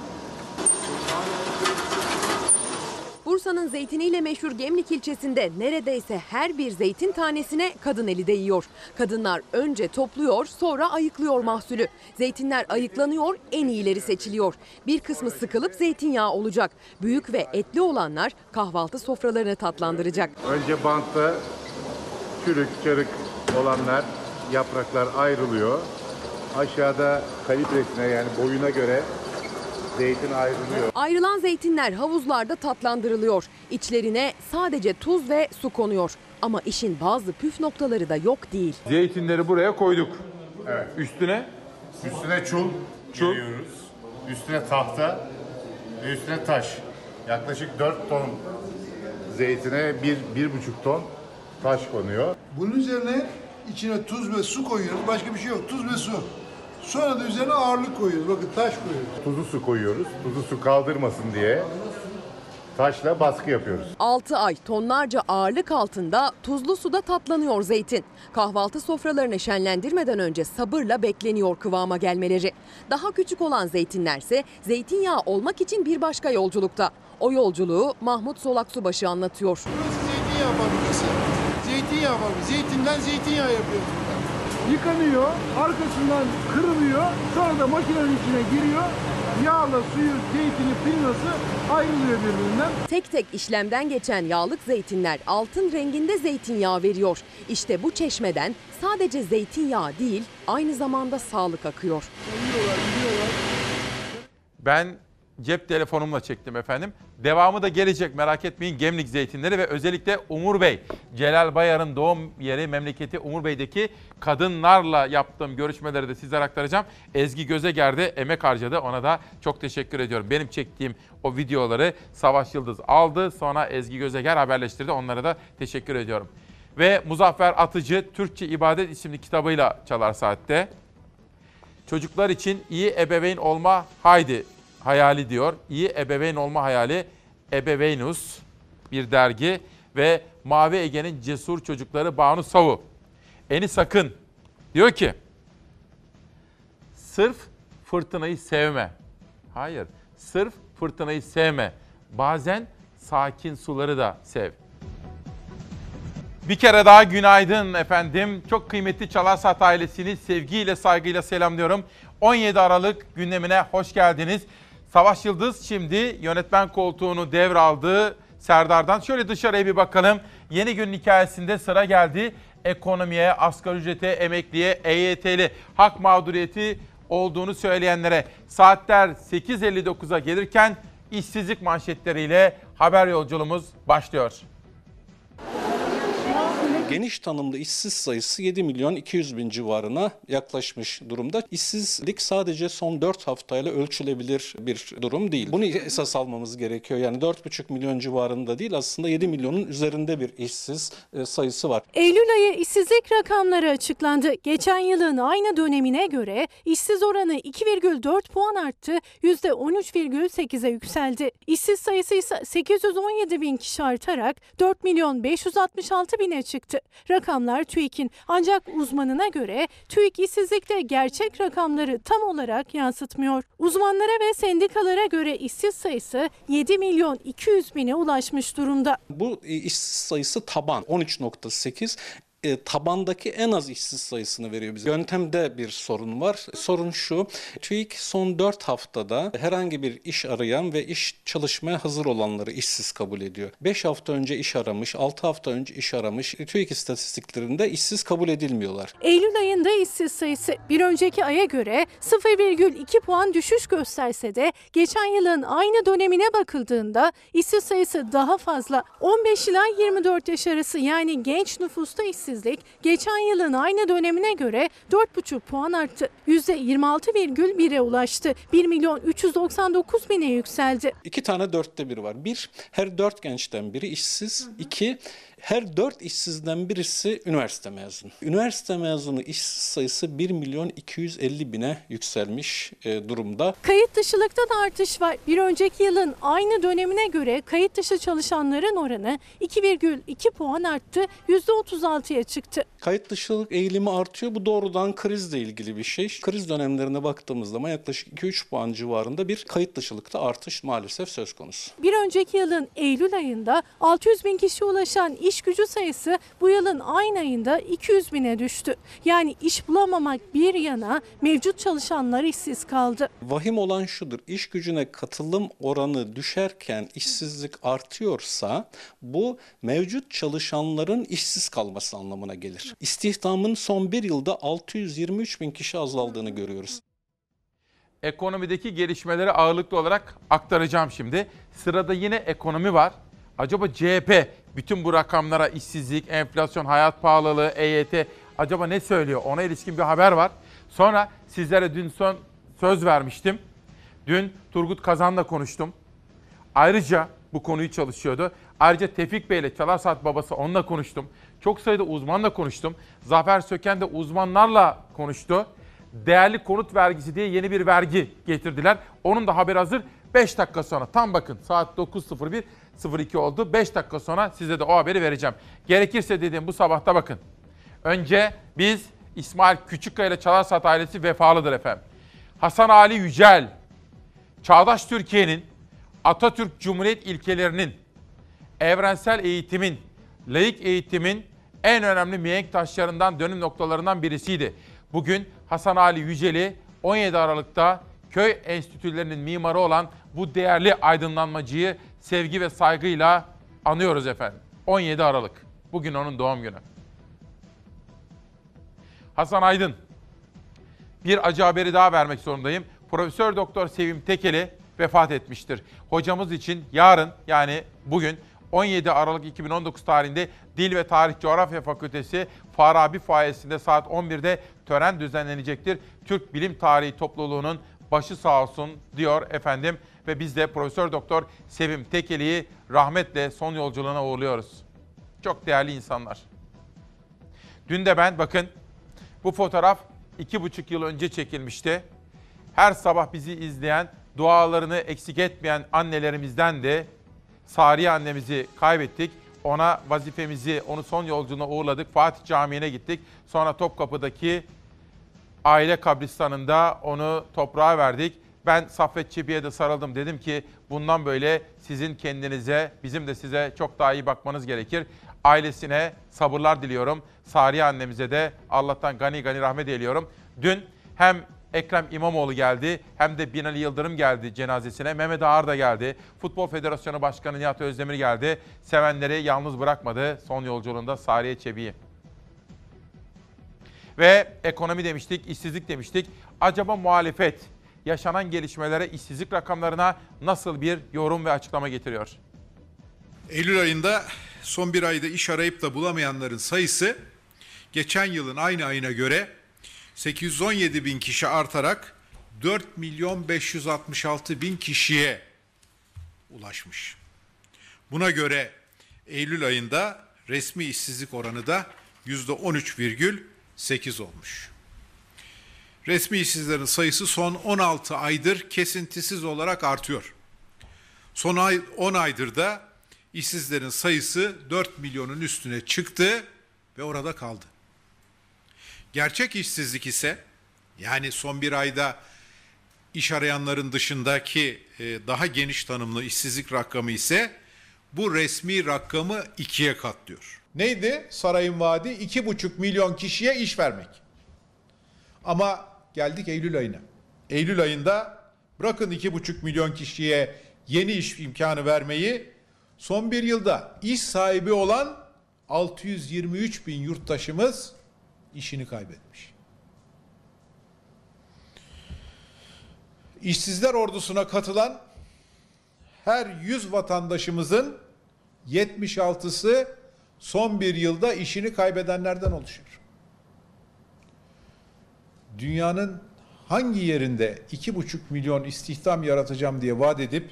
S8: Bursa'nın zeytiniyle meşhur Gemlik ilçesinde neredeyse her bir zeytin tanesine kadın eli değiyor. Kadınlar önce topluyor sonra ayıklıyor mahsulü. Zeytinler ayıklanıyor en iyileri seçiliyor. Bir kısmı sıkılıp zeytinyağı olacak. Büyük ve etli olanlar kahvaltı sofralarını tatlandıracak.
S4: Önce bantta çürük, çarık olanlar, yapraklar ayrılıyor. Aşağıda kalibresine yani boyuna göre zeytin ayrılıyor.
S8: Ayrılan zeytinler havuzlarda tatlandırılıyor. İçlerine sadece tuz ve su konuyor. Ama işin bazı püf noktaları da yok değil.
S1: Zeytinleri buraya koyduk.
S4: Evet.
S1: Üstüne
S4: Üstüne çul,
S1: Çul.
S4: giriyoruz. Üstüne tahta ve üstüne taş. Yaklaşık 4 ton zeytine 1 bir, 1,5 ton taş konuyor.
S51: Bunun üzerine içine tuz ve su koyuyoruz. Başka bir şey yok. Tuz ve su. Sonra da üzerine ağırlık koyuyoruz. Bakın taş koyuyoruz.
S4: Tuzlu su koyuyoruz. Tuzlu su kaldırmasın diye taşla baskı yapıyoruz.
S8: 6 ay tonlarca ağırlık altında tuzlu suda tatlanıyor zeytin. Kahvaltı sofralarını şenlendirmeden önce sabırla bekleniyor kıvama gelmeleri. Daha küçük olan zeytinlerse zeytinyağı olmak için bir başka yolculukta. O yolculuğu Mahmut Solaksubaşı anlatıyor.
S51: Zeytinyağı fabrikası. Zeytinyağı fabrikası. Zeytinden zeytinyağı yapıyoruz. Yıkanıyor, arkasından kırılıyor, sonra da makinenin içine giriyor. Yağla suyu, zeytini, pirinası ayrılıyor birbirinden.
S8: Tek tek işlemden geçen yağlık zeytinler altın renginde zeytinyağı veriyor. İşte bu çeşmeden sadece zeytinyağı değil aynı zamanda sağlık akıyor.
S1: Ben cep telefonumla çektim efendim. Devamı da gelecek merak etmeyin Gemlik zeytinleri ve özellikle Umur Bey. Celal Bayar'ın doğum yeri memleketi Umur Bey'deki kadınlarla yaptığım görüşmeleri de sizlere aktaracağım. Ezgi Gözeger de emek harcadı ona da çok teşekkür ediyorum. Benim çektiğim o videoları Savaş Yıldız aldı sonra Ezgi Gözeger haberleştirdi onlara da teşekkür ediyorum. Ve Muzaffer Atıcı Türkçe İbadet isimli kitabıyla Çalar Saat'te. Çocuklar için iyi ebeveyn olma haydi hayali diyor. İyi ebeveyn olma hayali Ebeveynus bir dergi ve Mavi Ege'nin cesur çocukları Banu Savu. Enis Akın diyor ki sırf fırtınayı sevme. Hayır sırf fırtınayı sevme. Bazen sakin suları da sev. Bir kere daha günaydın efendim. Çok kıymetli Çalarsat ailesini sevgiyle saygıyla selamlıyorum. 17 Aralık gündemine hoş geldiniz. Savaş Yıldız şimdi yönetmen koltuğunu devraldı Serdar'dan. Şöyle dışarıya bir bakalım. Yeni günün hikayesinde sıra geldi. Ekonomiye, asgari ücrete, emekliye, EYT'li hak mağduriyeti olduğunu söyleyenlere saatler 8.59'a gelirken işsizlik manşetleriyle haber yolculuğumuz başlıyor.
S52: Geniş tanımlı işsiz sayısı 7 milyon 200 bin civarına yaklaşmış durumda. İşsizlik sadece son 4 haftayla ölçülebilir bir durum değil. Bunu esas almamız gerekiyor. Yani 4,5 milyon civarında değil aslında 7 milyonun üzerinde bir işsiz e, sayısı var.
S53: Eylül ayı işsizlik rakamları açıklandı. Geçen yılın aynı dönemine göre işsiz oranı 2,4 puan arttı, %13,8'e yükseldi. İşsiz sayısı ise 817 bin kişi artarak 4 milyon 566 bine çıktı. Rakamlar TÜİK'in ancak uzmanına göre TÜİK işsizlikte gerçek rakamları tam olarak yansıtmıyor. Uzmanlara ve sendikalara göre işsiz sayısı 7 milyon 200 bine ulaşmış durumda.
S52: Bu e, işsiz sayısı taban 13.8 e, tabandaki en az işsiz sayısını veriyor bize. Yöntemde bir sorun var. Sorun şu, TÜİK son 4 haftada herhangi bir iş arayan ve iş çalışmaya hazır olanları işsiz kabul ediyor. 5 hafta önce iş aramış, 6 hafta önce iş aramış TÜİK istatistiklerinde işsiz kabul edilmiyorlar.
S53: Eylül ayında işsiz sayısı bir önceki aya göre 0,2 puan düşüş gösterse de geçen yılın aynı dönemine bakıldığında işsiz sayısı daha fazla. 15 ila 24 yaş arası yani genç nüfusta işsizlik geçen yılın aynı dönemine göre 4,5 puan arttı. %26,1'e ulaştı. 1 milyon 399 bine yükseldi.
S52: İki tane dörtte bir var. Bir, her dört gençten biri işsiz. İki, her dört işsizden birisi üniversite mezunu. Üniversite mezunu işsiz sayısı 1 milyon 250 bine yükselmiş e, durumda.
S53: Kayıt dışılıkta da artış var. Bir önceki yılın aynı dönemine göre kayıt dışı çalışanların oranı 2,2 puan arttı, %36'ya çıktı.
S52: Kayıt dışılık eğilimi artıyor. Bu doğrudan krizle ilgili bir şey. Kriz dönemlerine baktığımız zaman yaklaşık 2-3 puan civarında bir kayıt dışılıkta artış maalesef söz konusu.
S53: Bir önceki yılın Eylül ayında 600 bin kişi ulaşan iş gücü sayısı bu yılın aynı ayında 200 bine düştü. Yani iş bulamamak bir yana mevcut çalışanlar işsiz kaldı.
S52: Vahim olan şudur. İş gücüne katılım oranı düşerken işsizlik artıyorsa bu mevcut çalışanların işsiz kalması anlamına gelir. İstihdamın son bir yılda 623 bin kişi azaldığını görüyoruz.
S1: Ekonomideki gelişmeleri ağırlıklı olarak aktaracağım şimdi. Sırada yine ekonomi var. Acaba CHP bütün bu rakamlara işsizlik, enflasyon, hayat pahalılığı, EYT acaba ne söylüyor? Ona ilişkin bir haber var. Sonra sizlere dün son söz vermiştim. Dün Turgut Kazan'la konuştum. Ayrıca bu konuyu çalışıyordu. Ayrıca Tevfik Bey ile Çalar Saat babası onunla konuştum. Çok sayıda uzmanla konuştum. Zafer Söken de uzmanlarla konuştu. Değerli konut vergisi diye yeni bir vergi getirdiler. Onun da haberi hazır. 5 dakika sonra tam bakın saat 9.01 02 oldu. 5 dakika sonra size de o haberi vereceğim. Gerekirse dediğim bu sabahta bakın. Önce biz İsmail Küçükkaya ile Çalar Saat ailesi vefalıdır efendim. Hasan Ali Yücel, Çağdaş Türkiye'nin, Atatürk Cumhuriyet ilkelerinin, evrensel eğitimin, laik eğitimin en önemli mihenk taşlarından, dönüm noktalarından birisiydi. Bugün Hasan Ali Yücel'i 17 Aralık'ta köy enstitülerinin mimarı olan bu değerli aydınlanmacıyı sevgi ve saygıyla anıyoruz efendim. 17 Aralık. Bugün onun doğum günü. Hasan Aydın. Bir acı haberi daha vermek zorundayım. Profesör Doktor Sevim Tekeli vefat etmiştir. Hocamız için yarın yani bugün 17 Aralık 2019 tarihinde Dil ve Tarih Coğrafya Fakültesi Farabi Fuayesi'nde saat 11'de tören düzenlenecektir. Türk Bilim Tarihi Topluluğu'nun başı sağ olsun diyor efendim ve biz de Profesör Doktor Sevim Tekeli'yi rahmetle son yolculuğuna uğurluyoruz. Çok değerli insanlar. Dün de ben bakın bu fotoğraf iki buçuk yıl önce çekilmişti. Her sabah bizi izleyen, dualarını eksik etmeyen annelerimizden de Sariye annemizi kaybettik. Ona vazifemizi, onu son yolculuğuna uğurladık. Fatih Camii'ne gittik. Sonra Topkapı'daki aile kabristanında onu toprağa verdik. Ben Saffet Çebi'ye de sarıldım. Dedim ki bundan böyle sizin kendinize, bizim de size çok daha iyi bakmanız gerekir. Ailesine sabırlar diliyorum. Sariye annemize de Allah'tan gani gani rahmet ediyorum. Dün hem Ekrem İmamoğlu geldi hem de Binali Yıldırım geldi cenazesine. Mehmet Ağar da geldi. Futbol Federasyonu Başkanı Nihat Özdemir geldi. Sevenleri yalnız bırakmadı son yolculuğunda Sariye Çebi'yi. Ve ekonomi demiştik, işsizlik demiştik. Acaba muhalefet yaşanan gelişmelere, işsizlik rakamlarına nasıl bir yorum ve açıklama getiriyor?
S54: Eylül ayında
S55: son bir ayda iş arayıp da bulamayanların sayısı geçen yılın aynı ayına göre 817 bin kişi artarak 4 milyon 566 bin kişiye ulaşmış. Buna göre Eylül ayında resmi işsizlik oranı da %13,8 olmuş. Resmi işsizlerin sayısı son 16 aydır kesintisiz olarak artıyor. Son ay, 10 aydır da işsizlerin sayısı 4 milyonun üstüne çıktı ve orada kaldı. Gerçek işsizlik ise yani son bir ayda iş arayanların dışındaki e, daha geniş tanımlı işsizlik rakamı ise bu resmi rakamı ikiye katlıyor.
S56: Neydi sarayın vaadi? 2,5 milyon kişiye iş vermek. Ama geldik Eylül ayına. Eylül ayında bırakın 2,5 milyon kişiye yeni iş imkanı vermeyi son bir yılda iş sahibi olan 623 bin yurttaşımız işini kaybetmiş. İşsizler ordusuna katılan her 100 vatandaşımızın 76'sı son bir yılda işini kaybedenlerden oluşuyor. Dünyanın hangi yerinde 2,5 milyon istihdam yaratacağım diye vaat edip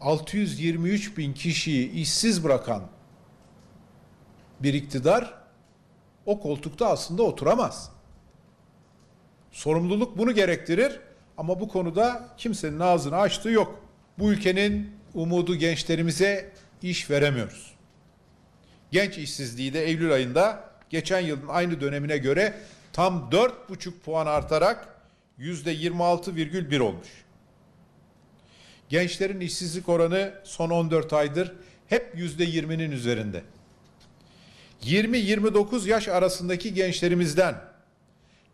S56: 623 bin kişiyi işsiz bırakan bir iktidar o koltukta aslında oturamaz. Sorumluluk bunu gerektirir ama bu konuda kimsenin ağzını açtığı yok. Bu ülkenin umudu gençlerimize iş veremiyoruz. Genç işsizliği de Eylül ayında geçen yılın aynı dönemine göre tam 4,5 puan artarak %26,1 olmuş. Gençlerin işsizlik oranı son 14 aydır hep %20'nin üzerinde. 20-29 yaş arasındaki gençlerimizden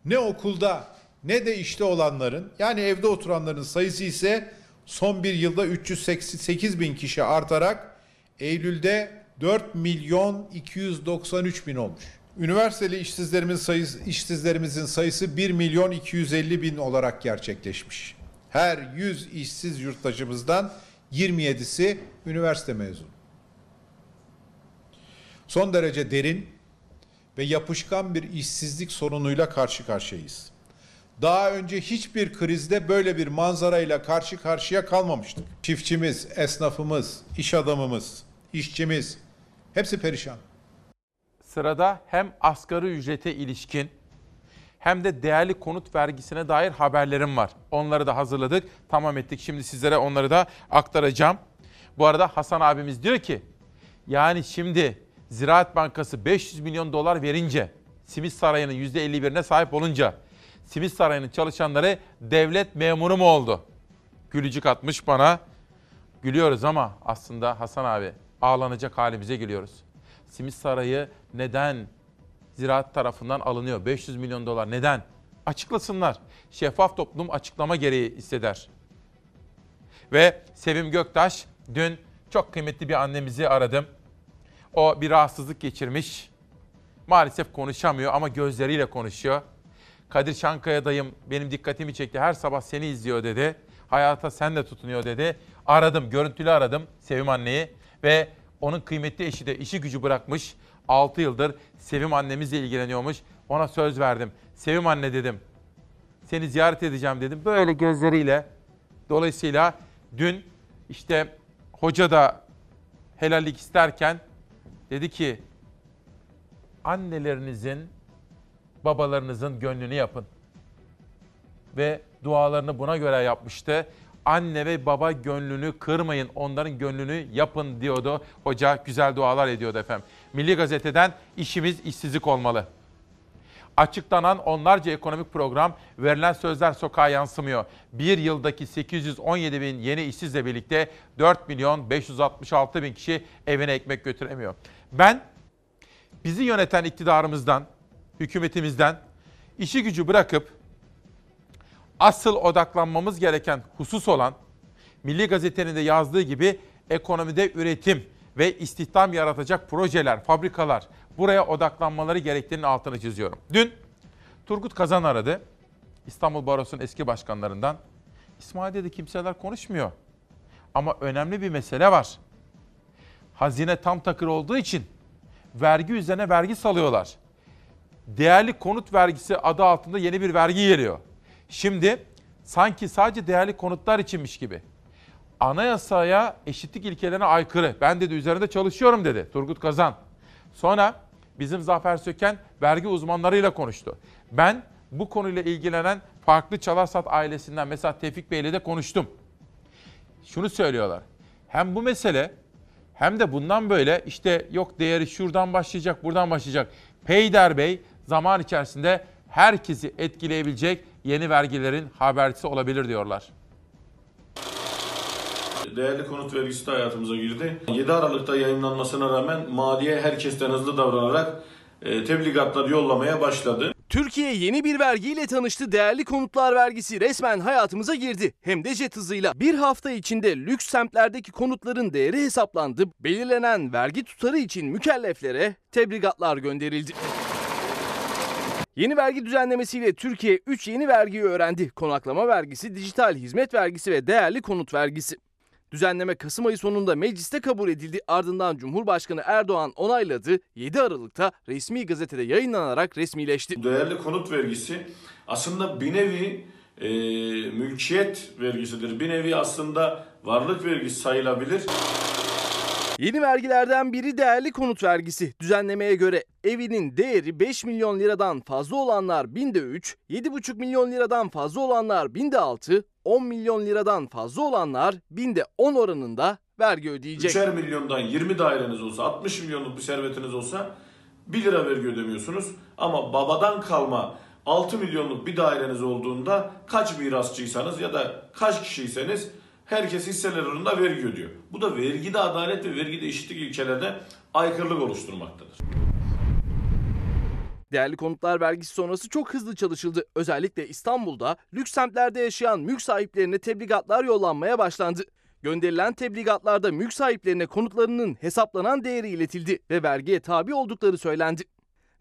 S56: ne okulda ne de işte olanların yani evde oturanların sayısı ise son bir yılda 388 bin kişi artarak Eylül'de 4 milyon 293 bin olmuş. Üniversiteli işsizlerimizin sayısı, işsizlerimizin sayısı 1 milyon 250 bin olarak gerçekleşmiş. Her 100 işsiz yurttaşımızdan 27'si üniversite mezunu. Son derece derin ve yapışkan bir işsizlik sorunuyla karşı karşıyayız. Daha önce hiçbir krizde böyle bir manzarayla karşı karşıya kalmamıştık. Çiftçimiz, esnafımız, iş adamımız, işçimiz hepsi perişan.
S1: Sırada hem asgari ücrete ilişkin hem de değerli konut vergisine dair haberlerim var. Onları da hazırladık, tamam ettik. Şimdi sizlere onları da aktaracağım. Bu arada Hasan abimiz diyor ki, yani şimdi Ziraat Bankası 500 milyon dolar verince, Simit Sarayı'nın %51'ine sahip olunca, Simit Sarayı'nın çalışanları devlet memuru mu oldu? Gülücük atmış bana. Gülüyoruz ama aslında Hasan abi ağlanacak halimize gülüyoruz. Simit Sarayı neden ziraat tarafından alınıyor? 500 milyon dolar neden? Açıklasınlar. Şeffaf toplum açıklama gereği hisseder. Ve Sevim Göktaş dün çok kıymetli bir annemizi aradım. O bir rahatsızlık geçirmiş. Maalesef konuşamıyor ama gözleriyle konuşuyor. Kadir Şankaya dayım benim dikkatimi çekti. Her sabah seni izliyor dedi. Hayata sen de tutunuyor dedi. Aradım, görüntülü aradım Sevim anneyi ve onun kıymetli eşi de işi gücü bırakmış. 6 yıldır Sevim annemizle ilgileniyormuş. Ona söz verdim. Sevim anne dedim. Seni ziyaret edeceğim dedim. Böyle gözleriyle. Dolayısıyla dün işte hoca da helallik isterken dedi ki annelerinizin, babalarınızın gönlünü yapın. Ve dualarını buna göre yapmıştı. Anne ve baba gönlünü kırmayın, onların gönlünü yapın diyordu. Hoca güzel dualar ediyordu efendim. Milli Gazete'den işimiz işsizlik olmalı. Açıklanan onlarca ekonomik program verilen sözler sokağa yansımıyor. Bir yıldaki 817 bin yeni işsizle birlikte 4 milyon 566 bin kişi evine ekmek götüremiyor. Ben bizi yöneten iktidarımızdan, hükümetimizden işi gücü bırakıp asıl odaklanmamız gereken husus olan Milli Gazete'nin de yazdığı gibi ekonomide üretim ve istihdam yaratacak projeler, fabrikalar buraya odaklanmaları gerektiğinin altını çiziyorum. Dün Turgut Kazan aradı. İstanbul Barosu'nun eski başkanlarından. İsmail dedi kimseler konuşmuyor. Ama önemli bir mesele var. Hazine tam takır olduğu için vergi üzerine vergi salıyorlar. Değerli konut vergisi adı altında yeni bir vergi geliyor. Şimdi sanki sadece değerli konutlar içinmiş gibi. Anayasaya eşitlik ilkelerine aykırı. Ben dedi üzerinde çalışıyorum dedi Turgut Kazan. Sonra bizim Zafer Söken vergi uzmanlarıyla konuştu. Ben bu konuyla ilgilenen farklı Çalarsat ailesinden mesela Tevfik Bey'le de konuştum. Şunu söylüyorlar. Hem bu mesele hem de bundan böyle işte yok değeri şuradan başlayacak, buradan başlayacak. Peyder Bey zaman içerisinde herkesi etkileyebilecek yeni vergilerin habercisi olabilir diyorlar.
S54: Değerli konut vergisi de hayatımıza girdi. 7 Aralık'ta yayınlanmasına rağmen maliye herkesten hızlı davranarak e, tebligatlar yollamaya başladı.
S5: Türkiye yeni bir vergiyle tanıştı. Değerli konutlar vergisi resmen hayatımıza girdi. Hem de jet hızıyla. Bir hafta içinde lüks semtlerdeki konutların değeri hesaplandı. Belirlenen vergi tutarı için mükelleflere tebligatlar gönderildi. Yeni vergi düzenlemesiyle Türkiye 3 yeni vergiyi öğrendi. Konaklama vergisi, dijital hizmet vergisi ve değerli konut vergisi. Düzenleme Kasım ayı sonunda mecliste kabul edildi. Ardından Cumhurbaşkanı Erdoğan onayladı. 7 Aralık'ta resmi gazetede yayınlanarak resmileşti.
S54: Değerli konut vergisi aslında bir nevi e, mülkiyet vergisidir. Bir nevi aslında varlık vergisi sayılabilir.
S5: Yeni vergilerden biri değerli konut vergisi. Düzenlemeye göre evinin değeri 5 milyon liradan fazla olanlar binde 3, 7,5 milyon liradan fazla olanlar binde 6, 10 milyon liradan fazla olanlar binde 10 oranında vergi ödeyecek.
S54: 3'er milyondan 20 daireniz olsa 60 milyonluk bir servetiniz olsa 1 lira vergi ödemiyorsunuz. Ama babadan kalma 6 milyonluk bir daireniz olduğunda kaç mirasçıysanız ya da kaç kişiyseniz herkes hisseler oranında vergi ödüyor. Bu da vergide adalet ve vergide eşitlik ilkelerde aykırılık oluşturmaktadır.
S5: Değerli konutlar vergisi sonrası çok hızlı çalışıldı. Özellikle İstanbul'da lüks semtlerde yaşayan mülk sahiplerine tebligatlar yollanmaya başlandı. Gönderilen tebligatlarda mülk sahiplerine konutlarının hesaplanan değeri iletildi ve vergiye tabi oldukları söylendi.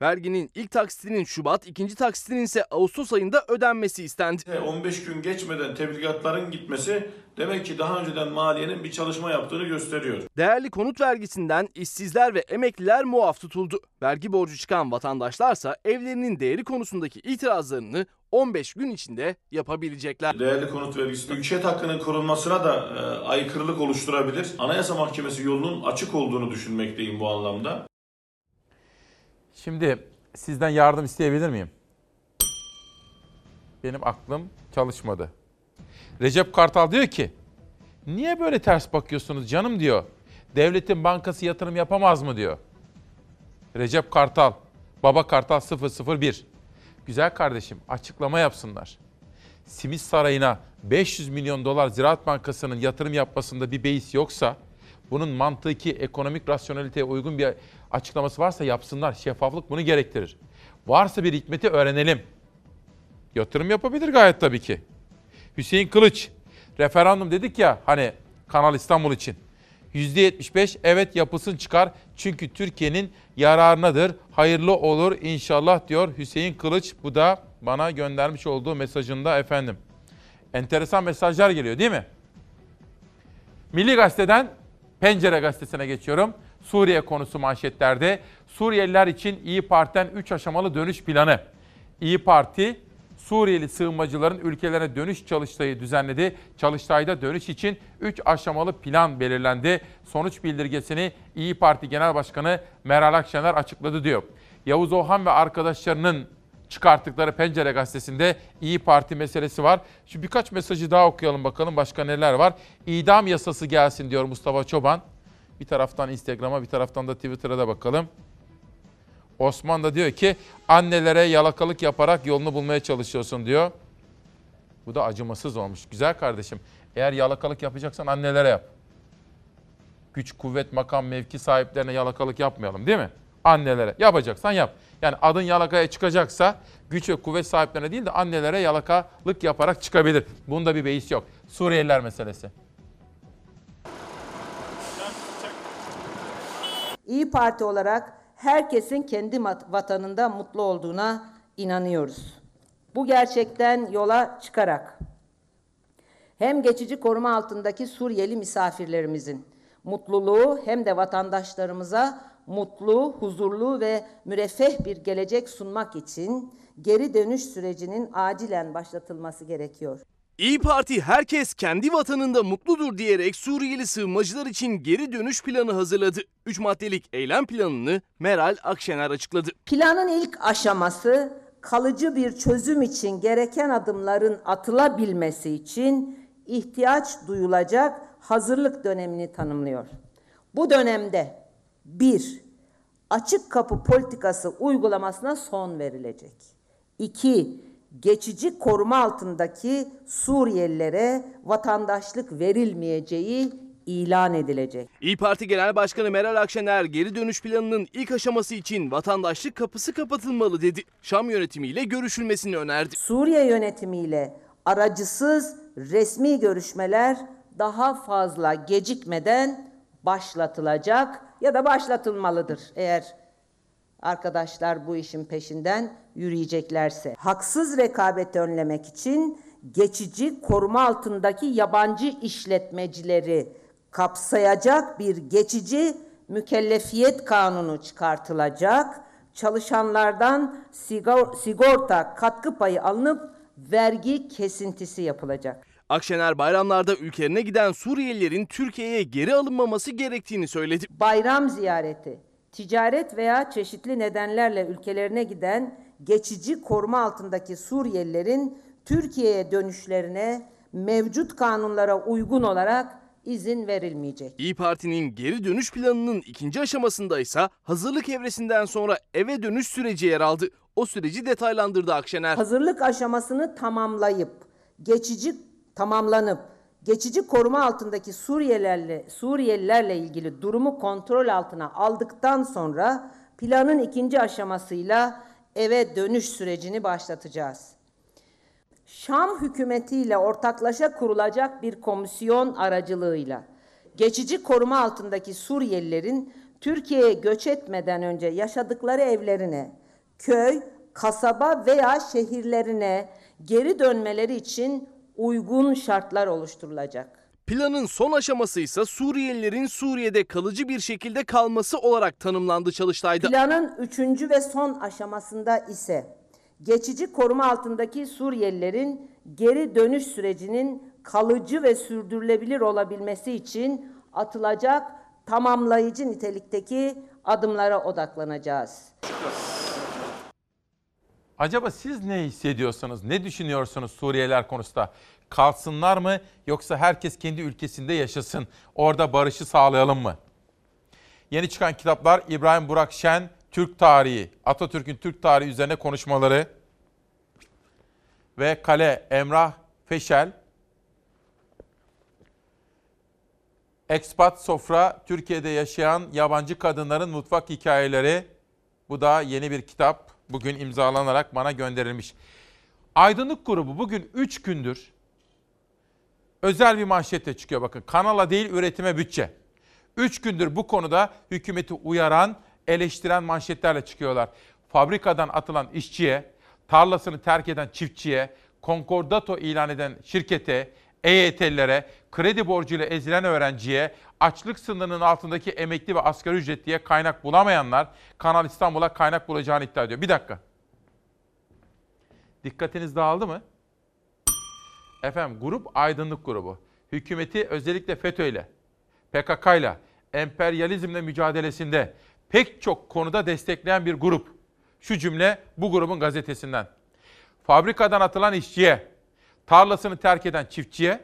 S5: Verginin ilk taksitinin Şubat, ikinci taksitinin ise Ağustos ayında ödenmesi istendi.
S54: 15 gün geçmeden tebligatların gitmesi demek ki daha önceden maliyenin bir çalışma yaptığını gösteriyor.
S5: Değerli konut vergisinden işsizler ve emekliler muaf tutuldu. Vergi borcu çıkan vatandaşlarsa evlerinin değeri konusundaki itirazlarını 15 gün içinde yapabilecekler.
S54: Değerli konut vergisi mülkiyet hakkının korunmasına da e, aykırılık oluşturabilir. Anayasa Mahkemesi yolunun açık olduğunu düşünmekteyim bu anlamda.
S1: Şimdi sizden yardım isteyebilir miyim? Benim aklım çalışmadı. Recep Kartal diyor ki, niye böyle ters bakıyorsunuz canım diyor. Devletin bankası yatırım yapamaz mı diyor. Recep Kartal, Baba Kartal 001. Güzel kardeşim açıklama yapsınlar. Simit Sarayı'na 500 milyon dolar Ziraat Bankası'nın yatırım yapmasında bir beis yoksa, bunun mantıki, ekonomik rasyoneliteye uygun bir açıklaması varsa yapsınlar. Şeffaflık bunu gerektirir. Varsa bir hikmeti öğrenelim. Yatırım yapabilir gayet tabii ki. Hüseyin Kılıç, referandum dedik ya hani Kanal İstanbul için. %75 evet yapılsın çıkar çünkü Türkiye'nin yararınadır. Hayırlı olur inşallah diyor Hüseyin Kılıç. Bu da bana göndermiş olduğu mesajında efendim. Enteresan mesajlar geliyor değil mi? Milli Gazete'den Pencere Gazetesi'ne geçiyorum. Suriye konusu manşetlerde. Suriyeliler için İyi Parti'den 3 aşamalı dönüş planı. İyi Parti, Suriyeli sığınmacıların ülkelerine dönüş çalıştayı düzenledi. Çalıştayda dönüş için 3 aşamalı plan belirlendi. Sonuç bildirgesini İyi Parti Genel Başkanı Meral Akşener açıkladı diyor. Yavuz Ohan ve arkadaşlarının çıkarttıkları Pencere Gazetesi'nde İyi Parti meselesi var. Şu birkaç mesajı daha okuyalım bakalım başka neler var. İdam yasası gelsin diyor Mustafa Çoban. Bir taraftan Instagram'a bir taraftan da Twitter'a da bakalım. Osman da diyor ki annelere yalakalık yaparak yolunu bulmaya çalışıyorsun diyor. Bu da acımasız olmuş. Güzel kardeşim. Eğer yalakalık yapacaksan annelere yap. Güç, kuvvet, makam, mevki sahiplerine yalakalık yapmayalım değil mi? Annelere. Yapacaksan yap. Yani adın yalakaya çıkacaksa güç ve kuvvet sahiplerine değil de annelere yalakalık yaparak çıkabilir. Bunda bir beis yok. Suriyeliler meselesi.
S57: İyi Parti olarak herkesin kendi vatanında mutlu olduğuna inanıyoruz. Bu gerçekten yola çıkarak hem geçici koruma altındaki Suriyeli misafirlerimizin mutluluğu hem de vatandaşlarımıza mutlu, huzurlu ve müreffeh bir gelecek sunmak için geri dönüş sürecinin acilen başlatılması gerekiyor.
S5: İyi Parti herkes kendi vatanında mutludur diyerek Suriyeli sığınmacılar için geri dönüş planı hazırladı. 3 maddelik eylem planını Meral Akşener açıkladı.
S57: Planın ilk aşaması kalıcı bir çözüm için gereken adımların atılabilmesi için ihtiyaç duyulacak hazırlık dönemini tanımlıyor. Bu dönemde bir, açık kapı politikası uygulamasına son verilecek. İki, geçici koruma altındaki Suriyelilere vatandaşlık verilmeyeceği ilan edilecek.
S5: İyi Parti Genel Başkanı Meral Akşener geri dönüş planının ilk aşaması için vatandaşlık kapısı kapatılmalı dedi. Şam yönetimiyle görüşülmesini önerdi.
S57: Suriye yönetimiyle aracısız resmi görüşmeler daha fazla gecikmeden başlatılacak ya da başlatılmalıdır eğer arkadaşlar bu işin peşinden yürüyeceklerse. Haksız rekabeti önlemek için geçici koruma altındaki yabancı işletmecileri kapsayacak bir geçici mükellefiyet kanunu çıkartılacak. Çalışanlardan sigorta katkı payı alınıp vergi kesintisi yapılacak.
S5: Akşener bayramlarda ülkelerine giden Suriyelilerin Türkiye'ye geri alınmaması gerektiğini söyledi.
S57: Bayram ziyareti, ticaret veya çeşitli nedenlerle ülkelerine giden geçici koruma altındaki Suriyelilerin Türkiye'ye dönüşlerine mevcut kanunlara uygun olarak izin verilmeyecek.
S5: İyi Parti'nin geri dönüş planının ikinci aşamasında ise hazırlık evresinden sonra eve dönüş süreci yer aldı. O süreci detaylandırdı Akşener.
S57: Hazırlık aşamasını tamamlayıp geçici tamamlanıp geçici koruma altındaki Suriyelilerle Suriyelilerle ilgili durumu kontrol altına aldıktan sonra planın ikinci aşamasıyla eve dönüş sürecini başlatacağız. Şam hükümetiyle ortaklaşa kurulacak bir komisyon aracılığıyla geçici koruma altındaki Suriyelilerin Türkiye'ye göç etmeden önce yaşadıkları evlerine, köy, kasaba veya şehirlerine geri dönmeleri için uygun şartlar oluşturulacak.
S5: Planın son aşaması ise Suriyelilerin Suriye'de kalıcı bir şekilde kalması olarak tanımlandı Çalıştay'da.
S57: Planın üçüncü ve son aşamasında ise geçici koruma altındaki Suriyelilerin geri dönüş sürecinin kalıcı ve sürdürülebilir olabilmesi için atılacak tamamlayıcı nitelikteki adımlara odaklanacağız.
S1: Acaba siz ne hissediyorsunuz, ne düşünüyorsunuz Suriyeliler konusunda? Kalsınlar mı yoksa herkes kendi ülkesinde yaşasın, orada barışı sağlayalım mı? Yeni çıkan kitaplar İbrahim Burak Şen, Türk Tarihi, Atatürk'ün Türk Tarihi üzerine konuşmaları ve Kale Emrah Feşel, Expat Sofra, Türkiye'de yaşayan yabancı kadınların mutfak hikayeleri. Bu da yeni bir kitap. Bugün imzalanarak bana gönderilmiş. Aydınlık grubu bugün 3 gündür özel bir manşetle çıkıyor bakın. Kanala değil üretime bütçe. 3 gündür bu konuda hükümeti uyaran, eleştiren manşetlerle çıkıyorlar. Fabrikadan atılan işçiye, tarlasını terk eden çiftçiye, konkordato ilan eden şirkete, EYT'lilere, kredi borcuyla ezilen öğrenciye, açlık sınırının altındaki emekli ve asgari ücretliye kaynak bulamayanlar Kanal İstanbul'a kaynak bulacağını iddia ediyor. Bir dakika. Dikkatiniz dağıldı mı? Efendim grup aydınlık grubu. Hükümeti özellikle FETÖ ile, PKK ile, emperyalizmle mücadelesinde pek çok konuda destekleyen bir grup. Şu cümle bu grubun gazetesinden. Fabrikadan atılan işçiye, tarlasını terk eden çiftçiye,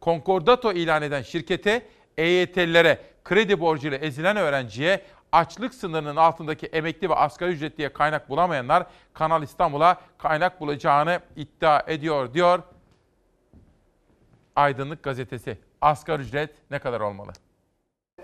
S1: konkordato ilan eden şirkete, EYT'lilere, kredi borcuyla ezilen öğrenciye, açlık sınırının altındaki emekli ve asgari ücretliye kaynak bulamayanlar Kanal İstanbul'a kaynak bulacağını iddia ediyor diyor Aydınlık Gazetesi. Asgari ücret ne kadar olmalı?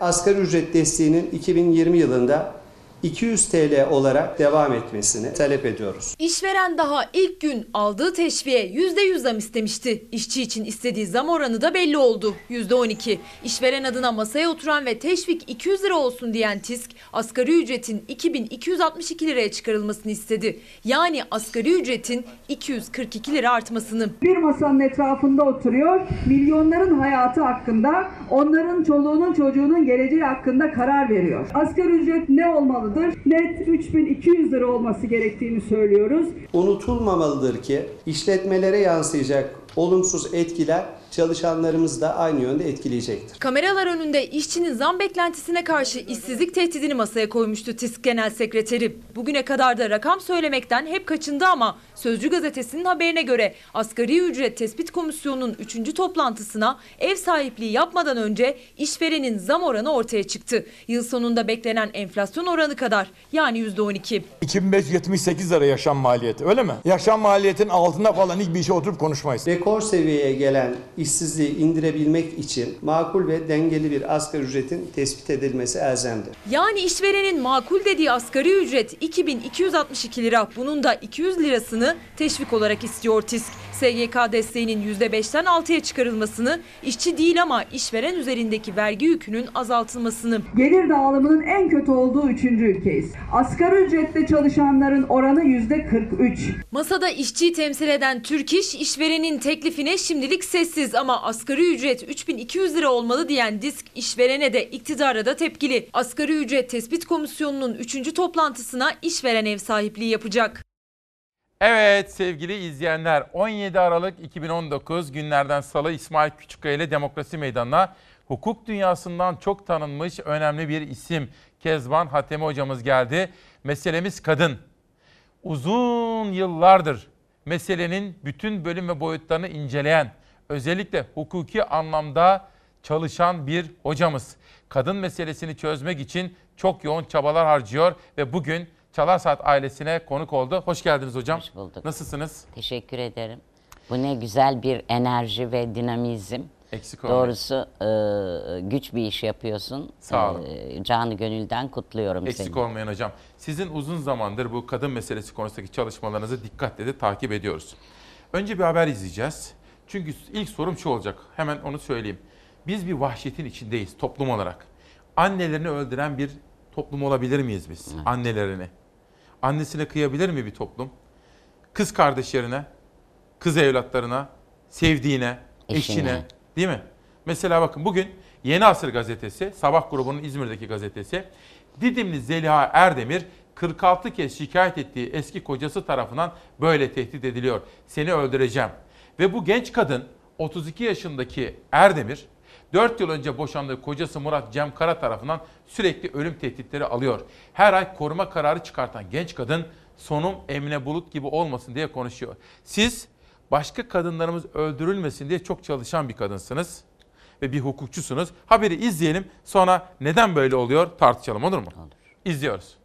S58: Asgari ücret desteğinin 2020 yılında 200 TL olarak devam etmesini talep ediyoruz.
S59: İşveren daha ilk gün aldığı teşviğe %100 zam istemişti. İşçi için istediği zam oranı da belli oldu. %12. İşveren adına masaya oturan ve teşvik 200 lira olsun diyen TİSK, asgari ücretin 2262 liraya çıkarılmasını istedi. Yani asgari ücretin 242 lira artmasını.
S60: Bir masanın etrafında oturuyor, milyonların hayatı hakkında, onların çoluğunun çocuğunun geleceği hakkında karar veriyor. Asgari ücret ne olmalıdır? Net 3200 lira olması gerektiğini söylüyoruz.
S58: Unutulmamalıdır ki işletmelere yansıyacak olumsuz etkiler çalışanlarımızı da aynı yönde etkileyecektir.
S59: Kameralar önünde işçinin zam beklentisine karşı işsizlik tehdidini masaya koymuştu TİSK Genel Sekreteri. Bugüne kadar da rakam söylemekten hep kaçındı ama Sözcü gazetesinin haberine göre Asgari Ücret Tespit Komisyonu'nun 3. toplantısına ev sahipliği yapmadan önce işverenin zam oranı ortaya çıktı. Yıl sonunda beklenen enflasyon oranı kadar yani %12.
S61: 2578 lira yaşam maliyeti öyle mi? Yaşam maliyetin altında falan hiçbir işe oturup konuşmayız.
S58: Rekor seviyeye gelen işsizliği indirebilmek için makul ve dengeli bir asgari ücretin tespit edilmesi elzemdir.
S59: Yani işverenin makul dediği asgari ücret 2262 lira. Bunun da 200 lirasını teşvik olarak istiyor TİSK. SGK desteğinin %5'ten 6'ya çıkarılmasını, işçi değil ama işveren üzerindeki vergi yükünün azaltılmasını.
S60: Gelir dağılımının en kötü olduğu üçüncü ülkeyiz. Asgari ücretle çalışanların oranı yüzde 43.
S59: Masada işçiyi temsil eden Türk İş, işverenin teklifine şimdilik sessiz ama asgari ücret 3200 lira olmalı diyen disk işverene de iktidara da tepkili. Asgari ücret tespit komisyonunun 3. toplantısına işveren ev sahipliği yapacak.
S1: Evet sevgili izleyenler 17 Aralık 2019 günlerden salı İsmail Küçükkaya ile Demokrasi Meydanı'na hukuk dünyasından çok tanınmış önemli bir isim Kezban Hatemi hocamız geldi. Meselemiz kadın. Uzun yıllardır meselenin bütün bölüm ve boyutlarını inceleyen, özellikle hukuki anlamda çalışan bir hocamız. Kadın meselesini çözmek için çok yoğun çabalar harcıyor ve bugün Çalar Saat ailesine konuk oldu. Hoş geldiniz hocam.
S62: Hoş bulduk.
S1: Nasılsınız?
S62: Teşekkür ederim. Bu ne güzel bir enerji ve dinamizm.
S1: Eksik olmayın.
S62: Doğrusu e, güç bir iş yapıyorsun.
S1: Sağ olun.
S62: E, canı gönülden kutluyorum
S1: Eksik
S62: seni.
S1: olmayın hocam. Sizin uzun zamandır bu kadın meselesi konusundaki çalışmalarınızı dikkatle de takip ediyoruz. Önce bir haber izleyeceğiz. Çünkü ilk sorum şu olacak. Hemen onu söyleyeyim. Biz bir vahşetin içindeyiz toplum olarak. Annelerini öldüren bir toplum olabilir miyiz biz? Annelerini. Annesine kıyabilir mi bir toplum? Kız kardeşlerine, kız evlatlarına, sevdiğine,
S62: Eşine.
S1: eşine, değil mi? Mesela bakın bugün Yeni Asır gazetesi, Sabah grubunun İzmir'deki gazetesi, Didimli Zeliha Erdemir 46 kez şikayet ettiği eski kocası tarafından böyle tehdit ediliyor. Seni öldüreceğim. Ve bu genç kadın 32 yaşındaki Erdemir 4 yıl önce boşandığı kocası Murat Cem Kara tarafından sürekli ölüm tehditleri alıyor. Her ay koruma kararı çıkartan genç kadın sonum Emine Bulut gibi olmasın diye konuşuyor. Siz başka kadınlarımız öldürülmesin diye çok çalışan bir kadınsınız ve bir hukukçusunuz. Haberi izleyelim sonra neden böyle oluyor tartışalım olur mu? Olur. İzliyoruz.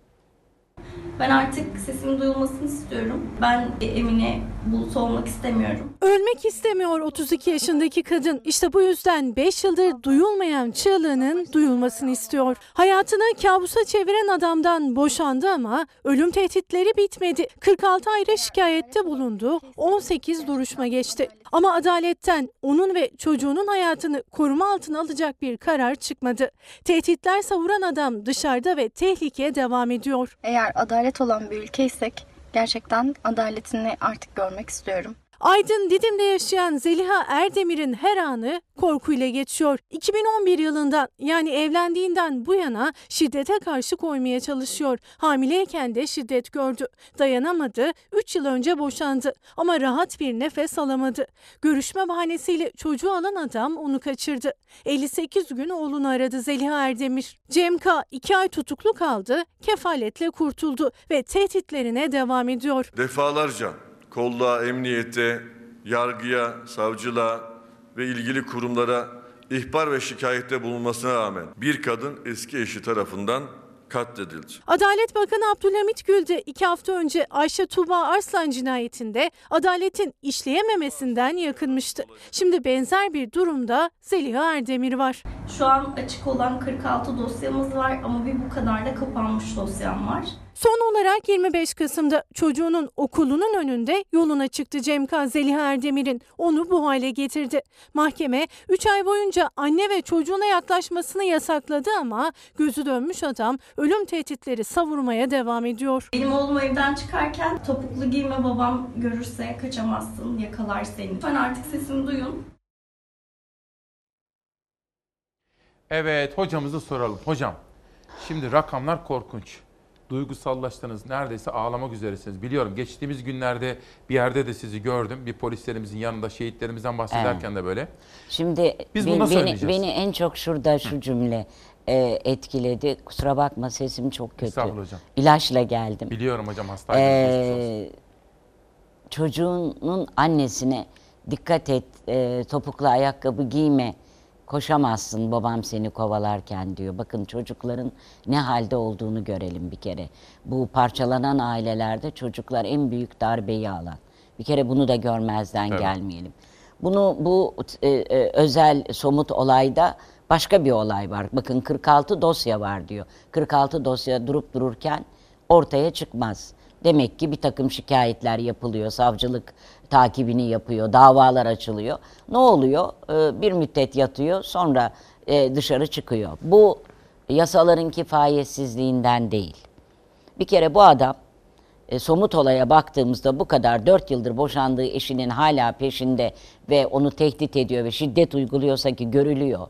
S50: Ben artık sesimin duyulmasını istiyorum. Ben Emine Bulut olmak istemiyorum.
S53: Ölmek istemiyor 32 yaşındaki kadın. İşte bu yüzden 5 yıldır duyulmayan çığlığının duyulmasını istiyor. Hayatını kabusa çeviren adamdan boşandı ama ölüm tehditleri bitmedi. 46 ayrı şikayette bulundu. 18 duruşma geçti. Ama adaletten onun ve çocuğunun hayatını koruma altına alacak bir karar çıkmadı. Tehditler savuran adam dışarıda ve tehlike devam ediyor.
S50: Eğer adalet olan bir ülkeysek gerçekten adaletini artık görmek istiyorum.
S53: Aydın Didim'de yaşayan Zeliha Erdemir'in her anı korkuyla geçiyor. 2011 yılından yani evlendiğinden bu yana şiddete karşı koymaya çalışıyor. Hamileyken de şiddet gördü. Dayanamadı, 3 yıl önce boşandı ama rahat bir nefes alamadı. Görüşme bahanesiyle çocuğu alan adam onu kaçırdı. 58 gün oğlunu aradı Zeliha Erdemir. Cem K. 2 ay tutuklu kaldı, kefaletle kurtuldu ve tehditlerine devam ediyor.
S63: Defalarca kolluğa, emniyete, yargıya, savcılığa ve ilgili kurumlara ihbar ve şikayette bulunmasına rağmen bir kadın eski eşi tarafından katledildi.
S53: Adalet Bakanı Abdülhamit Gül de iki hafta önce Ayşe Tuğba Arslan cinayetinde adaletin işleyememesinden yakınmıştı. Şimdi benzer bir durumda Zeliha Erdemir var.
S50: Şu an açık olan 46 dosyamız var ama bir bu kadar da kapanmış dosyam var.
S53: Son olarak 25 Kasım'da çocuğunun okulunun önünde yoluna çıktı Cemka Zeliha Erdemir'in. Onu bu hale getirdi. Mahkeme 3 ay boyunca anne ve çocuğuna yaklaşmasını yasakladı ama gözü dönmüş adam ölüm tehditleri savurmaya devam ediyor.
S50: Benim oğlum evden çıkarken topuklu giyme babam görürse kaçamazsın yakalar seni. Lütfen artık sesimi duyun.
S1: Evet hocamızı soralım. Hocam şimdi rakamlar korkunç. Duygusallaştınız. Neredeyse ağlamak üzeresiniz. Biliyorum geçtiğimiz günlerde bir yerde de sizi gördüm. Bir polislerimizin yanında şehitlerimizden bahsederken de böyle.
S62: Şimdi
S1: Biz bunu nasıl
S62: beni, beni en çok şurada şu cümle e, etkiledi. Kusura bakma sesim çok kötü.
S1: Hocam.
S62: İlaçla geldim.
S1: Biliyorum hocam olsun.
S62: Ee, çocuğunun annesine dikkat et e, topuklu ayakkabı giyme koşamazsın babam seni kovalarken diyor. Bakın çocukların ne halde olduğunu görelim bir kere. Bu parçalanan ailelerde çocuklar en büyük darbeyi alan. Bir kere bunu da görmezden
S64: Evet.
S62: gelmeyelim. Bunu bu e, e, özel somut olayda başka bir olay var. Bakın 46 dosya var diyor. 46 dosya durup dururken ortaya çıkmaz. Demek ki bir takım şikayetler yapılıyor, savcılık takibini yapıyor, davalar açılıyor. Ne oluyor? Ee, bir müddet yatıyor, sonra e, dışarı çıkıyor. Bu yasaların kifayetsizliğinden değil. Bir kere bu adam e, somut olaya baktığımızda bu kadar 4 yıldır boşandığı eşinin hala peşinde ve onu tehdit ediyor ve şiddet uyguluyorsa ki görülüyor.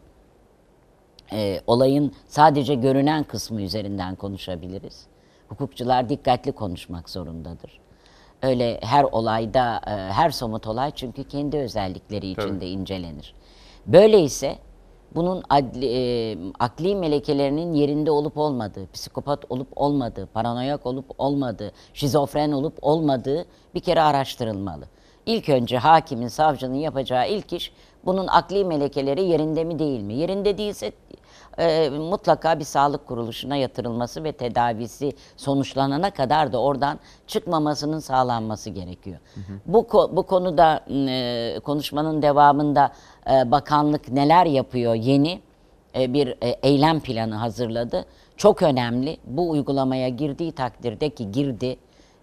S62: E, olayın sadece görünen kısmı üzerinden konuşabiliriz. Hukukçular dikkatli konuşmak zorundadır. Öyle her olayda, e, her somut olay çünkü kendi özellikleri içinde incelenir. Böyleyse bunun adli, e, akli melekelerinin yerinde olup olmadığı, psikopat olup olmadığı, paranoyak olup olmadığı, şizofren olup olmadığı bir kere araştırılmalı. İlk önce hakimin, savcının yapacağı ilk iş bunun akli melekeleri yerinde mi değil mi? Yerinde değilse e, mutlaka bir sağlık kuruluşuna yatırılması ve tedavisi sonuçlanana kadar da oradan çıkmamasının sağlanması gerekiyor. Bu ko- bu konuda e, konuşmanın devamında e, bakanlık neler yapıyor yeni e, bir e, eylem planı hazırladı. Çok önemli. Bu uygulamaya girdiği takdirde ki girdi.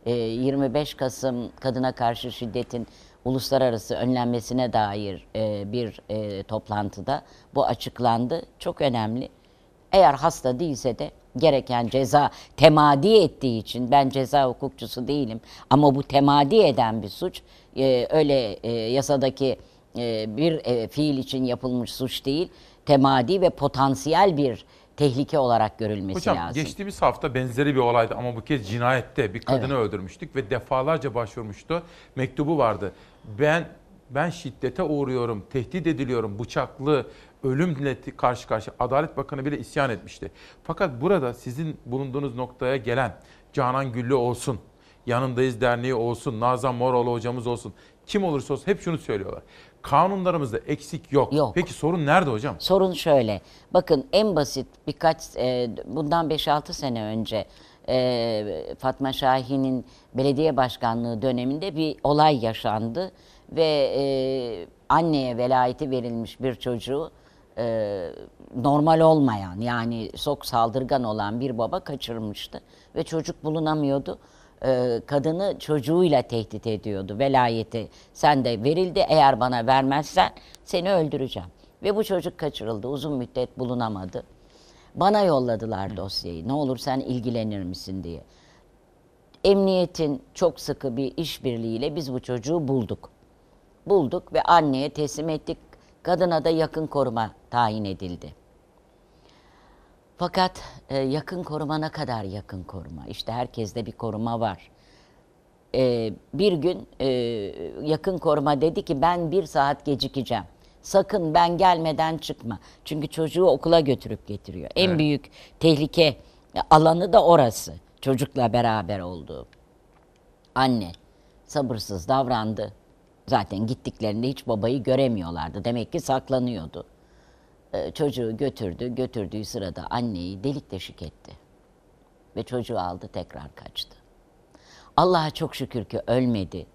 S62: e, 25 Kasım kadına karşı şiddetin uluslararası önlenmesine dair e, bir e, toplantıda bu açıklandı. Çok önemli. Eğer hasta değilse de gereken ceza temadi ettiği için ben ceza hukukçusu değilim ama bu temadi eden bir suç e, öyle e, yasadaki e, bir e, fiil için yapılmış suç değil temadi ve potansiyel bir tehlike olarak görülmesi
S1: Hocam
S62: lazım.
S1: geçtiğimiz hafta benzeri bir olaydı ama bu kez cinayette bir kadını öldürmüştük ve defalarca başvurmuştu. Mektubu vardı. Ben ben şiddete uğruyorum, tehdit ediliyorum, bıçaklı, ölümle karşı karşıya. Adalet Bakanı bile isyan etmişti. Fakat burada sizin bulunduğunuz noktaya gelen Canan Güllü olsun, Yanındayız Derneği olsun, Nazan Moroğlu hocamız olsun, kim olursa olsun hep şunu söylüyorlar. Kanunlarımızda eksik yok.
S62: Yok.
S1: Peki sorun nerede hocam?
S62: Sorun şöyle. Bakın en basit birkaç e, bundan 5-6 sene önce e, Fatma Şahin'in belediye başkanlığı döneminde bir olay yaşandı ve e, anneye velayeti verilmiş bir çocuğu e, normal olmayan yani çok saldırgan olan bir baba kaçırmıştı ve çocuk bulunamıyordu. E, kadını çocuğuyla tehdit ediyordu. Velayeti sen de verildi eğer bana vermezsen seni öldüreceğim. Ve bu çocuk kaçırıldı. Uzun müddet bulunamadı. Bana yolladılar dosyayı. Ne olur sen ilgilenir misin diye. Emniyetin çok sıkı bir işbirliğiyle biz bu çocuğu bulduk. Bulduk ve anneye teslim ettik. Kadına da yakın koruma tayin edildi. Fakat e, yakın koruma ne kadar yakın koruma? İşte herkeste bir koruma var. E, bir gün e, yakın koruma dedi ki ben bir saat gecikeceğim. Sakın ben gelmeden çıkma. Çünkü çocuğu okula götürüp getiriyor. En
S64: Evet.
S62: büyük tehlike alanı da orası. Çocukla beraber olduğu. Anne sabırsız davrandı. Zaten gittiklerinde hiç babayı göremiyorlardı. Demek ki saklanıyordu. Ee, çocuğu götürdü. Götürdüğü sırada anneyi delik deşik etti. ve çocuğu aldı tekrar kaçtı. Allah'a çok şükür ki ölmedi.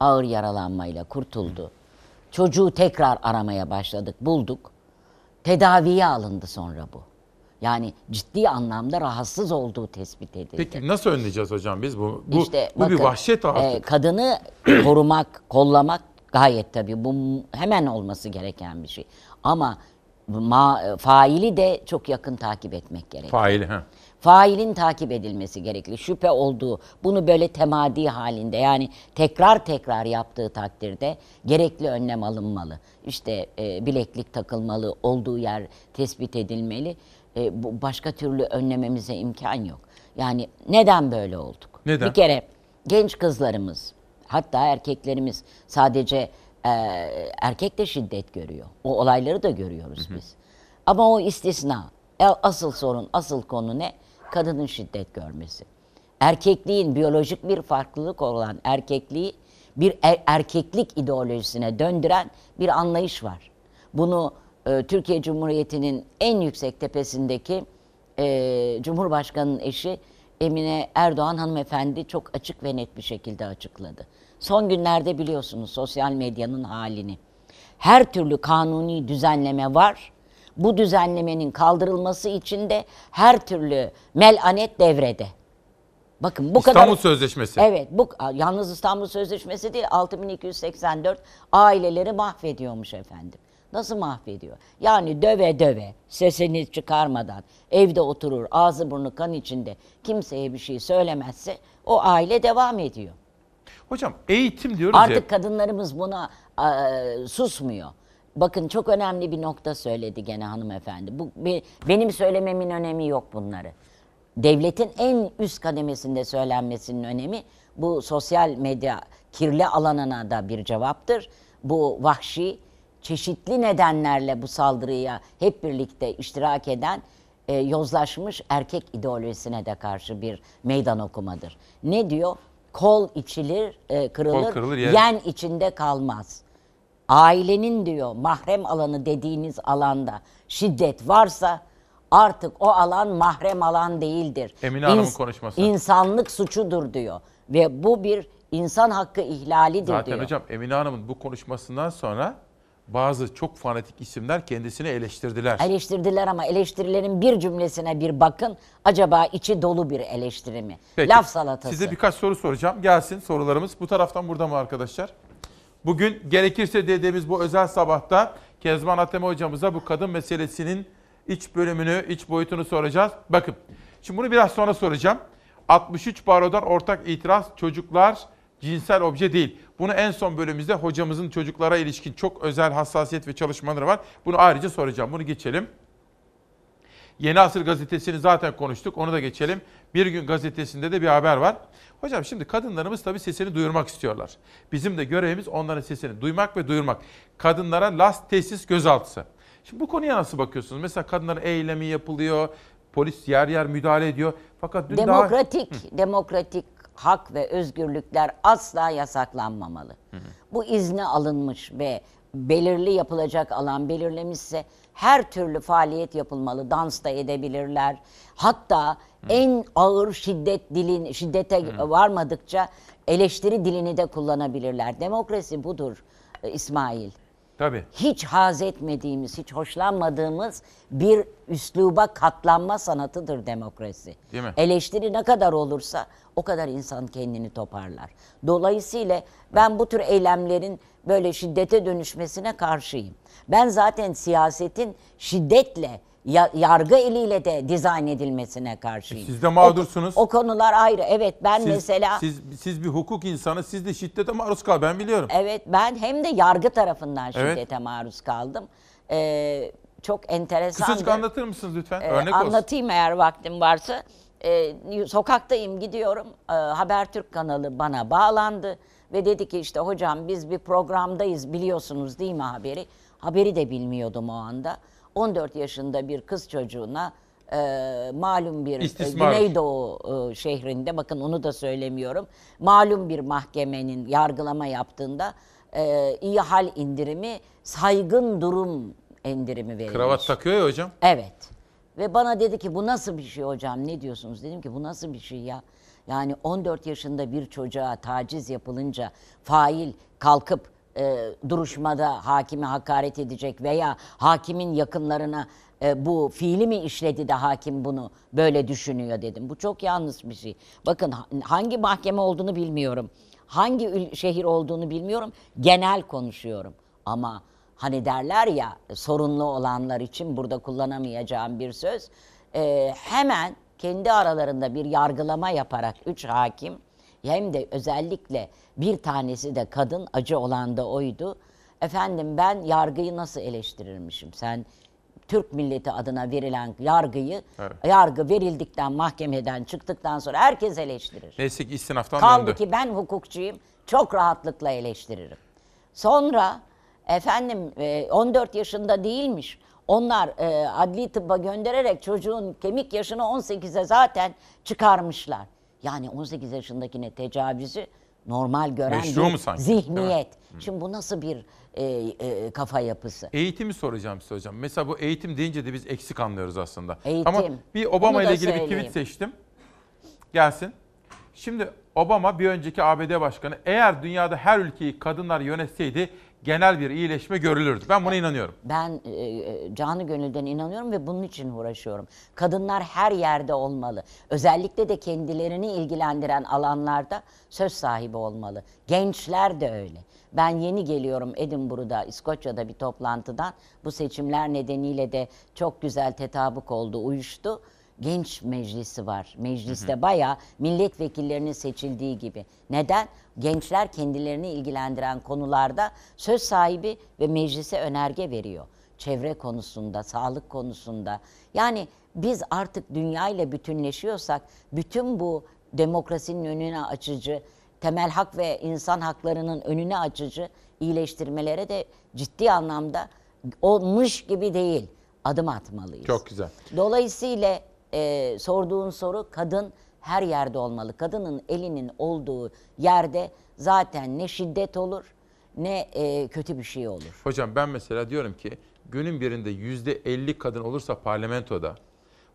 S62: Ağır yaralanmayla kurtuldu. Çocuğu tekrar aramaya başladık, bulduk. Tedaviye alındı sonra bu. Yani ciddi anlamda rahatsız olduğu tespit edildi.
S1: Peki nasıl önleyeceğiz hocam biz bu? Bu,
S62: İşte
S1: bu bir
S62: bakın,
S1: vahşet artık.
S62: e, kadını korumak, kollamak gayet tabii bu hemen olması gereken bir şey. Ama ma- faili de çok yakın takip etmek gerekiyor.
S1: Faili ha.
S62: Failin takip edilmesi gerekli. Şüphe olduğu, bunu böyle temadi halinde yani tekrar tekrar yaptığı takdirde gerekli önlem alınmalı. İşte e, bileklik takılmalı, olduğu yer tespit edilmeli. E, bu başka türlü önlememize imkan yok. Yani neden böyle olduk?
S1: Neden?
S62: Bir kere genç kızlarımız, hatta erkeklerimiz sadece e, erkek de şiddet görüyor. O olayları da görüyoruz biz. Ama o istisna. E, Asıl sorun, asıl konu ne? Kadının şiddet görmesi. Erkekliğin biyolojik bir farklılık olan erkekliği bir er- erkeklik ideolojisine döndüren bir anlayış var. Bunu e, Türkiye Cumhuriyeti'nin en yüksek tepesindeki e, Cumhurbaşkanı'nın eşi Emine Erdoğan hanımefendi çok açık ve net bir şekilde açıkladı. Son günlerde biliyorsunuz sosyal medyanın halini. Her türlü kanuni düzenleme var. Bu düzenlemenin kaldırılması için de her türlü melanet devrede. Bakın bu kadar
S1: İstanbul Sözleşmesi.
S62: Evet, bu yalnız İstanbul Sözleşmesi değil 6284 aileleri mahvediyormuş efendim. Nasıl mahvediyor? Yani döve döve, sesini çıkarmadan, evde oturur, ağzı burnu kan içinde, kimseye bir şey söylemezse o aile devam ediyor.
S1: Hocam eğitim diyoruz
S62: Artık
S1: ya.
S62: kadınlarımız buna e, susmuyor. Bakın çok önemli bir nokta söyledi gene hanımefendi. Bu be- benim söylememin önemi yok bunları. Devletin en üst kademesinde söylenmesinin önemi bu sosyal medya kirli alanına da bir cevaptır. Bu vahşi çeşitli nedenlerle bu saldırıya hep birlikte iştirak eden e, yozlaşmış erkek ideolojisine de karşı bir meydan okumadır. Ne diyor? Kol içilir, e, kırılır,
S1: kırılır, yer-
S62: yen içinde kalmaz. Ailenin diyor mahrem alanı dediğiniz alanda şiddet varsa artık o alan mahrem alan değildir.
S1: Emine Hanım'ın konuşması.
S62: İnsanlık suçudur diyor. Ve bu bir insan hakkı ihlalidir
S1: Zaten
S62: diyor.
S1: hocam Emine Hanım'ın bu konuşmasından sonra bazı çok fanatik isimler kendisini eleştirdiler.
S62: Eleştirdiler ama eleştirilerin bir cümlesine bir bakın. Acaba içi dolu bir eleştiri mi?
S1: Peki,
S62: Laf salatası.
S1: Size birkaç soru soracağım. Gelsin sorularımız. Bu taraftan burada mı arkadaşlar? Bugün gerekirse dediğimiz bu özel sabahta Kezban Ateme hocamıza bu kadın meselesinin iç bölümünü, iç boyutunu soracağız. Bakın, şimdi bunu biraz sonra soracağım. 63 barodan ortak itiraz çocuklar cinsel obje değil. Bunu en son bölümümüzde hocamızın çocuklara ilişkin çok özel hassasiyet ve çalışmaları var. Bunu ayrıca soracağım. Bunu geçelim. Yeni Asır gazetesini zaten konuştuk. Onu da geçelim. Bir gün gazetesinde de bir haber var. Hocam şimdi kadınlarımız tabii sesini duyurmak istiyorlar. Bizim de görevimiz onların sesini duymak ve duyurmak. Kadınlara las tesis gözaltısı. Şimdi bu konuya nasıl bakıyorsunuz? Mesela kadınların eylemi yapılıyor. Polis yer yer müdahale ediyor. Fakat dün daha...
S62: Demokratik, demokratik hak ve özgürlükler asla yasaklanmamalı. Bu izni alınmış ve belirli yapılacak alan belirlemişse her türlü faaliyet yapılmalı. Dans da edebilirler. Hatta en ağır şiddet dilin şiddete varmadıkça eleştiri dilini de kullanabilirler. Demokrasi budur e, İsmail.
S1: Tabii.
S62: Hiç haz etmediğimiz, hiç hoşlanmadığımız bir üsluba katlanma sanatıdır demokrasi.
S1: Değil mi?
S62: Eleştiri ne kadar olursa o kadar insan kendini toparlar. Dolayısıyla ben bu tür eylemlerin böyle şiddete dönüşmesine karşıyım. Ben zaten siyasetin şiddetle, ya- yargı eliyle de dizayn edilmesine karşıyım.
S1: Siz de mağdursunuz.
S62: O, o konular ayrı. Evet ben
S1: Siz,
S62: mesela...
S1: siz, siz bir hukuk insanı, siz de şiddete maruz kal. Ben biliyorum.
S62: Evet ben hem de yargı tarafından
S1: Evet.
S62: şiddete maruz kaldım. Ee, çok enteresan.
S1: Kısacık anlatır mısınız lütfen?
S62: Ee,
S1: Örnek olsun.
S62: anlatayım eğer vaktim varsa. Ee, sokaktayım gidiyorum. Ee, Habertürk kanalı bana bağlandı ve dedi ki işte hocam biz bir programdayız biliyorsunuz değil mi haberi? Haberi de bilmiyordum o anda. 14 yaşında bir kız çocuğuna e, malum bir e,
S1: İstismar.
S62: Güneydoğu e, şehrinde bakın onu da söylemiyorum. Malum bir mahkemenin yargılama yaptığında e, iyi hal indirimi saygın durum indirimi verilmiş.
S1: Kravat takıyor ya hocam.
S62: Evet. Ve bana dedi ki bu nasıl bir şey hocam ne diyorsunuz? Dedim ki bu nasıl bir şey ya? Yani 14 yaşında bir çocuğa taciz yapılınca fail kalkıp e, duruşmada hakime hakaret edecek veya hakimin yakınlarına e, bu fiili mi işledi de hakim bunu böyle düşünüyor dedim. Bu çok yanlış bir şey. Bakın ha- hangi mahkeme olduğunu bilmiyorum. Hangi şehir olduğunu bilmiyorum. Genel konuşuyorum. Ama hani derler ya sorunlu olanlar için burada kullanamayacağım bir söz. e, hemen kendi aralarında bir yargılama yaparak üç hakim hem de özellikle bir tanesi de kadın acı olan da oydu. Efendim ben yargıyı nasıl eleştirirmişim? Sen Türk milleti adına verilen yargıyı
S1: Evet.
S62: yargı verildikten mahkemeden çıktıktan sonra herkes eleştirir.
S1: Neyse ki istinaftan
S62: Kaldı
S1: döndü.
S62: ki ben hukukçuyum. Çok rahatlıkla eleştiririm. Sonra efendim e, 14 yaşında değilmiş. Onlar e, adli tıbba göndererek çocuğun kemik yaşını 18'e zaten çıkarmışlar. Yani 18 yaşındakine tecavüzü normal gören
S1: Meşru
S62: bir
S1: mu sanki?
S62: Zihniyet. Şimdi bu nasıl bir e, e, kafa yapısı?
S1: Eğitimi soracağım size hocam. Mesela bu eğitim deyince de biz eksik anlıyoruz aslında.
S62: Eğitim.
S1: Ama bir Obama ile ilgili bir
S62: söyleyeyim.
S1: tweet seçtim. Gelsin. Şimdi Obama bir önceki ABD başkanı eğer dünyada her ülkeyi kadınlar yönetseydi genel bir iyileşme görülürdü. Ben buna inanıyorum.
S62: Ben e, e, canı gönülden inanıyorum ve bunun için uğraşıyorum. Kadınlar her yerde olmalı. Özellikle de kendilerini ilgilendiren alanlarda söz sahibi olmalı. Gençler de öyle. Ben yeni geliyorum Edinburgh'da, İskoçya'da bir toplantıdan. Bu seçimler nedeniyle de çok güzel tetabuk oldu, uyuştu. Genç meclisi var. Mecliste bayağı milletvekillerinin seçildiği gibi. Neden? Gençler kendilerini ilgilendiren konularda söz sahibi ve meclise önerge veriyor. Çevre konusunda, sağlık konusunda. Yani biz artık dünya ile bütünleşiyorsak bütün bu demokrasinin önüne açıcı, temel hak ve insan haklarının önüne açıcı iyileştirmelere de ciddi anlamda olmuş gibi değil adım atmalıyız.
S1: Çok güzel.
S62: Dolayısıyla e, sorduğun soru kadın her yerde olmalı. Kadının elinin olduğu yerde zaten ne şiddet olur ne e, kötü bir şey olur.
S1: Hocam ben mesela diyorum ki günün birinde yüzde 50 kadın olursa parlamentoda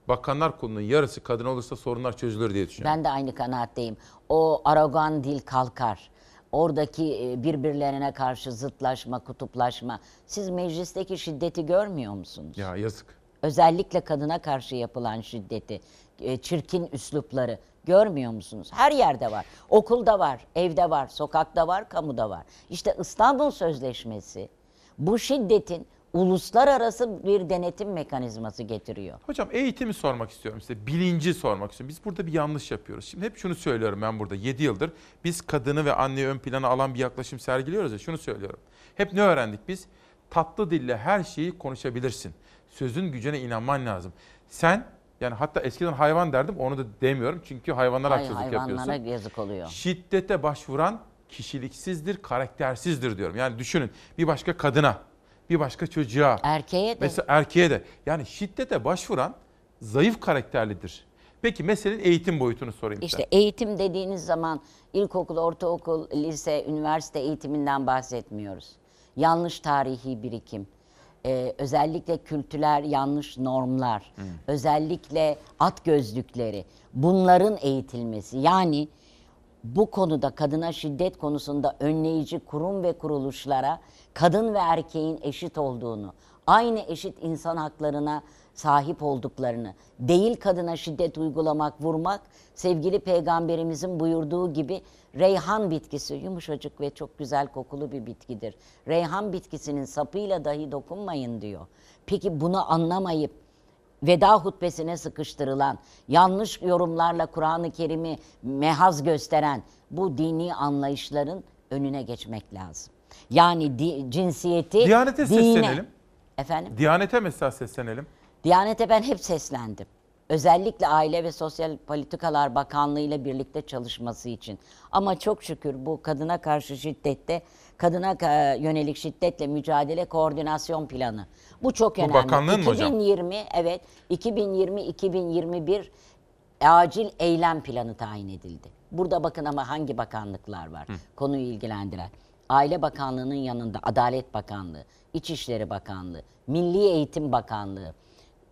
S1: bakanlar kurulunun yarısı kadın olursa sorunlar çözülür diye düşünüyorum.
S62: Ben de aynı kanaatteyim. O arogan dil kalkar. Oradaki e, birbirlerine karşı zıtlaşma, kutuplaşma. Siz meclisteki şiddeti görmüyor musunuz?
S1: Ya yazık.
S62: Özellikle kadına karşı yapılan şiddeti, e, çirkin üslupları görmüyor musunuz? Her yerde var. Okulda var, evde var, sokakta var, kamuda var. İşte İstanbul Sözleşmesi bu şiddetin uluslararası bir denetim mekanizması getiriyor.
S1: Hocam eğitimi sormak istiyorum size. Bilinci sormak istiyorum. Biz burada bir yanlış yapıyoruz. Şimdi hep şunu söylüyorum ben burada 7 yıldır. Biz kadını ve anneyi ön plana alan bir yaklaşım sergiliyoruz ya şunu söylüyorum. Hep ne öğrendik biz? Tatlı dille her şeyi konuşabilirsin. Sözün gücüne inanman lazım. Sen yani hatta eskiden hayvan derdim onu da demiyorum. Çünkü hayvanlara
S62: Hay-
S1: haksızlık
S62: hayvanlara
S1: yapıyorsun.
S62: yazık oluyor.
S1: Şiddete başvuran kişiliksizdir, karaktersizdir diyorum. Yani düşünün bir başka kadına, bir başka çocuğa.
S62: Erkeğe de.
S1: Mesela erkeğe de. Yani şiddete başvuran zayıf karakterlidir. Peki meselenin eğitim boyutunu sorayım
S62: İşte
S1: size.
S62: eğitim dediğiniz zaman ilkokul, ortaokul, lise, üniversite eğitiminden bahsetmiyoruz. Yanlış tarihi birikim, ee, özellikle kültürel yanlış normlar, özellikle at gözlükleri, bunların eğitilmesi. Yani bu konuda kadına şiddet konusunda önleyici kurum ve kuruluşlara kadın ve erkeğin eşit olduğunu, aynı eşit insan haklarına sahip olduklarını, değil kadına şiddet uygulamak, vurmak, sevgili peygamberimizin buyurduğu gibi reyhan bitkisi yumuşacık ve çok güzel kokulu bir bitkidir. Reyhan bitkisinin sapıyla dahi dokunmayın diyor. Peki bunu anlamayıp veda hutbesine sıkıştırılan, yanlış yorumlarla Kur'an-ı Kerim'i mehaz gösteren bu dini anlayışların önüne geçmek lazım. Yani di- cinsiyeti
S1: Diyanete
S62: dine-
S1: seslenelim.
S62: Efendim?
S1: Diyanete mesela seslenelim.
S62: Diyanete ben hep seslendim. Özellikle Aile ve Sosyal Politikalar Bakanlığı ile birlikte çalışması için. Ama çok şükür bu kadına karşı şiddette, kadına ka- yönelik şiddetle mücadele koordinasyon planı. Bu çok
S1: Bu
S62: önemli.
S1: bakanlığın mı hocam?
S62: 2020 evet 2020-2021 acil eylem planı tayin edildi. Burada bakın ama hangi bakanlıklar var konuyu ilgilendiren. Aile Bakanlığı'nın yanında Adalet Bakanlığı, İçişleri Bakanlığı, Milli Eğitim Bakanlığı,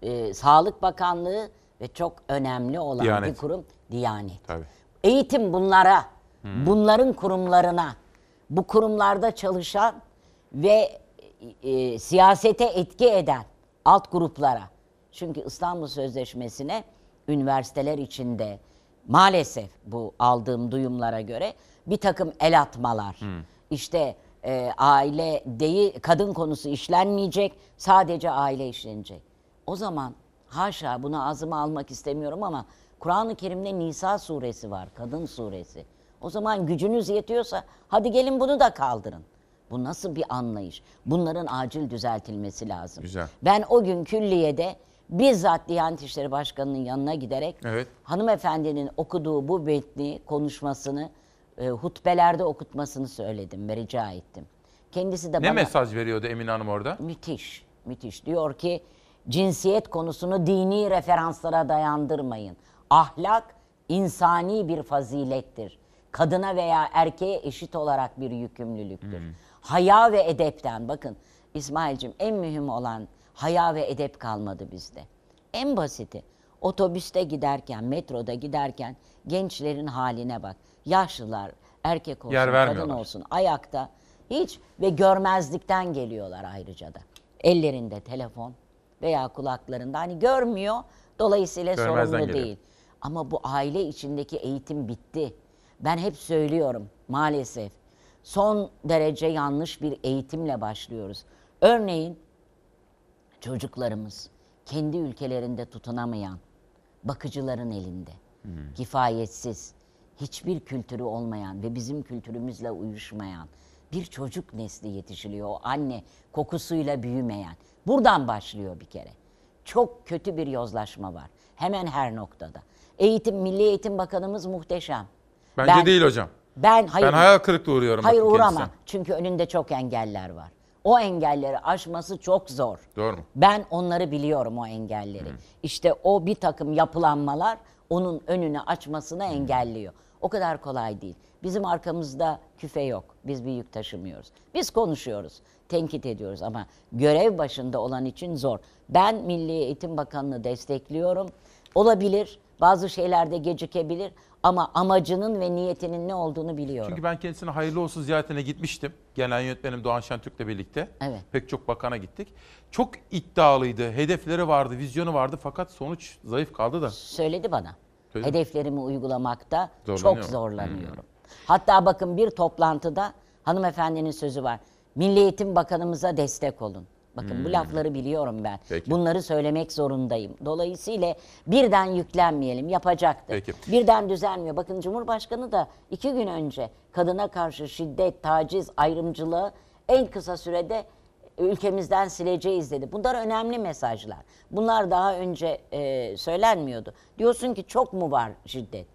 S62: e, Sağlık Bakanlığı ve çok önemli olan
S1: Diyanet.
S62: bir kurum Diyanet.
S1: Tabii.
S62: Eğitim bunlara, bunların kurumlarına, bu kurumlarda çalışan ve e, siyasete etki eden alt gruplara. Çünkü İstanbul Sözleşmesi'ne üniversiteler içinde maalesef bu aldığım duyumlara göre bir takım el atmalar, işte e, aile değil, kadın konusu işlenmeyecek, sadece aile işlenecek. O zaman haşa bunu ağzıma almak istemiyorum ama Kur'an-ı Kerim'de Nisa suresi var, kadın suresi. O zaman gücünüz yetiyorsa hadi gelin bunu da kaldırın. Bu nasıl bir anlayış? Bunların acil düzeltilmesi lazım.
S1: Güzel.
S62: Ben o gün külliyede bizzat Diyanet İşleri Başkanı'nın yanına giderek
S1: Evet.
S62: hanımefendinin okuduğu bu metni, konuşmasını e, hutbelerde okutmasını söyledim ve rica ettim. Kendisi de
S1: Ne
S62: bana
S1: mesaj veriyordu Emine Hanım orada?
S62: müthiş, müthiş. Diyor ki cinsiyet konusunu dini referanslara dayandırmayın. Ahlak insani bir fazilettir. Kadına veya erkeğe eşit olarak bir yükümlülüktür. Haya ve edepten bakın İsmail'cim en mühim olan haya ve edep kalmadı bizde. En basiti otobüste giderken, metroda giderken gençlerin haline bak. Yaşlılar, erkek olsun,
S1: Yer
S62: kadın olsun ayakta hiç ve görmezlikten geliyorlar ayrıca da. Ellerinde telefon veya kulaklarında hani görmüyor dolayısıyla
S1: Görmezden
S62: sorumlu
S1: geliyor.
S62: değil. Ama bu aile içindeki eğitim bitti. Ben hep söylüyorum maalesef. Son derece yanlış bir eğitimle başlıyoruz. Örneğin çocuklarımız kendi ülkelerinde tutunamayan, bakıcıların elinde, kifayetsiz, hiçbir kültürü olmayan ve bizim kültürümüzle uyuşmayan bir çocuk nesli yetişiliyor. O anne kokusuyla büyümeyen. Buradan başlıyor bir kere. Çok kötü bir yozlaşma var. Hemen her noktada. Eğitim, Milli Eğitim Bakanımız muhteşem.
S1: Bence
S62: Ben-
S1: değil hocam.
S62: Ben hayır.
S1: Ben hayal kırıklığı uğruyorum.
S62: Hayır uğrama.
S1: kendisine.
S62: Çünkü önünde çok engeller var. O engelleri aşması çok zor.
S1: Doğru mu?
S62: Ben onları biliyorum o engelleri. İşte o bir takım yapılanmalar onun önünü açmasını engelliyor. O kadar kolay değil. Bizim arkamızda küfe yok. Biz bir yük taşımıyoruz. Biz konuşuyoruz, tenkit ediyoruz ama görev başında olan için zor. Ben Milli Eğitim Bakanı'nı destekliyorum. Olabilir, bazı şeylerde gecikebilir ama amacının ve niyetinin ne olduğunu biliyorum.
S1: Çünkü ben kendisine hayırlı olsun ziyaretine gitmiştim. Genel yönetmenim Doğan Şentürk'le birlikte.
S62: Evet.
S1: Pek çok bakana gittik. Çok iddialıydı. Hedefleri vardı, vizyonu vardı fakat sonuç zayıf kaldı da.
S62: Söyledi bana.
S1: Söyledi mi?
S62: Hedeflerimi uygulamakta çok
S1: Zorlanıyor mu?
S62: Hatta bakın bir toplantıda hanımefendinin sözü var. Milli Eğitim Bakanımıza destek olun. Bakın bu
S1: Hmm.
S62: lafları biliyorum ben.
S1: Peki.
S62: Bunları söylemek zorundayım. Dolayısıyla birden yüklenmeyelim. Yapacaktır.
S1: Peki.
S62: Birden düzelmiyor. Bakın Cumhurbaşkanı da iki gün önce kadına karşı şiddet, taciz, ayrımcılığı en kısa sürede ülkemizden sileceğiz dedi. Bunlar önemli mesajlar. Bunlar daha önce e, söylenmiyordu. Diyorsun ki çok mu var şiddet?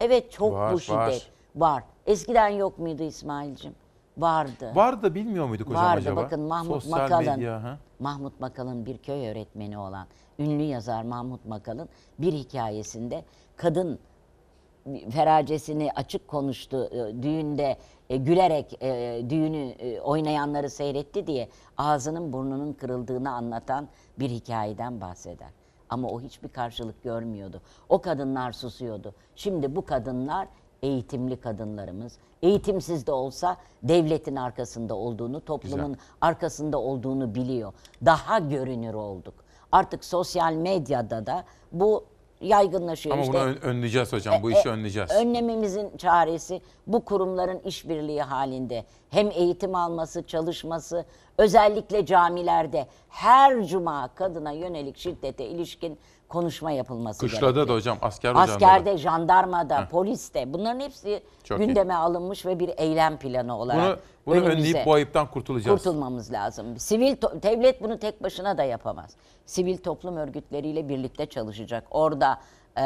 S62: Evet çok
S1: Var,
S62: bu şiddet
S1: var.
S62: Var. Eskiden yok muydu İsmail'cim? Vardı.
S1: Vardı da bilmiyor muyduk hocam
S62: Vardı
S1: acaba?
S62: bakın Mahmut
S1: Sosyal
S62: Makal'ın
S1: medya, ha?
S62: Mahmut Makal'ın bir köy öğretmeni olan ünlü yazar Mahmut Makal'ın bir hikayesinde kadın feracesini açık konuştu e, düğünde e, gülerek e, düğünü e, oynayanları seyretti diye ağzının burnunun kırıldığını anlatan bir hikayeden bahseder. Ama o hiçbir karşılık görmüyordu. O kadınlar susuyordu. Şimdi bu kadınlar eğitimli kadınlarımız. Eğitimsiz de olsa devletin arkasında olduğunu, toplumun
S1: Güzel.
S62: arkasında olduğunu biliyor. Daha görünür olduk. Artık sosyal medyada da bu yaygınlaşıyor.
S1: Ama
S62: İşte
S1: bunu ön- önleyeceğiz hocam. Bu
S62: e,
S1: işi
S62: e,
S1: önleyeceğiz.
S62: Önlememizin çaresi bu kurumların işbirliği halinde hem eğitim alması, çalışması, özellikle camilerde her cuma kadına yönelik şiddete ilişkin konuşma yapılması
S1: Kışlada
S62: gerekli.
S1: da hocam, asker.
S62: Askerde, jandarmada, poliste bunların hepsi
S1: Çok iyi.
S62: gündeme alınmış ve bir eylem planı olarak
S1: Bunu, bunu
S62: önümüze-
S1: önleyip bu ayıptan kurtulacağız.
S62: Kurtulmamız lazım. Sivil to- devlet bunu tek başına da yapamaz. Sivil toplum örgütleriyle birlikte çalışacak. Orada e,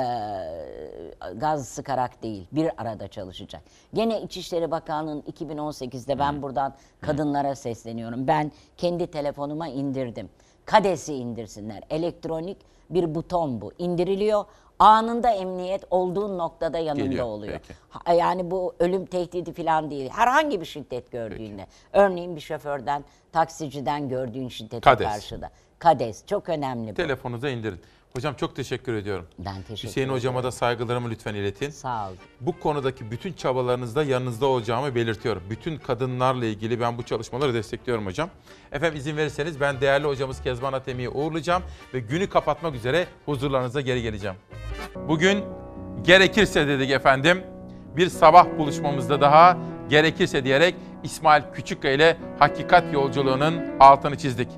S62: gaz sıkarak değil, bir arada çalışacak. Gene İçişleri Bakanlığı'nın 2018'de ben buradan kadınlara sesleniyorum. Ben kendi telefonuma indirdim. Kadesi indirsinler. Elektronik bir buton bu. İndiriliyor. Anında emniyet olduğun noktada yanında
S1: Geliyor,
S62: oluyor.
S1: peki.
S62: Ha- Yani bu ölüm tehdidi falan değil. Herhangi bir şiddet gördüğünde. Örneğin bir şoförden, taksiciden gördüğün şiddete
S1: Kades.
S62: karşı da. Kades çok önemli bu.
S1: Telefonunuza indirin. Hocam çok teşekkür ediyorum.
S62: Ben teşekkür
S1: Hüseyin
S62: ederim.
S1: hocama da saygılarımı lütfen iletin.
S62: Sağ ol.
S1: Bu konudaki bütün çabalarınızda yanınızda olacağımı belirtiyorum. Bütün kadınlarla ilgili ben bu çalışmaları destekliyorum hocam. Efendim izin verirseniz ben değerli hocamız Kezban Atemi'yi uğurlayacağım ve günü kapatmak üzere huzurlarınıza geri geleceğim. Bugün gerekirse dedik efendim. Bir sabah buluşmamızda daha gerekirse diyerek İsmail Küçükkaya ile hakikat yolculuğunun altını çizdik.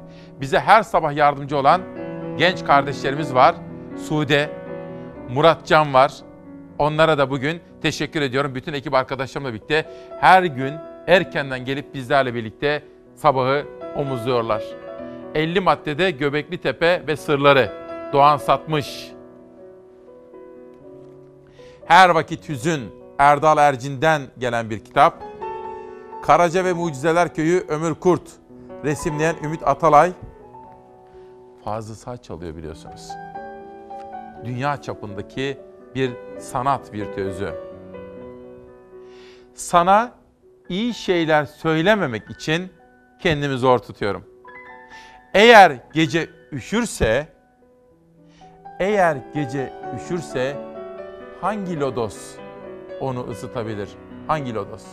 S1: Bize her sabah yardımcı olan genç kardeşlerimiz var. Sude, Muratcan var. Onlara da bugün teşekkür ediyorum. Bütün ekip arkadaşlarımla birlikte her gün erkenden gelip bizlerle birlikte sabahı omuzluyorlar. 50 maddede Göbekli Tepe ve sırları. Doğan Satmış. Her vakit hüzün Erdal Ercin'den gelen bir kitap. Karaca ve Mucizeler Köyü Ömür Kurt. Resimleyen Ümit Atalay. Fazıl Say çalıyor biliyorsunuz. Dünya çapındaki bir sanat virtüözü. Sana iyi şeyler söylememek için kendimi zor tutuyorum. Eğer gece üşürse, eğer gece üşürse hangi lodos onu ısıtabilir? Hangi lodos?